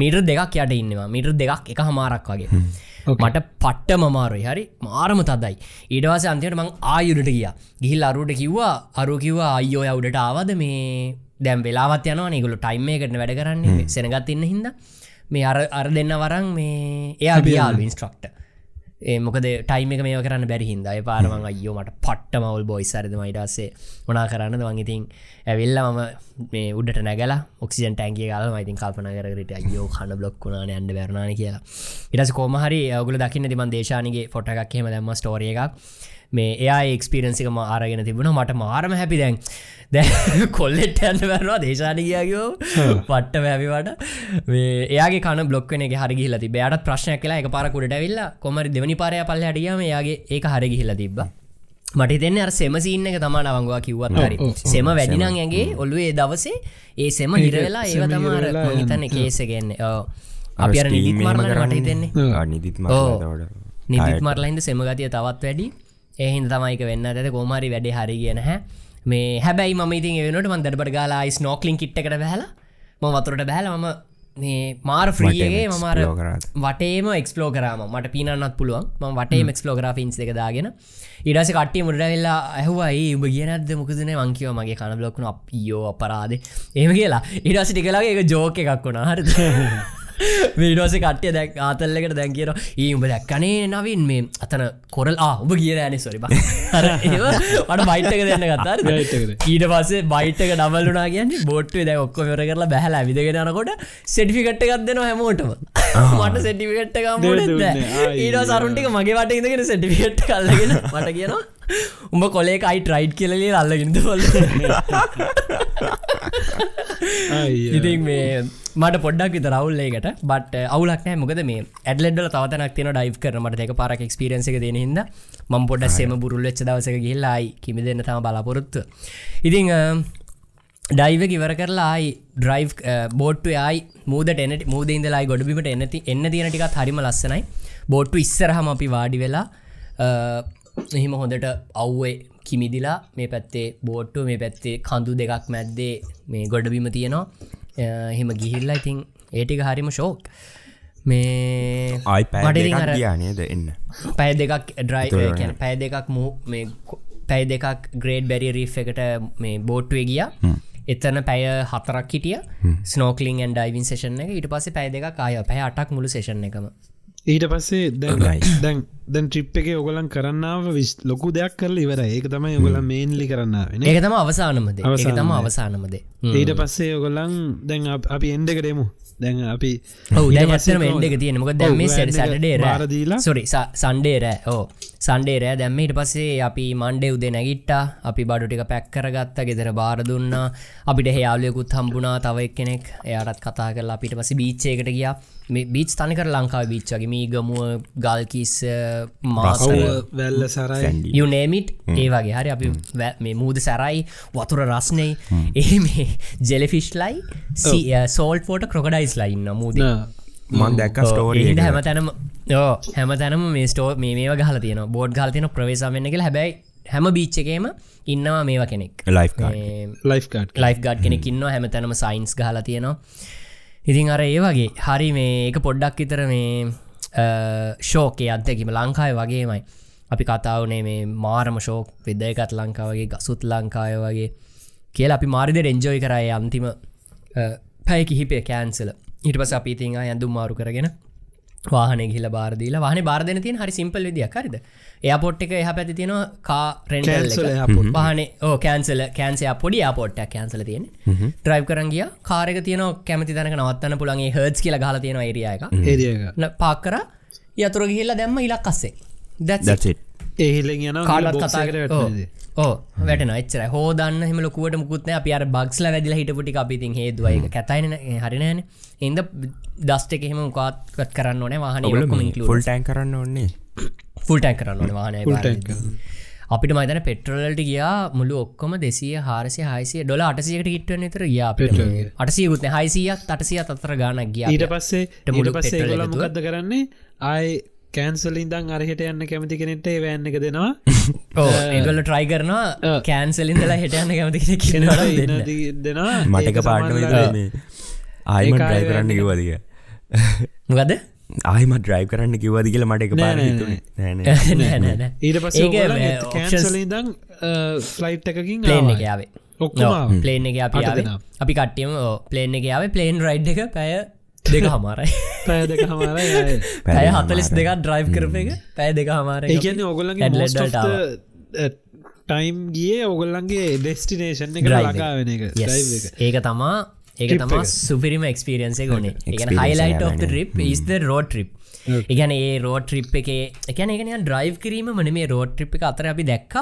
මීටර් දෙකක් යට ඉන්නවා. මීටර් දෙකක් එක හමාරක් වගේ මට පට්ට මමාරුයි හරි? මාරම තදයි. ඊටවාස අන්තියට මං ආයුරට ගිය. ගිහිල් අරුට කිව්වා අරු කිව්වා අයෝ අවුඩට ආවද මේ? දැම් වෙලාවත් යනවා නිගුලු ටයිම් එකට වැඩ කරන්නේ. සෙනගත් ඉන්න හිද මේ අර අර දෙන්න වරන් මේ එයා ගියාල් ඉන්ස්ට්‍රක්ට ඒ මොකද ටයිම එක මේ කරන්න බැරි හිද අය පාරමං අයෝ මට පට්ට මවල් බොයිස් අරද මයිටස්සේ මොනා කරන්න දවන් ඉතින් ඇවිල්ල මම මේ උඩට නැගලා ඔක්සිජන් ටැන්ගේ කාල මයිතින් කල්පන කරට අයෝ කන බ්ලොක් වුණන ඇන්ඩ බැරණන කියලා. ඉටස කෝමහරි ඔගුල දකින්න තිබන් දේශානගේ ෆොටක් හෙම දැම්ම ස්ටෝරිය එකක්. මේ එයා එක්ස්පිරන්සිකම ආරගෙන තිබුණ. මට මාරම හැපි දැන්. දැ කොල්ලෙට ඇන්න වැරවා දේශානකයාගෝ පට්ට වැැවිවට එයාගේ කන බ්ලොක්න එක හරි හිල තිබ යට ප්‍රශ්න කලා එක පාරකුට ඇවිල්ල කොමරි දෙවනි පාරය පල්ල හටියම යාගේ ඒක හරි හිල තිබ්බා. මට තෙන්න අර සෙම සින්න එක තමා නවංගවා කිව්වත් හරි. සෙම වැඩිනං ඇගේ ඔල්ලුවේ දවසේ ඒ සෙම හිරවෙලා ඒව තමාර හිතන්න කේසගන්න අපි අර නිදිත් මරණ මට හිතෙන්නේ. නිදිත් නිදිත් මරලයින්ද සෙම ගතිය තවත් වැඩි එහින් තමයික වෙන්න ඇත කෝමරි වැඩේ හරි කියන හැ මේ හැබැයි ම ඉතින් වෙනට මන්දරට ගලා ස්නෝක්ලින් කිට්කට බැහලා ම වතුරට බැහල ම මේ මාර ්‍රීගේ මමාර වටේම එක්ස්ලෝ කරම. මට පිනන්නත් පුළුවන්. ම වටේ එක්ස්ලෝ ග්‍රෆින්ස් එක දාගෙන. ඉඩස කට්ටිය මුඩවෙල්ලා ඇහවයි උඹ කියනද මොකදන වංකිව මගේ කන බ්ලොක්න අපියෝ අපරාද. එම කියලා. ඉඩස ටිකලාගේ එක ජෝක එකක් වුණා. හරි වීඩෝස කට්ටිය දැක් ආතල්ලකට දැන් කියන ඒ උඹ දැක්කනේ නවින් මේ අතන කොරල්. උඹ කිය ෑන සොරි මට බයිට්ක දෙන්න ගත්තාර ඊට පස්සේ බයිට්ක ඩමල්ලුනා කියන්නේ බොට්ටේ දැ ඔක්කො ර කරලා බැහලා විදගෙනනකොට සෙටිෆිකට් එකක් දෙන හැමෝටම. මට සෙටිවිකට් එකම් ඊට සරුන්ටික මගේ වට ඉදගෙන සෙටිෆිකට් කල්ලගෙන මට කියනවා උඹ කොලේ අයි ට්‍රයිඩ් කියලලේ අල්ලගින්ද පොල්ල ඉතින් මේ මට පොඩ්ඩක් විත රවුල්ලේකට බට අවුලක්නෑ මොකද මේ ඇඩලෙඩල තවතනක් තින ඩයි් කරනට දෙක පාරක් ක්ස්පිරන්ස එක දෙන හිද ම පොඩ සෙම බුරුල්ල එච්ච දවසක ගිල්ලායි කිමි දෙන්න තම බලාපොරොත්තු. ඉතිං ඩයිව ඉවර කරලායි ඩ්‍රයි් බෝට්ට යයි මූදට එනට මූද ඉදලායි ගොඩබිමට එනති එන්න තියෙන ටිකත් හරිම ලස්සනයි. බෝට්ටු ඉස්සරහම අපි වාඩි වෙලා එහෙම හොඳට අව්වේ කිමිදිලා මේ පැත්තේ බෝට්ටු මේ පැත්තේ කඳු දෙකක් මැද්දේ මේ ගොඩබිම තියෙනවා. එහෙම ගිහිල්ලා ඉතින් ඒටික හරිම ෂෝක්. මේ ආයි පෑනේද එන්න? පැය දෙකක් ඩ්‍රයි පැය දෙකක් මූ මේ පැයි දෙකක් ග්‍රේඩ් බැරි රී් එකට මේ බෝට්ටුව ගිය. එතන පැය හතරක් හිටිය. ස්නෝකලින් න් ඩයිවින් සේෂන එක. ඉට පස පැය දෙක අය පැය අටක් මුළු සේෂන එකම ඊට පස්සේ දැන් දැන් ට්‍රිප් එක ඔගලන් කරන්නාව විස් ලොකු දෙයක් කරල ඉවර ඒක තමයි ඔගල මේන්ලි කරන්න ඒක තම අවසානමද ඒක තම අවසානමද ඊට පස්සේ ඔගොල්ලන් දැන් අපි එන්ඩ කරෙමු දැන් අපි එන්ඩ තියන මොක දැම සැටඩේ රදීලා සොරි සන්ඩේර ඕ සන්ඩේරෑ දැම්ම ඉට පස්සේ අපි මණ්ඩේ උදේ නැගිට්ට. අපි බඩුටික පැක් කරගත්ත ගෙදර බාර දුන්න. අපිට හයාලයකුත් හම්බුණා තව එක් කෙනෙක් එයාටත් කතා කරලා අපිට පස බීච්චයකට ගියා මේ බීච් තනිකර ලංකාව බීච්චගේ මේ ගමුව ගල්කිස් මාස වැල්ල සරයි. යුනේමිට් ඒ වගේ. හරි අපි මේ මූද සැරයි වතුර රස්නයි ඒ මේ ජෙලෆිස්්ලයි සෝල්ට ෆෝට ක්‍රොකඩයිස් ලයින්න මූද මන් දැක්ක ස්ටෝරී හැම තැනම ඕ හැම තැනම මේ ස්ටෝ මේ ගහල තියන බෝඩ් ගල් තියන ප්‍රවේශමෙන්න්න කියලා. හැබැයි හැම බීච්චකේම ඉන්නවා මේවා කෙනෙක්. ලයි් ලයි් ලයි් ගඩ් කෙනෙක් ඉන්න හැම තැනම සයින්ස් ගහල තියෙනවා ඉතින් අර ඒ වගේ හරි මේ එක පොඩ්ඩක් විතර මේ ශෝකය අත්දැකිම ලංකාය වගේමයි. අපි කතාවනේ මේ මාරම ශෝක් විදයකත් ලංකාවගේ ගසුත් ලංකාය වගේ කියලා අපි මාරිද රෙන්ජෝයි කරයි අන්තිම පැය කිහිපය කෑන්සල ඉට පස අපි තිංහ ඇඳුම් මාරු කරගෙන වාහන ගිල බාරදිල වාහන බාර්ධන තියන හරි සිම්පල් විදිියක්. හරිද? එයපොට් එක එහ පැති තියෙන කා රෙන්ඩල් වාහන ඕ කෑන්සල කෑන්සය පොඩි අපොට් කෑන්සල තියෙන ට්‍රයි් කරගිය කාරක තියන කැමති තනක නවත්තන්න පුළන්ගේ හර්ස් කියල ගල තියෙන ඒරියක ඒරිය පාක්කර යතුර ගිහිල්ල දැම්ම ඉලක් අස්සේ. දැත් ඒහිලෙන් යන කාලත් කතා කර. ඕ වැටන එච්චර හෝදන්න හිම ලොකුවට මුකුත්න අප අර බක්ස්ල වැදිල හිටපුටි අපිතින් හේදුවයි කැතයින හරිනෑන එන්ද දස්ට එකෙම මොකාත්කත් කරන්න ඕන වාහන ෆුල් ටෑන් කරන්න ඕන්නේ ෆුල් ටැන් කරන්න ඕන වාහන අපිට මතන පෙට්‍රලට ගියා මුළු ඔක්කොම දෙසිය හාරසය හයිසිය ඩොල අටසියට හිටව නතර යා අටසියකුත් හයිසියත් අටසිය අතර ගානක් ගිය ඊට පස්සේ මුල පස්සේ මොකක්ද කරන්නේ? ආය කෑන්සල් ඉදං අරහෙට යන්න කැමති කෙනෙට වැන්න එක දෙනවා. ඒගොල්ල ට්‍රයි කරනවා කෑන්සලින්දලා හෙට යන්න කැමති දෙනවා මටක පාටන ආයම ට්‍රයි කරන්න කිවදිය මොකද? ආයම ඩ්‍රයි් කරන්න කිවද කියල මට එක පාර ඊට පස කෑන්සල ඉදං ෆ්ලයිට් එකකින් යාවේ ඔක්කොම ප්ලේන් එක අපි අපි කට්ටියම ප්ලේන් එක යාවේ ප්ලේන් රයිඩ් එක පැය දෙක හමාරයි පැය දෙක හමාරයි පැය හතලිස් දෙක ඩ්‍රයිව් කරප එක. පැය දෙක හමාර ඒකන්නේ ඔගොල්ලගේ ටයිම් ගිය ඔගොල්ලන්ගේ ඩෙස්ටිනේෂන් එක Drive එක. ලඟා වෙන එක Yes. drive එක. ඒක තමා ඒක Trip තමා එක. සුපිරිම එක්ස්පිරියන්සේ ගොනේ එකන Experience හයිලයිට එක of යනවා රිප් ඉස්ද රෝඩ ට්‍රිප් එකන ඒ රෝඩ ට්‍රිප් එක එකන එකන ඩ්‍රයිව් කිරීම මන මේ රෝඩ ට්‍රිප් එක අතර අපි දැක්ක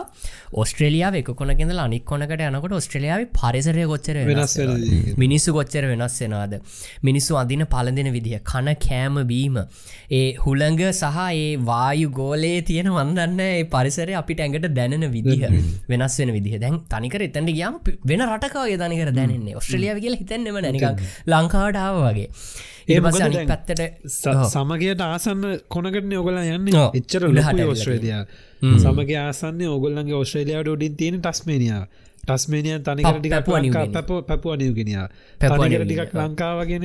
ඔස්ට්‍රලියාව එක කොනකෙද අනික් කොනකට යනකොට ඔස්ට්‍රලියාව පරිසරය කොච්චර වෙනස්. මිනිස්සු කොච්චර වෙනස් වෙනවාද? මිනිස්සු අදින පලඳෙන විදිහ කන කෑම බීම ඒ හුළඟ සහ ඒ වායු ගෝලයේ තියෙන වන්දන්න ඒ පරිසරය අපිට ඇඟට දැනෙන විදිහ වෙනස් වෙන විදිහ දැන් තනිකර එතැට ගියාම වෙන රටකාගේ තනිකර දැනන්නේ. ඔස්ට්‍රලියාව කියල හිතන්නෙම නැනික ලංකාවටාව වගේ ඒ දැන්? පැත්තට සමගයට ආසන්න කොනකටන ඔගල යන්න. එච්චර ඇවිල්ලා ඔස්ට්‍රේලියයා සමගේ ආසන්නේ ඔගොල්ලන්ගේ ඔස්ට්‍රේලියාවට උඩින් තියෙන ටස්මේනියාව. ටස්මේනිය තනිකර ටික පැපුවා නිව්ගිනි. පැපුව නිවගෙනයා පැපුවා තනිකර නිව්ගිනි. ටිකක් ලංකාවගෙන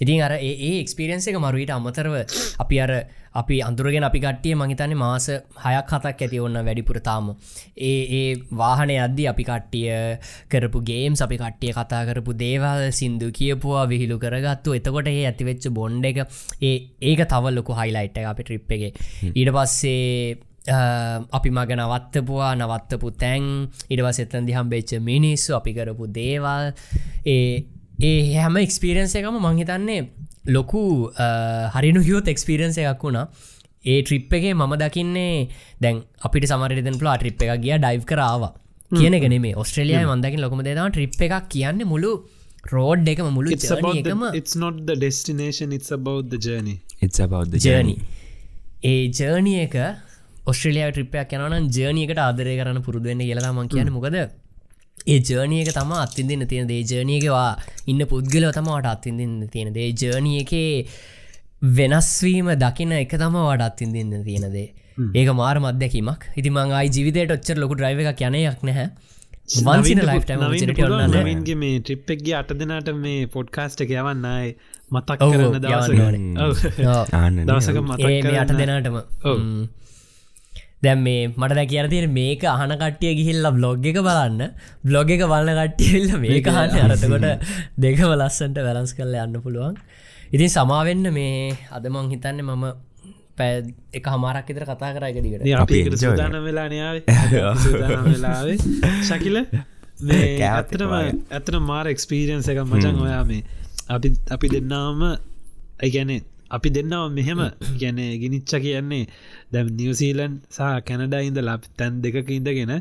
ඉතින් අර ඒ එක්ස්පිරියන්ස එක මරුවට අමතරව අපි අර අපි අඳුරගෙන අපි කට්ටිය මහිතන්නේ මාස හයක් හතක් ඇති ඔන්න වැඩිපුර තාම. ඒ ඒ වාහනය අද්දි අපි කට්ටිය කරපු ගේම්ස් අපි කට්ටිය කතා කරපු දේවල් සින්දු කියපුවා විහිලු කරගත්තු. එතකොට ඒ ඇතිවෙච්ච බොන්්ඩ එක ඒ ඒක තවල්ලොකු හයිලයිට් එක අපි ට්‍රිප් එක. ඊට පස්සේ අපි මග නවත්තපුවා නවත්තපු තැන්. ඉඩවස් එතන් දිහම් බෙච්ච මිනිස්සු අපි කරපු දේවල්. ඒ ඒ හැම එක්ස්පිරන්ස එකම මංහිතන්නේ ලොකු හරිනු හියෝත් එක්ස්පිරන්ස එකක් වුණා. ඒ ට්‍රිප් එකේ මම දකින්නේ දැන් අපිට සමරතන් පලා ට්‍රිප් එක ගිය ඩයිව් කරාව කියන ගෙන මේ ඔස්ට්‍රලියය මන්දකින් ලොකම දෙදම ට්‍රිප් එකක් කියන්නේ මුළු රෝඩ් එකම මුළු it's journey about එකම not the destination it's about the journey. It's about the journey ඒ ජර්නිය එක ඔස්ට්‍රලිය ට්‍රිපයක් යනන ජර්නියකට ආදරය කරන්න පුරුදුවෙන්න කියලලා මං කියන මොකද ඒ ජර්නියක තම අත්තිදින්න තියෙන දේ. ජර්නියකවා ඉන්න පුද්ගලව තමට අත්තිදින්න තියෙන දේ. ජර්නිය එකේ වෙනස්වීම දකින එක තම වට අත්තිදින්න තියෙනදේ ඒක මාර මධ්‍යකීමක් ඉති මං අයි ජීවිතයට ඔච්චර ලොකු ඩ්‍රයිව එක යනයක් නැහැ. නවින්ගේ මේ ට්‍රිප්පක්ගේ අට දෙනාට මේ පොඩ්කාස්ට එක යවන්නයි මතක් කරන්න දවස දවසක. මතක් ඒ මේ අට දෙනාටම ඔව්. ම්. දැම් මේ මට දැ කියන තියෙන මේක අහන කට්ටිය ගිහිල්ල බ්ලොග් එක බලන්න බ්ලොග් එක බලන්න කට්ටියල්ල මේක හන්න අරතකොට දෙකම ලස්සන්ට වැලන්ස් කරල යන්න පුළුවන් ඉතින් සමාවෙන්න මේ අදමං හිතන්න මම පැ එක හමාරක් ඉතර කතා කර එක දිකට අපි අපි එකට enjoy සූදාන වෙලා නයාවේ සූදානම් වෙලාවේ ශකිල මේ කෑවත් ඇත්තටම එපාය. ඇතන මාර එක්ස්පීරියන්ස එක මචන් ඔයා මේ අපි අපි දෙන්නාම ඇගැනෙ අපි දෙන්නාව මෙහෙම ගැන ගිනිච්ච කියන්නේ දැම් නිවසීලන් සහ කැනඩයින්ද ලබ් තැන් දෙක ඉඳගෙන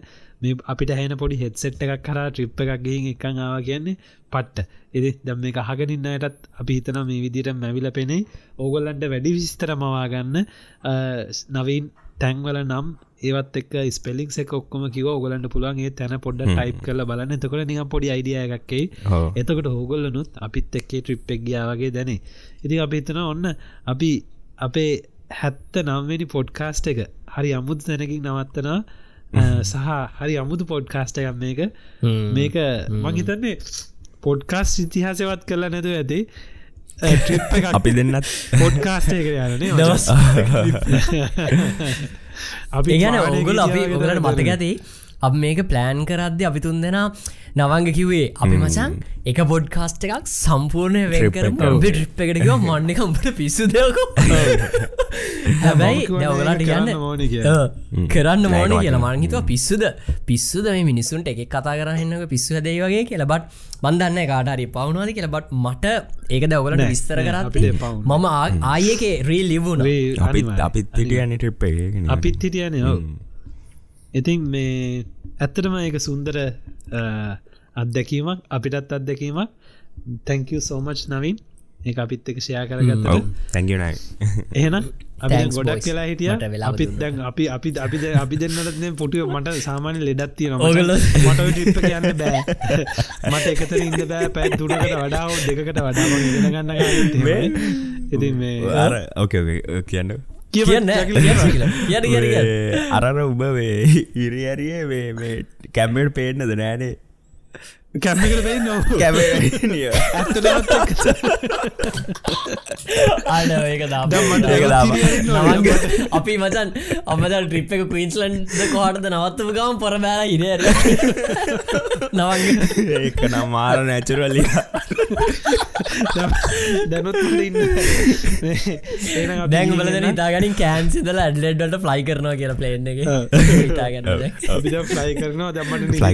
මේ අපිට හැන පොඩි හෙත්සෙට් එකක් කරා ට්‍රිප් එකක් ගිහින් එකං ආව කියන්නේ පට්ට. එදි දම් මේ අහගනින්න අයටත් අපි හිතන මේ විදිට මැවිල පෙනෙයි ඕගොල්ලන්ට වැඩි විස්තර මවාගන්න නවීන් තැන්වල නම් ඒවත් එක් ස්පෙලික් ඔක්කොම කිව ඔගලන්ට පුළුවන්ගේ තැන පොඩ්ඩ ටයිප් කල බලන්න. එතකොට නිහ පොඩි අයිඩිය එකක්කේ ඔව්. එතකට හෝගොල්ලනුත් අපිත් එක්කේ ට්‍රිප් එක් ගියාවගේ දැනේ. ඉති අපි හිතන ඔන්න අපි අපේ හැත්ත නම්වෙනි පොඩ්කාස්ට එක හරි අමුතු තැනකින් නවත්තනා සහ හරි අමුතු පොඩ්කාස්ට එකම් මේක. මේක මංහිතන්නේ පොඩ්කාස් ඉතිහාසවත් කරලා නැතුව ඇති. අපි දෙන්නත් පොඩ්කාස්ටය කර යනේ දවස් අපි වාහනේ ඔගුල අපි ඔගලට මතක ඇති අප මේක ප්ලෑන් කරද්‍ය අපි තුන් දෙෙන නවංග කිවේ අපි මචන් එක පොඩ්කාස්ට එකක් සම්පූර්ණය වෙන් Trip කරම. එක. ට්‍රිප් එකටකව මන්නකම්ට පිස්සු දෙයක හැබැයි ඒක කියන්න කරන්න මෝන කියලා. මංහිතුව පිස්සුද පිස්සුද මේ මිනිසුන්ට එක කතා කරන්නක පිස්සු දේ වගේ කියලා. බට බන්දන්න කාටරි පවුණවාද කියලා. බට මට ඒක දවලට විස්තර කරත්. මම ආයක රීල් ලිබුණ අපිත්. අපිත් හිටියන එක අපිත් හිටියන ඔව ඉතින් මේ ඇත්තටම ඒක සුන්දර අත්දැකීමක් අපිටත් අත්දැකීමක්. තැංකව සෝමච් නවින්. ඒ අපිත් එක ෂයා කරගත්තට. තැගනයි එහෙනම් අපි ගොඩක්. කියලා හිටිය. මට වෙලාව අපිත්. දැන් අපි අපි අපි දැන්- අපි දෙන්නට පුටිය මට සාමාන්‍ය ලෙඩත්තිය ඔයගොල්ලෝ- මට ටිප්ප කියන්න බෑ. මට එකතර ඉන්න බෑ. පැත් දුරකට වඩාව දෙකට ඉගෙන ගන්න ඉතින් මේ ඕකේ කියන්න කියන්න අරර උබ වේ ඉරියරිය මේ කැම්මට පේනද නෑනේ කැම්මිකට පයි නො ඇත්තටමත් අන්න ඒක දාපන්. දැන් මට ඒක ඒක දාපන්. තිරියන්න ඕනේ. නවංග අපි මචන් අමදල් ට්‍රිප් එක කීන්ස්ලන්ඩ කොහටද නවත්තම ගම පොර බෑල ඉර නවංග. ඒක නම් මාර නැචුරලි දැනොත් ඉන්න. දැන් එන්න. ඉතාගනින් කෑන්සිදල ඇඩලෙඩ්ඩට ෆ්ලයි කරනවා කියලා ප්ලේන් එක. fly කරනවා දැන් මට Fly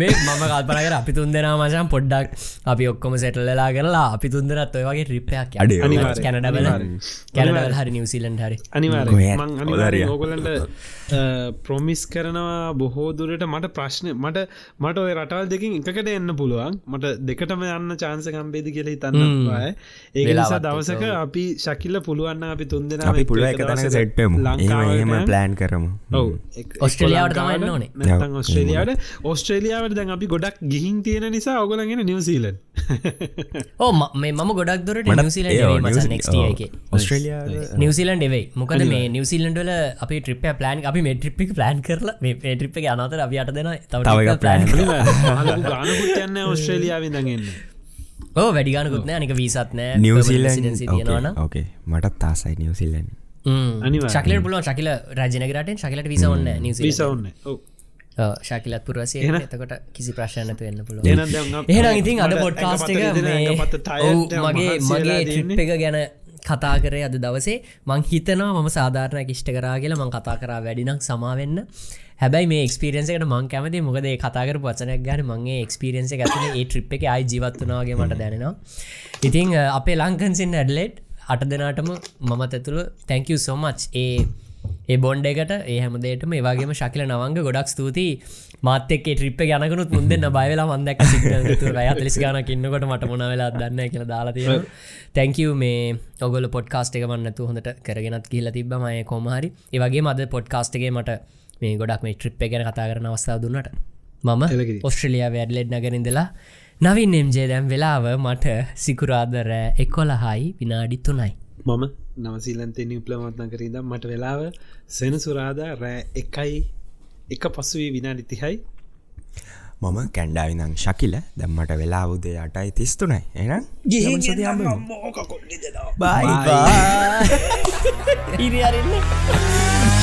මේ මම කල්පනකර අපි තුන් දෙනා මචන් පොඩ්ඩක් අපි ඔක්කොම සෙටල්ලලා කරලා අපි තුන්දරත් ඔය වගේ රිප්පයක් අඩේ. කැනඩබල. කැනඩවල් හරි නිවසිලන්් හරි. ඔදාරිය. ඕගලන්ට ප්‍රොමිස් කරනවා බොහෝදුරට මට ප්‍රශ්න මට මට ඔය රටවල් දෙකින් එකකට එන්න පුළුවන්. මට දෙකටම යන්න චාන්සකම්බේද කියලා හිතන්න බය ඒ නිසා දවසක අපි ශකිල්ල පුළුවන්න අපි තුන් දෙෙන අපි පුළුව එක තැනක සෙට්ටමු එහෙම ප්ලෑන් කරමු. ඔව. ඔස්ට්‍රේලියාවට තමයි එන්න ඕනේ. නැතන් ඔස්ට්‍රේලියාවට. ඔස්ට්‍රේලියාවට දැන් අපි ගොඩක් ගිහින් තියෙන නිසා ඔගලගෙන නිවසීලන් ඕ ම- මම ගොඩක් දුරට මට- නිවසිලන් ඒ ඔව්, මස නිවසි- නෙක්ට ඔව්. එක. ඔස්ට්‍රේලියාව නිවසිලන්ඩ එවෙයි මොකද මේ නිවසිල්ලන්ඩල අපි ට්‍රිප ප්ලන් අපි මේ ට්‍රිපි ප්ලන් කරලා මේ ට්‍රිප එක අනතර අපි අට දෙෙන තව ගානකුත් යන්න ඔස්ට්‍රේලියාවෙන් දගන්න ඕ වැඩිගානකුත්න අනික වීසත් නෑ නිවසිල්ලන් තියෙනවන ඕකේ මටත් තාසයි නිවසිල්ලන් අනිවාර්යෙන්. ශකලට පුලුව ශකිල රජනකරට ශකලට විසවන්න ඔව ශකිලත් පුරවසේ එහෙනම්- එතකොට කිසි ප්‍රශ්නත වෙන්න අප- එහෙනම් ඉතින් අද මට පොඩ්කාස්ට එක එක පත මේ රිදෙන, එක පත tired, ඔව්, දැන් මගේ මගේ තියෙන්නේ. එක ගැන කතා කරේ අද දවසේ. මං හිතනවා මම සාධාරණ කිෂ්ට කරා කියලා මං කතා කරා වැඩිනම් සමාවෙන්න හැබැයි මේ එක්ස්පිරියන්සකට මං කැමති මොකද කතාකර වචනයක් ගන මගේ එක්ස්පිරියන්ස ඇතුල ඒ ට්‍රිප් එක අයි ජීවත්වනාගේ මට දැනෙනවා. ඉතිං අපේ ලංකන්සින් ඇඩලෙට් අට දෙනාටම මමත් ඇතුළ තැංකව සොමච් ඒ ඒ බොන්්ඩ එකට ඒ හැමදේටම ඒවාගේම ශකිල නවංග ගොඩක් ස්තුතියි. මාතෙක් ට්‍රිප් යනකනුත් මුන්දන්න බයවෙලා මන්දක් අයතලිස් ගනක් ඉන්නකොට මට මොන වෙලා දන්න කියල දාලාතිය තැංකව මේ ඔගල පොඩ්කාස්ට එක වන්නතු හොඳට කරගෙනත් කියල තිබ මය කොමහරි ඒවගේ මද පොඩ්කාස්ටගේ මට මේ ගොඩක් මේ ට්‍රිප් ගැන කතා කරන අවස්ථාව දුන්නට මම. ඔස්ට්‍රලියයා වැඩලෙඩ් නගරින්දලා නවින් එම්ජේ දැම් වෙලාව මට සිකුරාදර එකොලහයි විනාඩි තුනයි මම නවසීලන්තේ නිප්ලමත්න කරීද මට වෙලාව සෙන සුරාදා රෑ එකයි එක පසුවී විනාඩි තිහයි මම කැන්ඩාවිනං ශකිල දැම්මට වෙලාවුදේ අටයි තිස්තුනයි කොල්ලි දෙනවා බයි ඉරි අරන්න